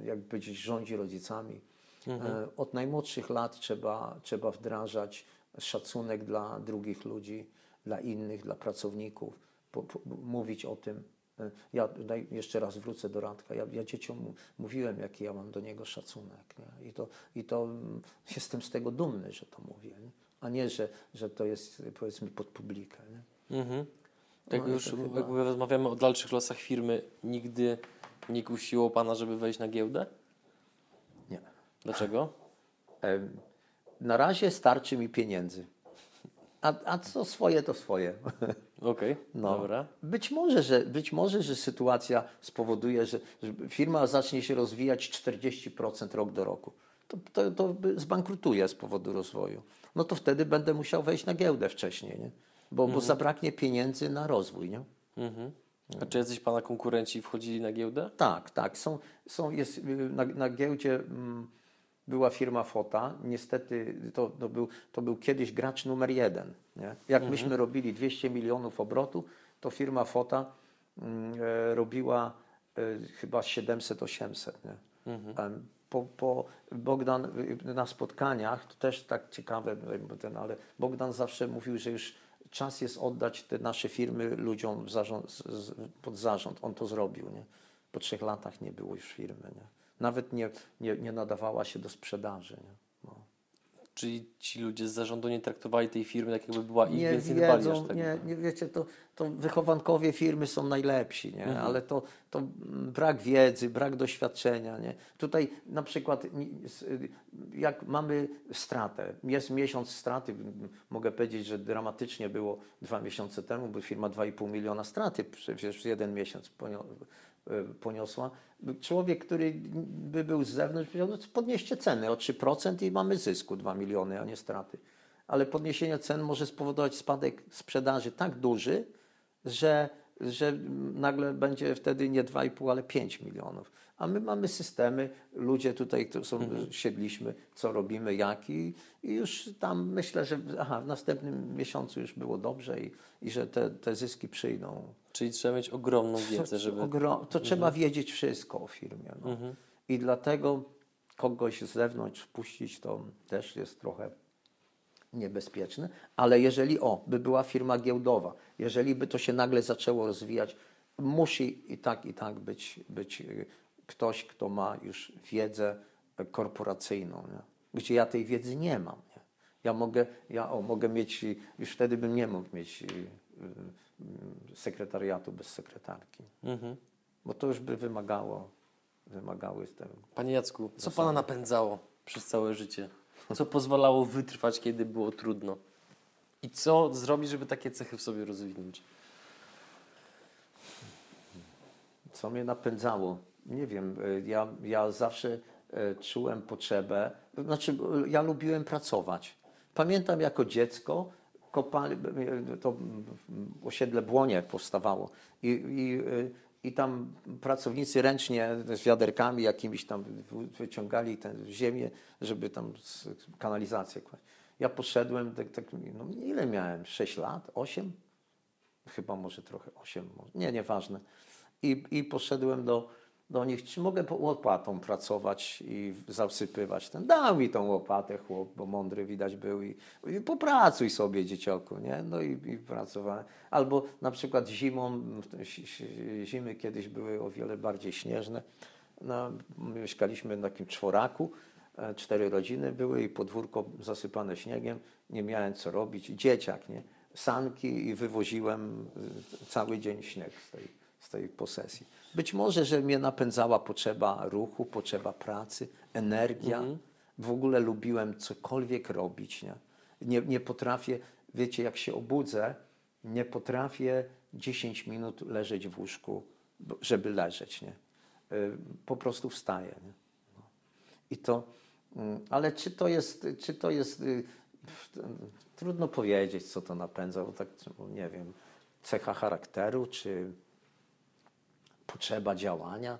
jak powiedzieć, rządzi rodzicami. E, Od najmłodszych lat trzeba, trzeba wdrażać szacunek dla drugich ludzi, dla innych, dla pracowników, po, po, mówić o tym. E, Ja jeszcze raz wrócę do Radka. Ja, ja dzieciom mówiłem, jaki ja mam do niego szacunek. Nie? I, to, I to mm, jestem z tego dumny, że to mówię. Nie? A nie, że, że to jest powiedzmy pod publikę. Nie? Mhm. Tak No już chyba- jakby rozmawiamy o dalszych losach firmy, nigdy nie kusiło Pana, żeby wejść na giełdę? Nie. Dlaczego? Na razie starczy mi pieniędzy. A, a co swoje, to swoje. Okej, No. dobra. Być może, że, być może, że sytuacja spowoduje, że, że firma zacznie się rozwijać 40% rok do roku. To, to, to by zbankrutuje z powodu rozwoju. No to wtedy będę musiał wejść na giełdę wcześniej, nie? Bo, bo zabraknie pieniędzy na rozwój. Nie? Mhm. A czy jacyś Pana konkurenci wchodzili na giełdę? Tak, tak. Są, są, jest, y, na, na giełdzie mm, była firma Fota. Niestety to, to, był, to był kiedyś gracz numer jeden. Nie? Jak myśmy robili 200 milionów obrotu, to firma Fota mm, e, robiła e, chyba 700-800. Nie? Po, po Bogdan y, na spotkaniach, to też tak ciekawe, bo ten, ale Bogdan zawsze mówił, że już czas jest oddać te nasze firmy ludziom zarząd, pod zarząd. On to zrobił. Nie? Po trzech latach nie było już firmy. Nie? Nawet nie, nie, nie nadawała się do sprzedaży. Nie? Czyli ci ludzie z zarządu nie traktowali tej firmy tak, jakby była ich, nie więc nie dbali aż wiedzą, tak. nie, nie wiecie, to, to wychowankowie firmy są najlepsi, nie? Mhm. ale to, to brak wiedzy, brak doświadczenia. Nie? Tutaj na przykład jak mamy stratę, jest miesiąc straty, mogę powiedzieć, że dramatycznie było dwa miesiące temu, bo firma 2,5 miliona straty przecież jeden miesiąc poniosła. Człowiek, który by był z zewnątrz, powiedział, no podnieście ceny o 3% i mamy zysku 2 miliony, a nie straty ale podniesienie cen może spowodować spadek sprzedaży tak duży, że że nagle będzie wtedy nie 2,5, ale 5 milionów. A my mamy systemy, ludzie tutaj, którzy są, siedliśmy, co robimy, jak i, i już tam myślę, że aha, w następnym miesiącu już było dobrze i, i że te, te zyski przyjdą. Czyli trzeba mieć ogromną wiedzę, żeby... Mhm. Ogro- to trzeba wiedzieć wszystko o firmie. No. I dlatego kogoś z zewnątrz wpuścić to też jest trochę niebezpieczne, ale jeżeli o, by była firma giełdowa, jeżeli by to się nagle zaczęło rozwijać, musi i tak, i tak być, być y, ktoś, kto ma już wiedzę korporacyjną, nie? gdzie ja tej wiedzy nie mam. Nie? Ja mogę, ja o, mogę mieć, już wtedy bym nie mógł mieć y, y, sekretariatu bez sekretarki, Mhm. bo to już by wymagało, wymagały tego. Panie Jacku, co Pana napędzało przez całe życie? Co pozwalało wytrwać, kiedy było trudno? I co zrobić, żeby takie cechy w sobie rozwinąć? Co mnie napędzało? Nie wiem, y, ja, ja zawsze y, czułem potrzebę, znaczy ja lubiłem pracować. Pamiętam jako dziecko, kopali, y, to osiedle Błonie powstawało i, i, i tam pracownicy ręcznie z wiaderkami jakimiś tam wy- wyciągali tę ziemię, żeby tam kanalizację kłaść. Ja poszedłem, tak, tak, no ile miałem? 6 lat? 8? chyba może trochę 8, może- nie, nieważne. I, i poszedłem do, do nich, czy mogę łopatą pracować i zasypywać ten. Dał mi tą łopatę chłop, bo mądry widać był i, i popracuj sobie dzieciaku, nie? No i, i pracowałem. Albo na przykład zimą, zimy kiedyś były o wiele bardziej śnieżne. No, mieszkaliśmy na takim czworaku, e, cztery rodziny były i podwórko zasypane śniegiem. Nie miałem co robić. Dzieciak, nie? Sanki i wywoziłem y, cały dzień śnieg z tej, z tej posesji. Być może, że mnie napędzała potrzeba ruchu, potrzeba pracy, energia. W ogóle lubiłem cokolwiek robić. Nie? Nie, nie potrafię, wiecie, jak się obudzę, nie potrafię 10 minut leżeć w łóżku, żeby leżeć. Nie? Y, Po prostu wstaję. Nie? I to, mm, ale czy to jest, czy to jest, y, trudno powiedzieć, co to napędza, bo tak, no, nie wiem, cecha charakteru, czy potrzeba działania.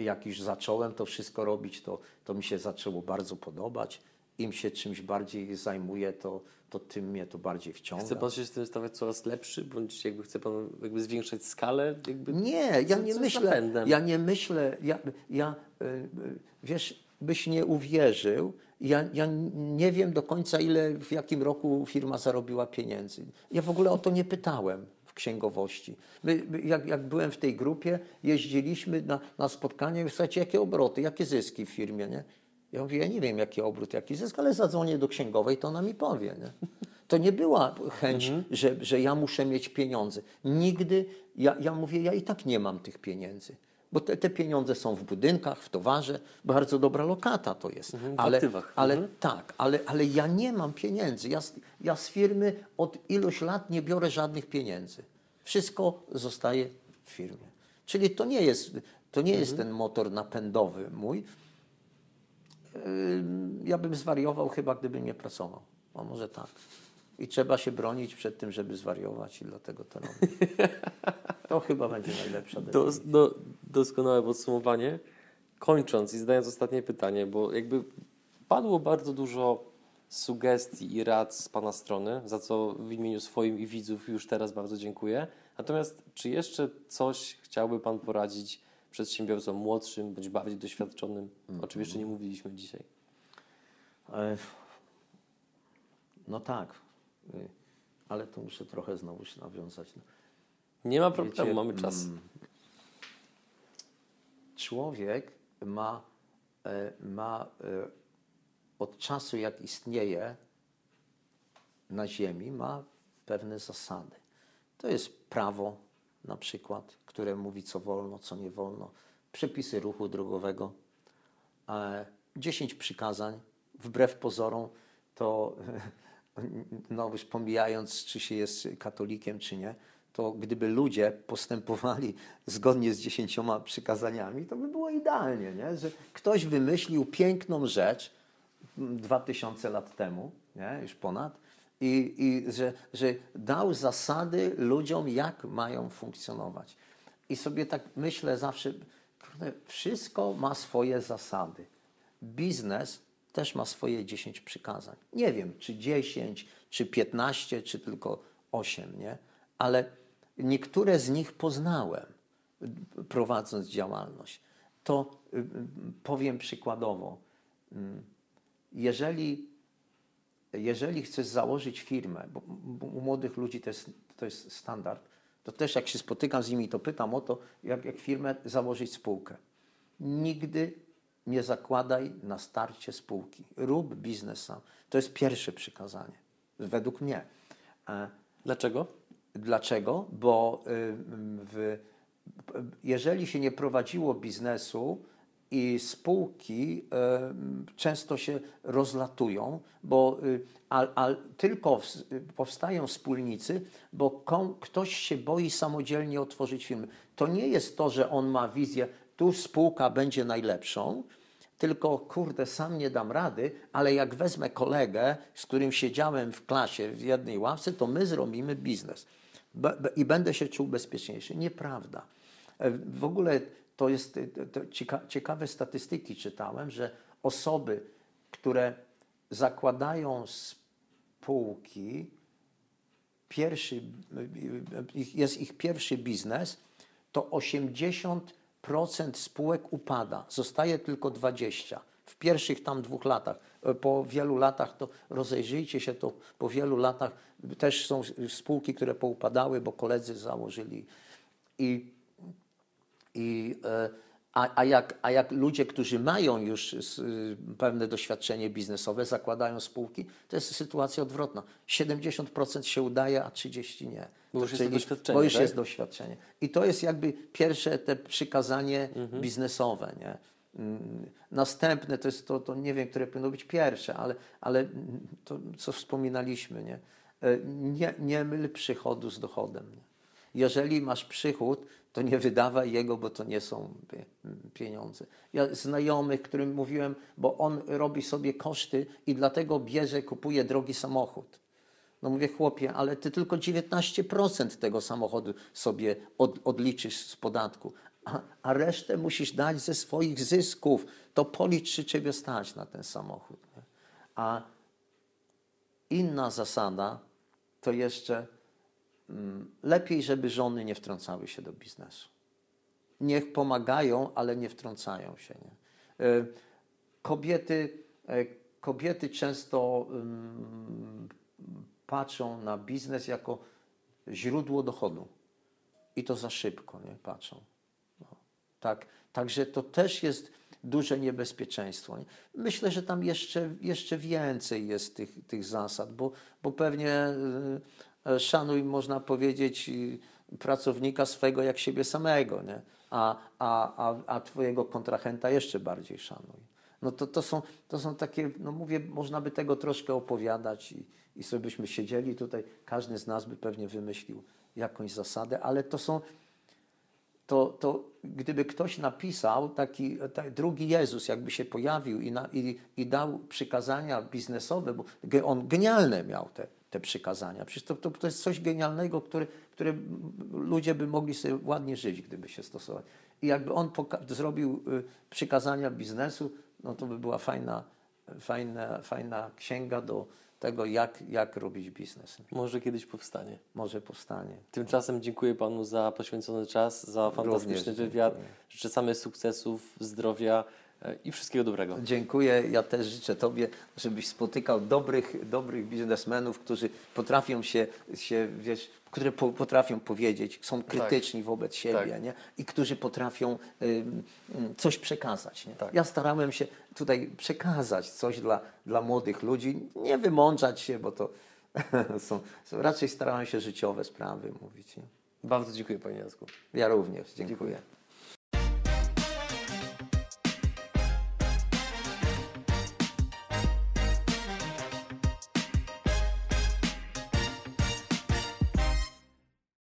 Jak już zacząłem to wszystko robić, to, to mi się zaczęło bardzo podobać. Im się czymś bardziej zajmuję, to, to tym mnie to bardziej wciąga. Chce Pan się z tym stawać coraz lepszy, bądź jakby chce Pan jakby zwiększać skalę? Jakby... Nie, ja nie myślę. Ja nie myślę. Ja, ja, y, y, wiesz, byś nie uwierzył. Ja, ja nie wiem do końca, ile w jakim roku firma zarobiła pieniędzy. Ja w ogóle o to nie pytałem w księgowości. My, jak, jak byłem w tej grupie, jeździliśmy na, na spotkanie i słuchajcie, jakie obroty, jakie zyski w firmie, nie? Ja mówię, ja nie wiem, jaki obrót, jaki zysk, ale zadzwonię do księgowej, to ona mi powie. Nie? To nie była chęć, że, że ja muszę mieć pieniądze. Nigdy, ja, ja mówię, ja i tak nie mam tych pieniędzy. Bo te, te pieniądze są w budynkach, w towarze, bardzo dobra lokata to jest. Mhm, ale aktywach. ale Mhm. tak, ale, ale ja nie mam pieniędzy. Ja, z- ja z firmy od iluś lat nie biorę żadnych pieniędzy. Wszystko zostaje w firmie. Czyli to nie jest, to nie jest ten motor napędowy mój. Ja bym zwariował chyba, gdybym nie pracował. A może tak. I trzeba się bronić przed tym, żeby zwariować i dlatego to robię. To chyba będzie najlepsza decyzja. Do, do, doskonałe podsumowanie. Kończąc i zadając ostatnie pytanie, bo jakby padło bardzo dużo sugestii i rad z Pana strony, za co w imieniu swoim i widzów już teraz bardzo dziękuję. Natomiast czy jeszcze coś chciałby Pan poradzić przedsiębiorcom młodszym bądź bardziej doświadczonym, o czym jeszcze nie mówiliśmy dzisiaj? E, No tak, ale to muszę trochę znowu się nawiązać. Nie ma problemu, Wiecie, mamy czas. mm, Człowiek ma, e, ma e, od czasu, jak istnieje na Ziemi, ma pewne zasady. To jest prawo, na przykład, które mówi, co wolno, co nie wolno, przepisy ruchu drogowego, e, 10 przykazań, wbrew pozorom, to no już pomijając, czy się jest katolikiem, czy nie, to gdyby ludzie postępowali zgodnie z dziesięcioma przykazaniami, to by było idealnie, nie? że ktoś wymyślił piękną rzecz dwa tysiące lat temu, nie? już ponad, I, i że, że dał zasady ludziom, jak mają funkcjonować. I sobie tak myślę zawsze, wszystko ma swoje zasady. Biznes też ma swoje 10 przykazań. Nie wiem, czy 10, czy 15, czy tylko 8, nie? Ale niektóre z nich poznałem, prowadząc działalność. To y, y, powiem przykładowo. Mm, Jeżeli, jeżeli chcesz założyć firmę, bo u młodych ludzi to jest, to jest standard, to też jak się spotykam z nimi, to pytam o to, jak, jak firmę założyć spółkę. Nigdy nie zakładaj na starcie spółki. Rób biznes sam. To jest pierwsze przykazanie, według mnie. E, Dlaczego? Dlaczego? Bo y, w, jeżeli się nie prowadziło biznesu i spółki y, często się rozlatują, bo y, a, a tylko powstają wspólnicy, bo ktoś się boi samodzielnie otworzyć firmę. To nie jest to, że on ma wizję, tu spółka będzie najlepszą, tylko kurde, sam nie dam rady, ale jak wezmę kolegę, z którym siedziałem w klasie w jednej ławce, to my zrobimy biznes i będę się czuł bezpieczniejszy. Nieprawda. E, W ogóle to jest e, to cieka, ciekawe statystyki czytałem, że osoby, które zakładają spółki, pierwszy, ich- jest ich pierwszy biznes, to 80% spółek upada, zostaje tylko 20%. W pierwszych tam dwóch latach. E, Po wielu latach to rozejrzyjcie się, to po wielu latach też są spółki, które poupadały, bo koledzy założyli. I i, e, a, a, jak, a jak ludzie, którzy mają już y, pewne doświadczenie biznesowe, zakładają spółki, to jest sytuacja odwrotna. 70% się udaje, a 30% nie. Bo już jest to doświadczenie, Bo już tak? jest doświadczenie. I to jest jakby pierwsze te przykazanie Mhm. biznesowe. Nie? Mm, Następne to jest to, to nie wiem, które powinno być pierwsze, ale, ale to, co wspominaliśmy, nie? E, Nie, nie myl przychodu z dochodem. Nie? Jeżeli masz przychód, to nie wydawaj jego, bo to nie są pie- pieniądze. Ja znajomych, którym mówiłem, bo on robi sobie koszty i dlatego bierze, kupuje drogi samochód. No mówię, chłopie, ale ty tylko 19% tego samochodu sobie od, odliczysz z podatku, a, a resztę musisz dać ze swoich zysków. To policz, czy ciebie stać na ten samochód. Nie? A inna zasada to jeszcze lepiej, żeby żony nie wtrącały się do biznesu. Niech pomagają, ale nie wtrącają się. Nie? E, Kobiety, e, kobiety często mm, patrzą na biznes jako źródło dochodu. I to za szybko nie patrzą. No, tak, także to też jest duże niebezpieczeństwo. nie? Myślę, że tam jeszcze, jeszcze więcej jest tych, tych zasad, bo, bo pewnie y, szanuj, można powiedzieć, pracownika swego jak siebie samego, nie? A, a, a, a twojego kontrahenta jeszcze bardziej szanuj. No to, to, są, to są takie, no mówię, można by tego troszkę opowiadać i, i sobie byśmy siedzieli tutaj, każdy z nas by pewnie wymyślił jakąś zasadę, ale to są, to, to gdyby ktoś napisał, taki, taki drugi Jezus jakby się pojawił i, na, i, i dał przykazania biznesowe, bo on genialne miał te, te przykazania. Przecież to, to, to jest coś genialnego, które, które ludzie by mogli sobie ładnie żyć, gdyby się stosować. I jakby on zrobił y, przykazania biznesu, no to by była fajna, fajna, fajna księga do tego, jak, jak robić biznes. Może kiedyś powstanie. Może powstanie. Tymczasem dziękuję Panu za poświęcony czas, za fantastyczny Również wywiad. dziękuję. Życzę samych sukcesów, zdrowia i wszystkiego dobrego. Dziękuję. Ja też życzę Tobie, żebyś spotykał dobrych, dobrych biznesmenów, którzy potrafią się, się wiesz, które po, potrafią powiedzieć, są krytyczni wobec siebie Tak. nie? i którzy potrafią ym, coś przekazać. Nie? Tak. Ja starałem się tutaj przekazać coś dla, dla młodych ludzi, nie wymądrzać się, bo to są, są raczej starałem się życiowe sprawy mówić. Nie? Bardzo dziękuję Panie Jacku. Ja również dziękuję.